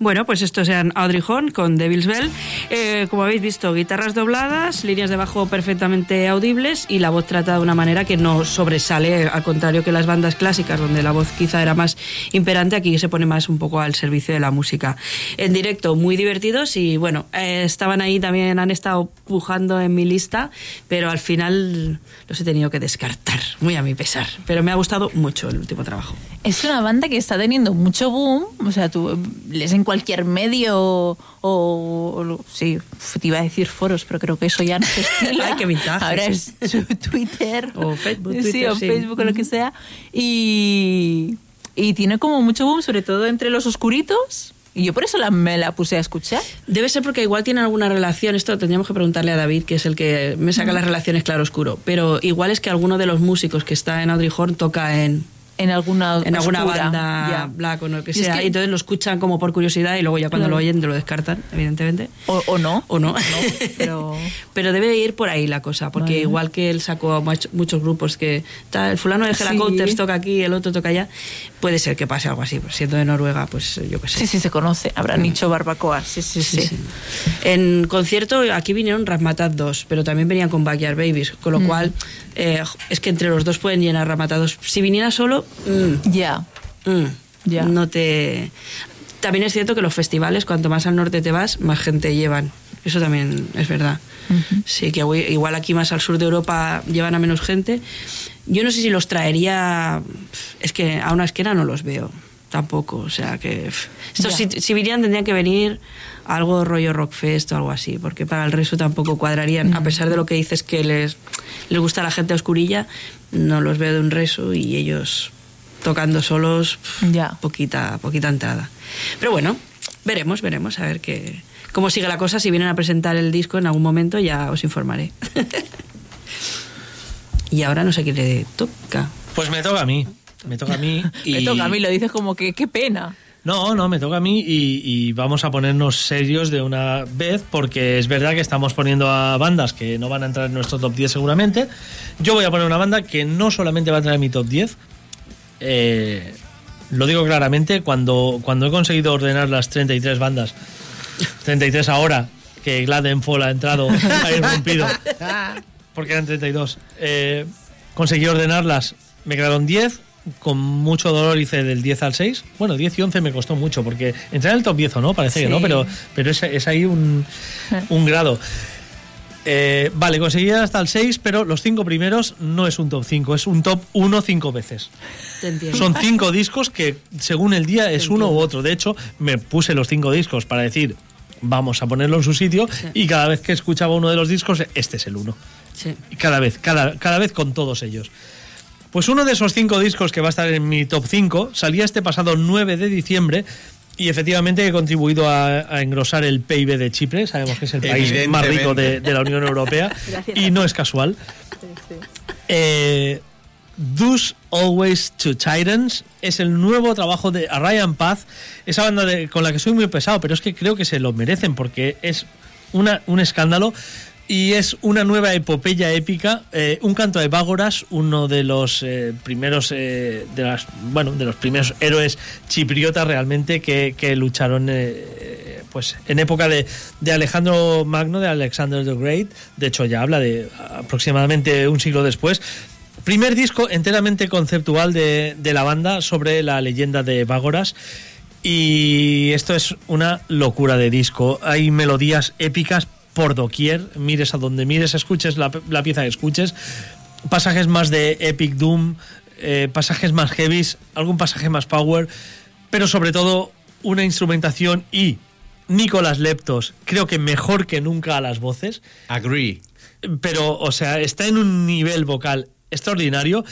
Bueno, pues estos sean Audrey Horn con Devil's Bell. Eh, como habéis visto, guitarras dobladas, líneas de bajo perfectamente audibles y la voz trata de una manera que no sobresale, al contrario que las bandas clásicas, donde la voz quizá era más imperante, aquí se pone más un poco al servicio de la música. En directo, muy divertidos y bueno, eh, estaban ahí también, han estado pujando en mi lista, pero al final los he tenido que descartar, muy a mi pesar. Pero me ha gustado mucho el último trabajo. Es una banda que está teniendo mucho boom, o sea, tú les cualquier medio o, sí, te iba a decir foros, pero creo que eso ya no se (laughs) estila. Ay, qué vintage. Ahora es (laughs) Twitter. O Facebook, sí, o Facebook o lo que sea. Y, y tiene como mucho boom, sobre todo entre los oscuritos. Y yo por eso la, me la puse a escuchar. Debe ser porque igual tiene alguna relación, esto tendríamos que preguntarle a David, que es el que me saca las relaciones claro-oscuro, pero igual es que alguno de los músicos que está en Audrey Horn toca en en alguna en alguna banda black o lo que sea. y, entonces lo escuchan como por curiosidad y luego ya cuando lo oyen te lo descartan evidentemente. O, no. O no, pero... (laughs) pero debe ir por ahí la cosa porque igual que él sacó muchos grupos que el fulano de Hera toca aquí el otro toca allá puede ser que pase algo así pues siendo de Noruega pues yo qué sé. Sí sí se conoce habrán dicho barbacoa sí sí, sí en concierto aquí vinieron Rasmatat 2 pero también venían con Backyard Babies con lo mm. cual eh, es que entre los dos pueden llenar Rasmatat 2 si viniera solo Mm. Ya. Mm. Ya. No te. También es cierto que los festivales, cuanto más al norte te vas, más gente llevan. Eso también es verdad. Sí, que igual aquí más al sur de Europa llevan a menos gente. Yo no sé si los traería. Es que a una esquina no los veo tampoco. O sea que. Estos, si, si, vinieran, tendrían que venir algo rollo Rockfest o algo así, porque para el resto tampoco cuadrarían. A pesar de lo que dices que les, les gusta a la gente oscurilla, no los veo de un reso y ellos tocando solos, ya. poquita, poquita entrada. Pero bueno, veremos, veremos, a ver qué, cómo sigue la cosa. Si vienen a presentar el disco en algún momento, ya os informaré. (laughs) y ahora no sé qué le toca. Pues me toca a mí. (laughs) Me toca a mí. Y... me toca a mí, lo dices como que qué pena. No, no, me toca a mí y, y, vamos a ponernos serios de una vez porque es verdad que estamos poniendo a bandas que no van a entrar en nuestro top 10 seguramente. Yo voy a poner una banda que no solamente va a entrar en mi top 10, eh, lo digo claramente, cuando, cuando he conseguido ordenar las 33 bandas, 33 ahora, que Gladenfall ha entrado, (laughs) ha irrumpido, porque eran 32, eh, conseguí ordenarlas, me quedaron 10, con mucho dolor hice del 10 al 6. Bueno, 10 y 11 me costó mucho, porque entrar en el top 10 o no, parece que no, pero, pero es, es ahí un, (laughs) un grado. Eh, vale, conseguí hasta el 6, pero los 5 primeros no es un top 5, es un top 1 5 veces. Son 5 discos que según el día es uno u otro. De hecho, me puse los 5 discos para decir, vamos a ponerlo en su sitio, y cada vez que escuchaba uno de los discos, este es el 1. Sí. Cada vez, cada, cada vez con todos ellos. Pues uno de esos 5 discos que va a estar en mi top 5 salía este pasado 9 de diciembre y efectivamente he contribuido a, engrosar el PIB de Chipre. Sabemos que es el país más rico de, la Unión Europea. (laughs) y no es casual. Eh, Always to Titans es el nuevo trabajo de Ryan Paz, esa banda con la que soy muy pesado, pero es que creo que se lo merecen porque es una, un escándalo y es una nueva epopeya épica, eh, un canto de Bágoras, uno de los eh, primeros eh, de las bueno de los primeros héroes chipriotas realmente que, lucharon pues en época de, Alejandro Magno, de Alexander the Great. De hecho ya habla de aproximadamente un siglo después. Primer disco enteramente conceptual de, de la banda sobre la leyenda de Bágoras. Y esto es una locura de disco. Hay melodías épicas, por doquier, mires a donde mires, escuches la, pieza que escuches, pasajes más de Epic Doom, eh, pasajes más heavies, algún pasaje más power, pero sobre todo una instrumentación y Nicolás Leptos, creo que mejor que nunca a las voces. Agree. Pero, o sea, está en un nivel vocal extraordinario.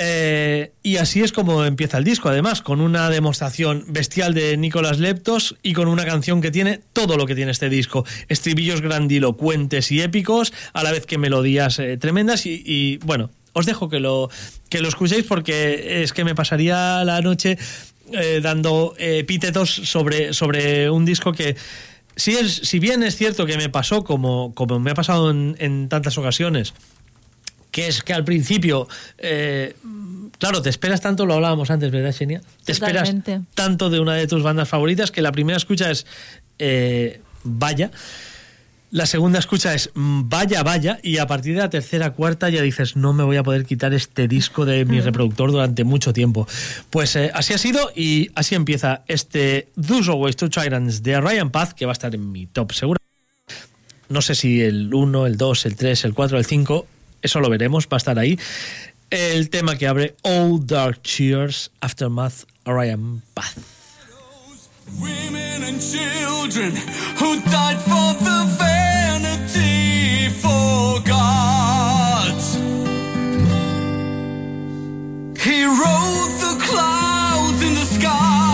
Eh, y así es como empieza el disco, además, con una demostración bestial de Nicolás Leptos y con una canción que tiene todo lo que tiene este disco. Estribillos grandilocuentes y épicos, a la vez que melodías eh, tremendas y, bueno, os dejo que lo, que lo escuchéis porque es que me pasaría la noche eh, dando epítetos sobre, sobre un disco que... Si, es, si bien es cierto que me pasó como, como me ha pasado en tantas ocasiones, que es que al principio... Eh, claro, te esperas tanto, lo hablábamos antes, ¿verdad, Xenia? Te esperas tanto de una de tus bandas favoritas que la primera escucha es eh, vaya. La segunda escucha es mm, vaya, vaya, y a partir de la tercera, cuarta ya dices, no me voy a poder quitar este disco de mi reproductor durante mucho tiempo. Pues eh, así ha sido y así empieza este Those Always Two Tyrants de Ryan Path, que va a estar en mi top seguro. No sé si el 1, el 2, el 3, el 4, el 5, eso lo veremos, va a estar ahí. El tema que abre All Dark Cheers, Aftermath, Ryan Path. Women and children who died for the vanity. He wrote the clouds in the sky,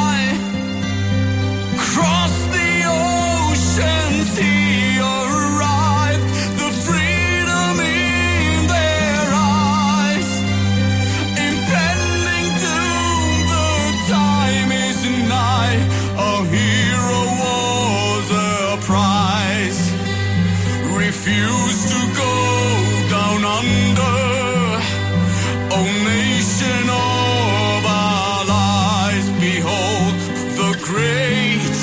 the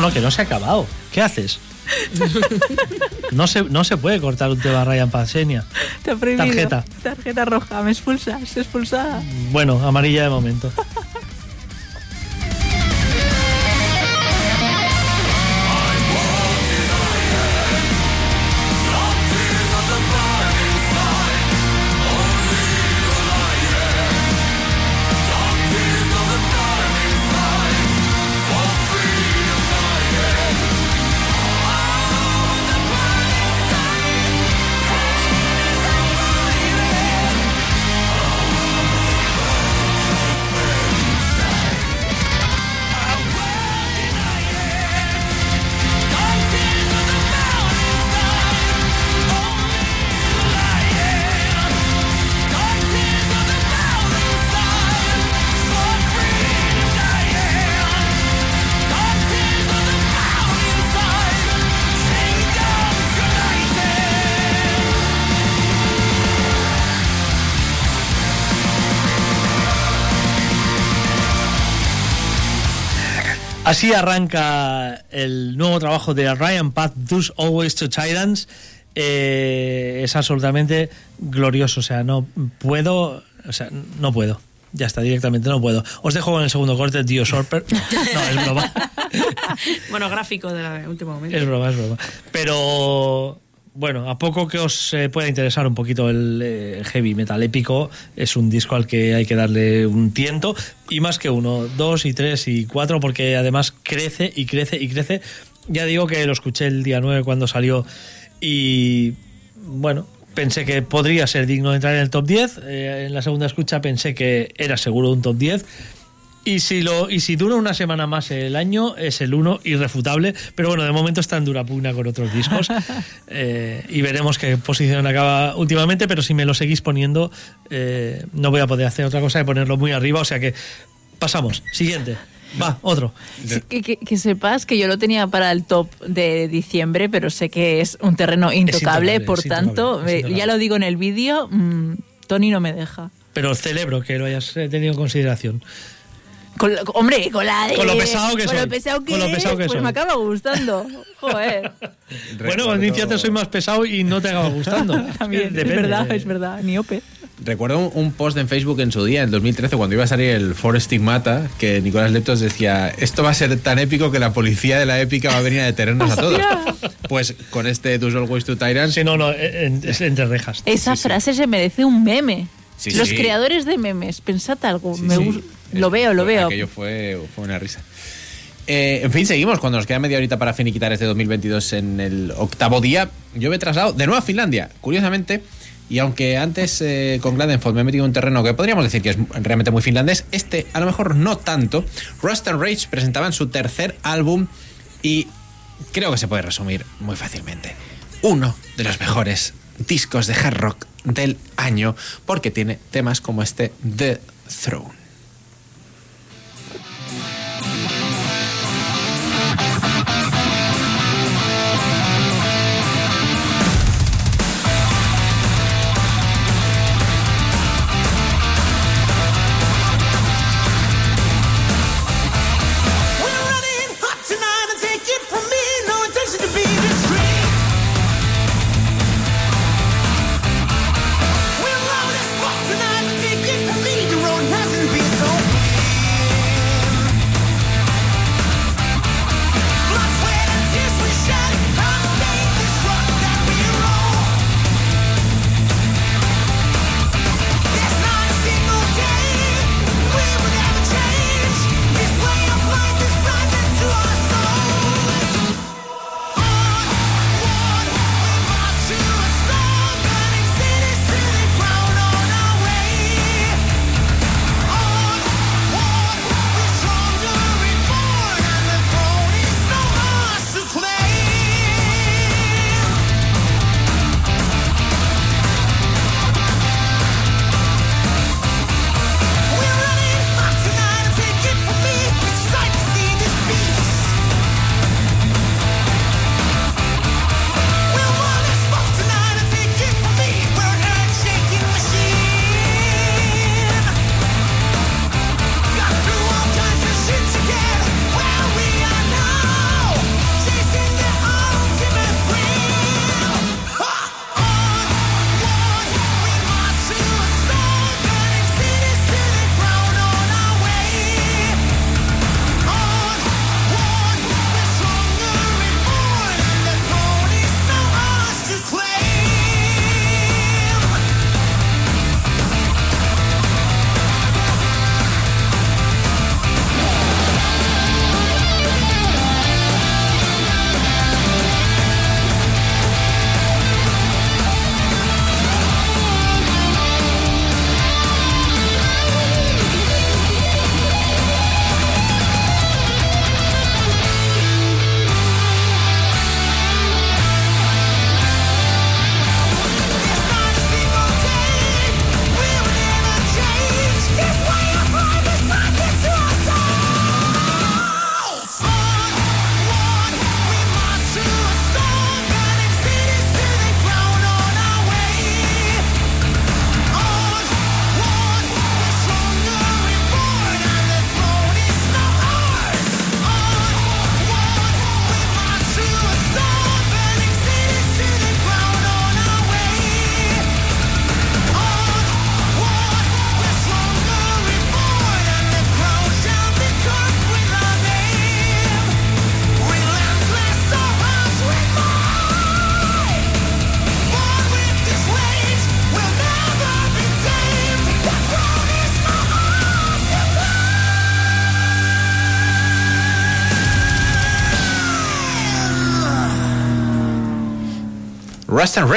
No, no, que no se ha acabado. ¿Qué haces? (laughs) No se, no se puede cortar un tema Ryan Pasenia. Te ha prohibido. Tarjeta. Tarjeta roja. Me expulsas. Expulsada. Bueno, amarilla de momento. Así arranca el nuevo trabajo de Ryan Path, Thus Always to Titans. Eh, es absolutamente glorioso. O sea, no puedo. O sea, no puedo. Ya está, directamente no puedo. Os dejo con el segundo corte, Dio Sorper. (laughs) No, es broma. bueno, gráfico del último momento. Es broma, es broma. Pero bueno, a poco que os eh, pueda interesar un poquito el eh, heavy metal épico, es un disco al que hay que darle un tiento, y más que uno, dos y tres y cuatro, porque además crece y crece y crece. Ya digo que lo escuché el día 9 cuando salió y bueno, pensé que podría ser digno de entrar en el top 10. Eh, en la segunda escucha pensé que era seguro un top 10. Y si, lo, y si dura una semana más el año, es el uno irrefutable. Pero bueno, de momento está en dura pugna con otros discos. (laughs) Eh, y veremos qué posición acaba últimamente. Pero si me lo seguís poniendo, eh, no voy a poder hacer otra cosa que ponerlo muy arriba. O sea que pasamos. Siguiente. Va, otro. Que, que- que sepas que yo lo tenía para el top de diciembre, pero sé que es un terreno intocable, intocable, por es tanto, intocable, eh, intocable. ya lo digo en el vídeo, mm, Tony no me deja. Pero celebro que lo hayas eh, tenido en consideración. Con lo- hombre, con la de- Con lo pesado que con soy. lo pesado que Con lo es, pesado que pues soy. me acaba gustando. Joder. (laughs) Bueno, con iniciativa soy más pesado y no te acaba gustando. (laughs) También, Depende. es verdad, es verdad. Niope. Recuerdo un, post en Facebook en su día, en 2013, cuando iba a salir el For Stigmata, que Nicolás Leptos decía, esto va a ser tan épico que la policía de la épica va a venir a detenernos a (laughs) todos. Pues con este Those Always to Tyrants, Sí, no, no, en- es entre rejas. Esa frase se merece un meme. Sí, Los sí. creadores de memes, pensad algo. Sí, me Lo veo, lo Fue- veo. Aquello fue, fue una risa. Eh, en fin, seguimos. Cuando nos queda media horita para finiquitar este 2022 en el octavo día, yo me he trasladado de nuevo a Finlandia. Curiosamente, y aunque antes eh, con Gladenford me he metido en un terreno que podríamos decir que es realmente muy finlandés, este a lo mejor no tanto. Rust and Rage presentaban su tercer álbum y creo que se puede resumir muy fácilmente. Uno de los mejores discos de hard rock del año porque tiene temas como este The Throne.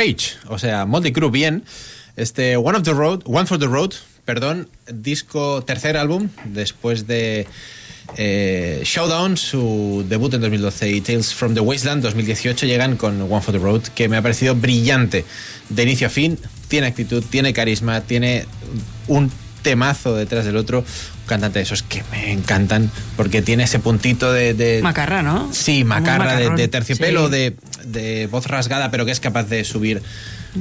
Rage, o sea, Moldy Crew bien. Este One of the Road, One for the Road, perdón, disco tercer álbum después de eh, Showdown, su debut en 2012 y Tales from the Wasteland 2018 llegan con One for the Road, que me ha parecido brillante de inicio a fin. Tiene actitud, tiene carisma, tiene un temazo detrás del otro. Un cantante de esos que me encantan porque tiene ese puntito de. macarra, ¿no? Sí, macarra, de, terciopelo, de, de voz rasgada, pero que es capaz de subir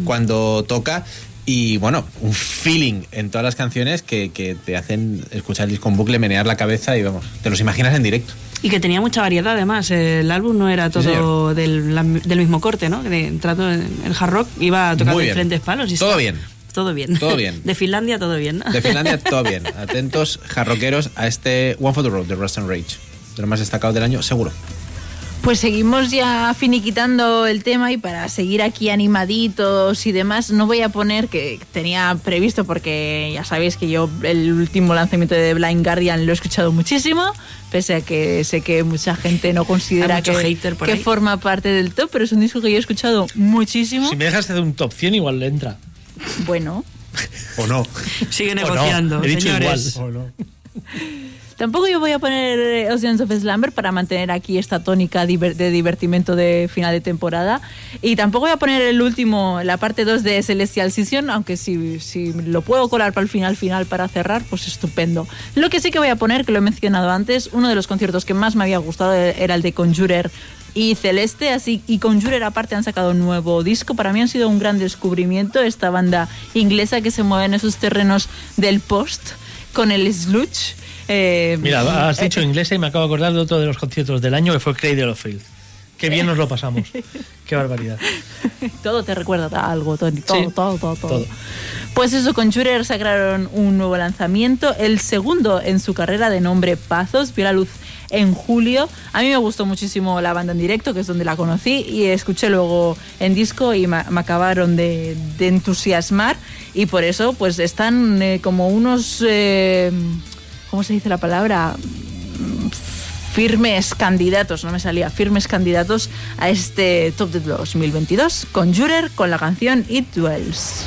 cuando toca y bueno, un feeling en todas las canciones que, que, te hacen escuchar el disco en bucle, menear la cabeza y vamos, te los imaginas en directo. Y que tenía mucha variedad además, el álbum no era todo del, del, mismo corte, ¿no? De, en el hard rock iba tocando diferentes palos. Y todo bien. Todo bien. Todo bien. (laughs) De Finlandia todo bien. De Finlandia (laughs) todo bien. Atentos, jarroqueros, a este One for the Road de Rust and Rage. De lo más destacado del año, seguro. Pues seguimos ya finiquitando el tema y para seguir aquí animaditos y demás, no voy a poner que tenía previsto porque ya sabéis que yo el último lanzamiento de Blind Guardian lo he escuchado muchísimo, pese a que sé que mucha gente no (laughs) considera que, que forma parte del top, pero es un disco que yo he escuchado muchísimo. Si me dejas hacer un top 100 igual le entra. Bueno. (laughs) o no. Sigue negociando. He dicho señores. igual. O no. (laughs) Tampoco yo voy a poner Oceans of Slumber para mantener aquí esta tónica de divertimento de final de temporada. Y tampoco voy a poner el último, la parte 2 de Celestial Season, aunque si, si lo puedo colar para el final final para cerrar, pues estupendo. Lo que sí que voy a poner, que lo he mencionado antes, uno de los conciertos que más me había gustado era el de Conjurer y Celeste, así y Conjurer aparte han sacado un nuevo disco. Para mí han sido un gran descubrimiento esta banda inglesa que se mueve en esos terrenos del post con el sludge eh, Mira, has dicho eh, inglesa y me acabo de acordar de otro de los conciertos del año que fue Cradle of Field. Qué bien nos lo pasamos. (laughs) Qué barbaridad. Todo te recuerda a algo, Tony. Todo, todo, todo, todo, Pues eso, con Jurer sacaron un nuevo lanzamiento, el segundo en su carrera de nombre Pazos, vio la luz en julio. A mí me gustó muchísimo la banda en directo, que es donde la conocí, y escuché luego en disco y me, acabaron de, entusiasmar. Y por eso, pues están eh, como unos... ¿cómo se dice la palabra? firmes candidatos, no me salía, firmes candidatos a este Top de 2022 con Jurer con la canción It Dwells.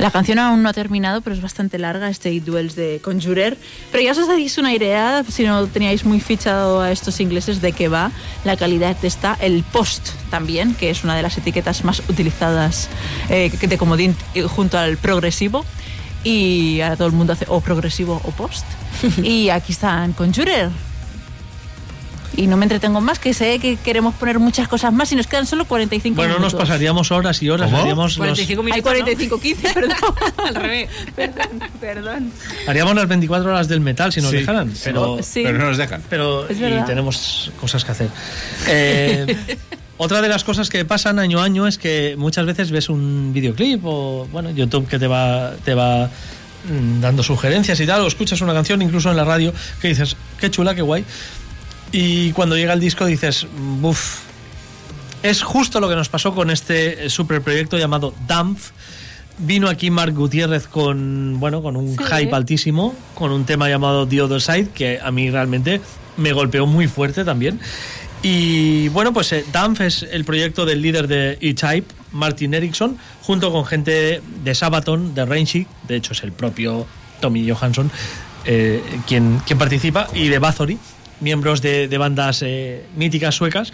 La canción aún no ha terminado, pero es bastante larga, este It Duels de Conjurer. Pero ya os hacéis una idea, si no teníais muy fichado a estos ingleses, de qué va la calidad está. El post también, que es una de las etiquetas más utilizadas eh, de comodín eh, junto al progresivo. Y ahora todo el mundo hace o progresivo o post. (laughs) y aquí están Conjurer, y no me entretengo más, que sé que queremos poner muchas cosas más y nos quedan solo 45 bueno, minutos. Bueno, nos pasaríamos horas y horas. Haríamos 45 los... minutos. Hay 45, 15, perdón. Al revés. Perdón, perdón. Haríamos las 24 horas del metal si nos Sí. dejaran, pero, Sí. Pero no nos dejan. pero Es y verdad. tenemos cosas que hacer. Eh, (laughs) otra de las cosas que pasan año a año es que muchas veces ves un videoclip o bueno YouTube que te va te va mm, dando sugerencias y tal o escuchas una canción incluso en la radio que dices qué chula qué guay y cuando llega el disco dices buf es justo lo que nos pasó con este eh, super proyecto llamado Dampf Vino aquí Mark Gutiérrez con bueno con un Sí. hype altísimo, con un tema llamado The Other Side, que a mí realmente me golpeó muy fuerte también. Y bueno, pues eh, Dampf es el proyecto del líder de E-Type, Martin Erickson, junto con gente de Sabaton, de Rainchic, de hecho es el propio Tommy Johansson eh, quien, quien participa, y de Bathory, miembros de, bandas eh, míticas suecas.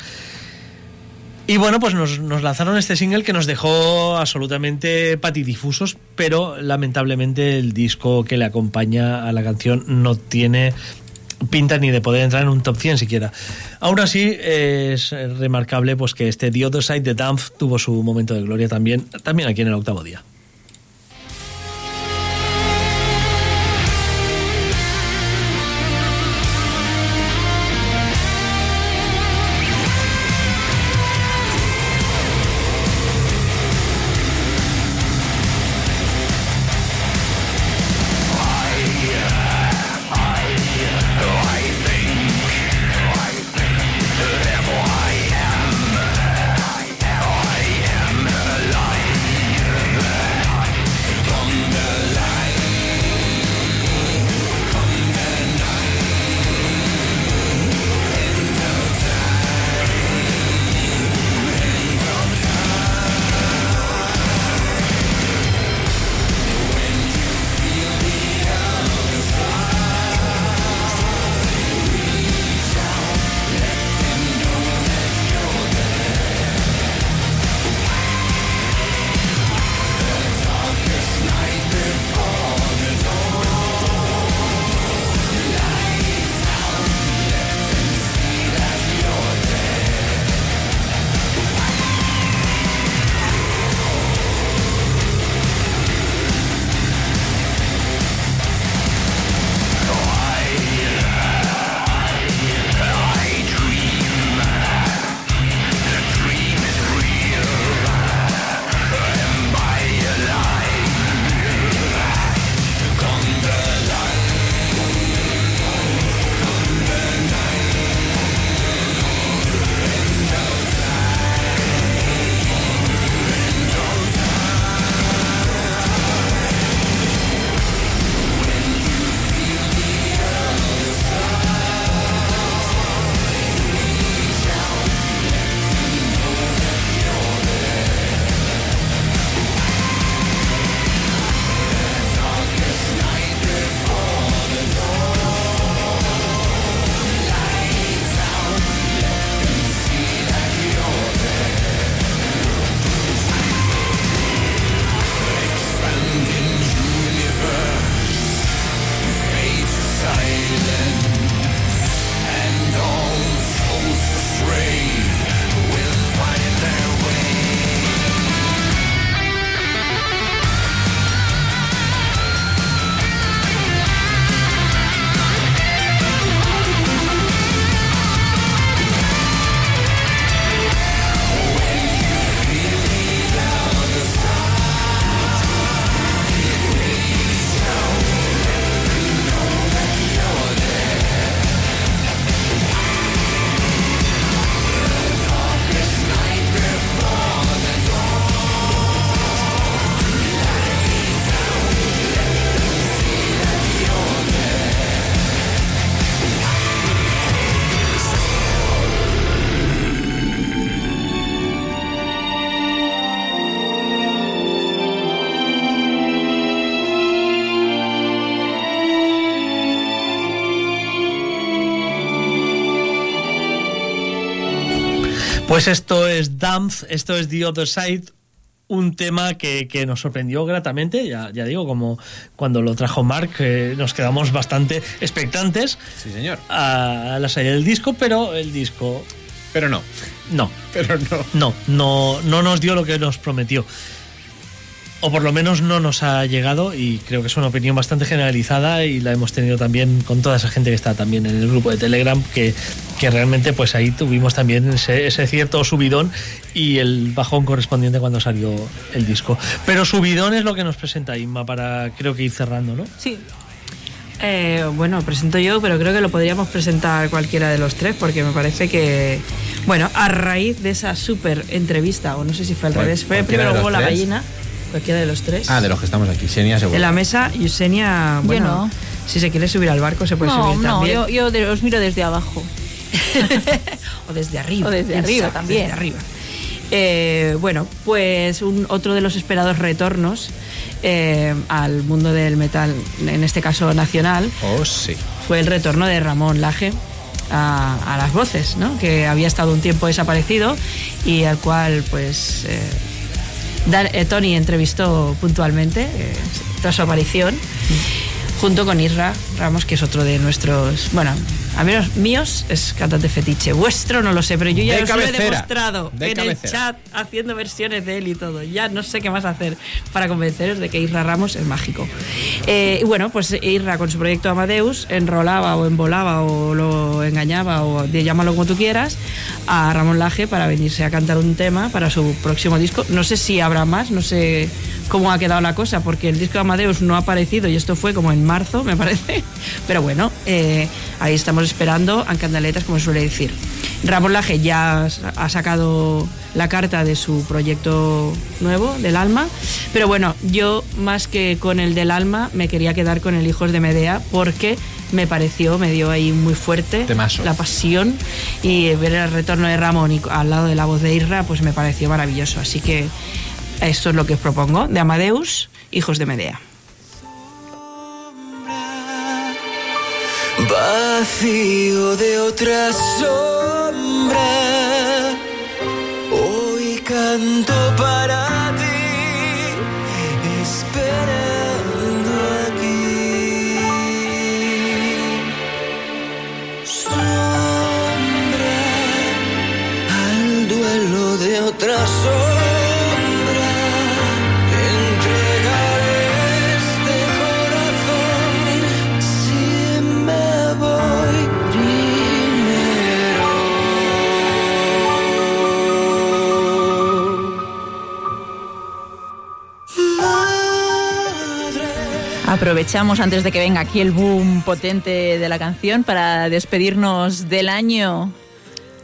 Y bueno, pues nos, nos lanzaron este single que nos dejó absolutamente patidifusos, pero lamentablemente el disco que le acompaña a la canción no tiene pinta ni de poder entrar en un top 100 siquiera. Aún así, es remarcable pues que este The Other Side de Dampf tuvo su momento de gloria también, también aquí en el octavo día. Pues esto es Dance, esto es The Other Side, un tema que, que, nos sorprendió gratamente, ya, ya, digo, como cuando lo trajo Mark, eh, nos quedamos bastante expectantes sí, señor. A, la salida del disco, pero el disco... Pero no. No. Pero no. No, no, no nos dio lo que nos prometió o por lo menos no nos ha llegado y creo que es una opinión bastante generalizada y la hemos tenido también con toda esa gente que está también en el grupo de Telegram que, que realmente pues ahí tuvimos también ese, ese, cierto subidón y el bajón correspondiente cuando salió el disco. Pero subidón es lo que nos presenta Inma para creo que ir cerrando, ¿no? Sí. Eh, bueno, presento yo, pero creo que lo podríamos presentar cualquiera de los tres porque me parece que, bueno, a raíz de esa súper entrevista, o no sé si fue al revés, fue primero hubo la gallina cualquiera de los tres. Ah, de los que estamos aquí. Xenia seguro. En la mesa, Yusenia, bueno, si se quiere subir al barco se puede no, subir también. No, yo, yo os miro desde abajo. (laughs) o desde arriba. O desde arriba también. Desde arriba. Eh, bueno, pues un, otro de los esperados retornos eh, al mundo del metal, en este caso nacional, oh, sí. fue el retorno de Ramón Laje. A, a las voces, ¿no? que había estado un tiempo desaparecido y al cual pues eh, Eh, Tony entrevistó puntualmente eh, tras su aparición, junto con Isra Ramos, que es otro de nuestros, bueno, a menos míos es cantante fetiche, vuestro no lo sé, pero yo ya de os cabecera, lo he demostrado de en cabecera. el chat haciendo versiones de él y todo. Ya no sé qué más hacer para convenceros de que Isra Ramos es mágico. Eh, y bueno, pues Isra con su proyecto Amadeus enrolaba o embolaba o lo engañaba o llámalo como tú quieras a Ramón Laje para venirse a cantar un tema para su próximo disco. No sé si habrá más, no sé cómo ha quedado la cosa, porque el disco de Amadeus no ha aparecido y esto fue como en marzo, me parece. (laughs) Pero bueno, eh, ahí estamos esperando a candaletas, como suele decir. Ramón Laje ya ha sacado la carta de su proyecto nuevo, del alma. Pero bueno, yo más que con el del alma, me quería quedar con el Hijos de Medea, porque me pareció, me dio ahí muy fuerte Temazo. la pasión y ver el retorno de Ramón y al lado de la voz de Irra, pues me pareció maravilloso. Así que esto es lo que os propongo, de Amadeus, Hijos de Medea. Vacío de otra sombra, hoy canto para ti, esperando aquí. Sombra al duelo de otra sombra, Aprovechamos antes de que venga aquí el boom potente de la canción para despedirnos del año.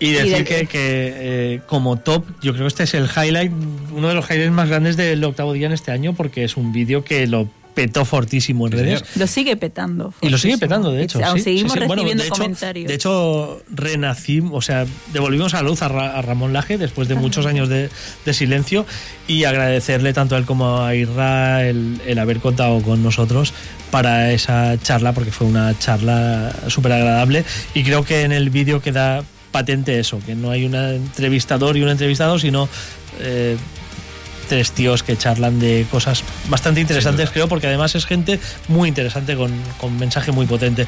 Y decir del- que, que, eh, como top, yo creo que este es el highlight, uno de los highlights más grandes del octavo día en este año, porque es un vídeo que lo petó fortísimo en Sí, redes. señor. Lo sigue petando. Y lo sigue petando, de hecho. Y aún sí, seguimos sí, sí. Bueno, recibiendo de hecho, comentarios. De hecho, renacimos, o sea, devolvimos a la luz a, Ra- a Ramón Laje después de muchos años de, de silencio y agradecerle tanto a él como a Irra el, el haber contado con nosotros para esa charla, porque fue una charla súper agradable. Y creo que en el vídeo queda patente eso, que no hay un entrevistador y un entrevistado, sino eh, tres tíos que charlan de cosas bastante interesantes, creo, porque además es gente muy interesante con, con mensaje muy potente.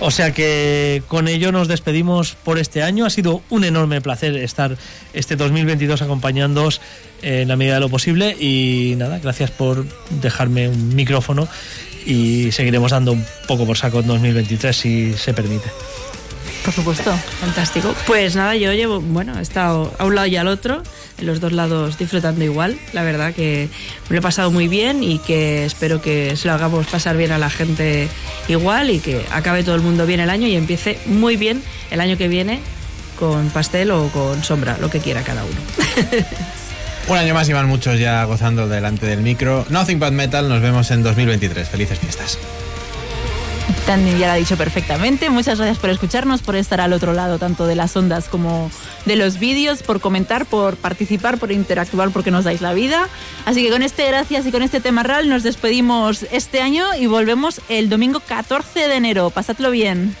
O sea que con ello nos despedimos por este año. Ha sido un enorme placer estar este 2022 acompañándoos en la medida de lo posible y nada, gracias por dejarme un micrófono y seguiremos dando un poco por saco en 2023 si se permite. Por supuesto. Fantástico. Pues nada, yo llevo, bueno, he estado a un lado y al otro, en los dos lados disfrutando igual. La verdad que me lo he pasado muy bien y que espero que se lo hagamos pasar bien a la gente igual y que acabe todo el mundo bien el año y empiece muy bien el año que viene con pastel o con sombra, lo que quiera cada uno. (laughs) Un año más y van muchos ya gozando delante del micro. Nothing but metal, nos vemos en 2023. Felices fiestas. Tani ya lo ha dicho perfectamente. Muchas gracias por escucharnos, por estar al otro lado, tanto de las ondas como de los vídeos, por comentar, por participar, por interactuar, porque nos dais la vida. Así que con este gracias y con este tema real nos despedimos este año y volvemos el domingo 14 de enero. Pasadlo bien.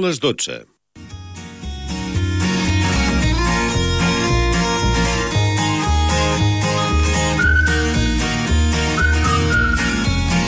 Les 12.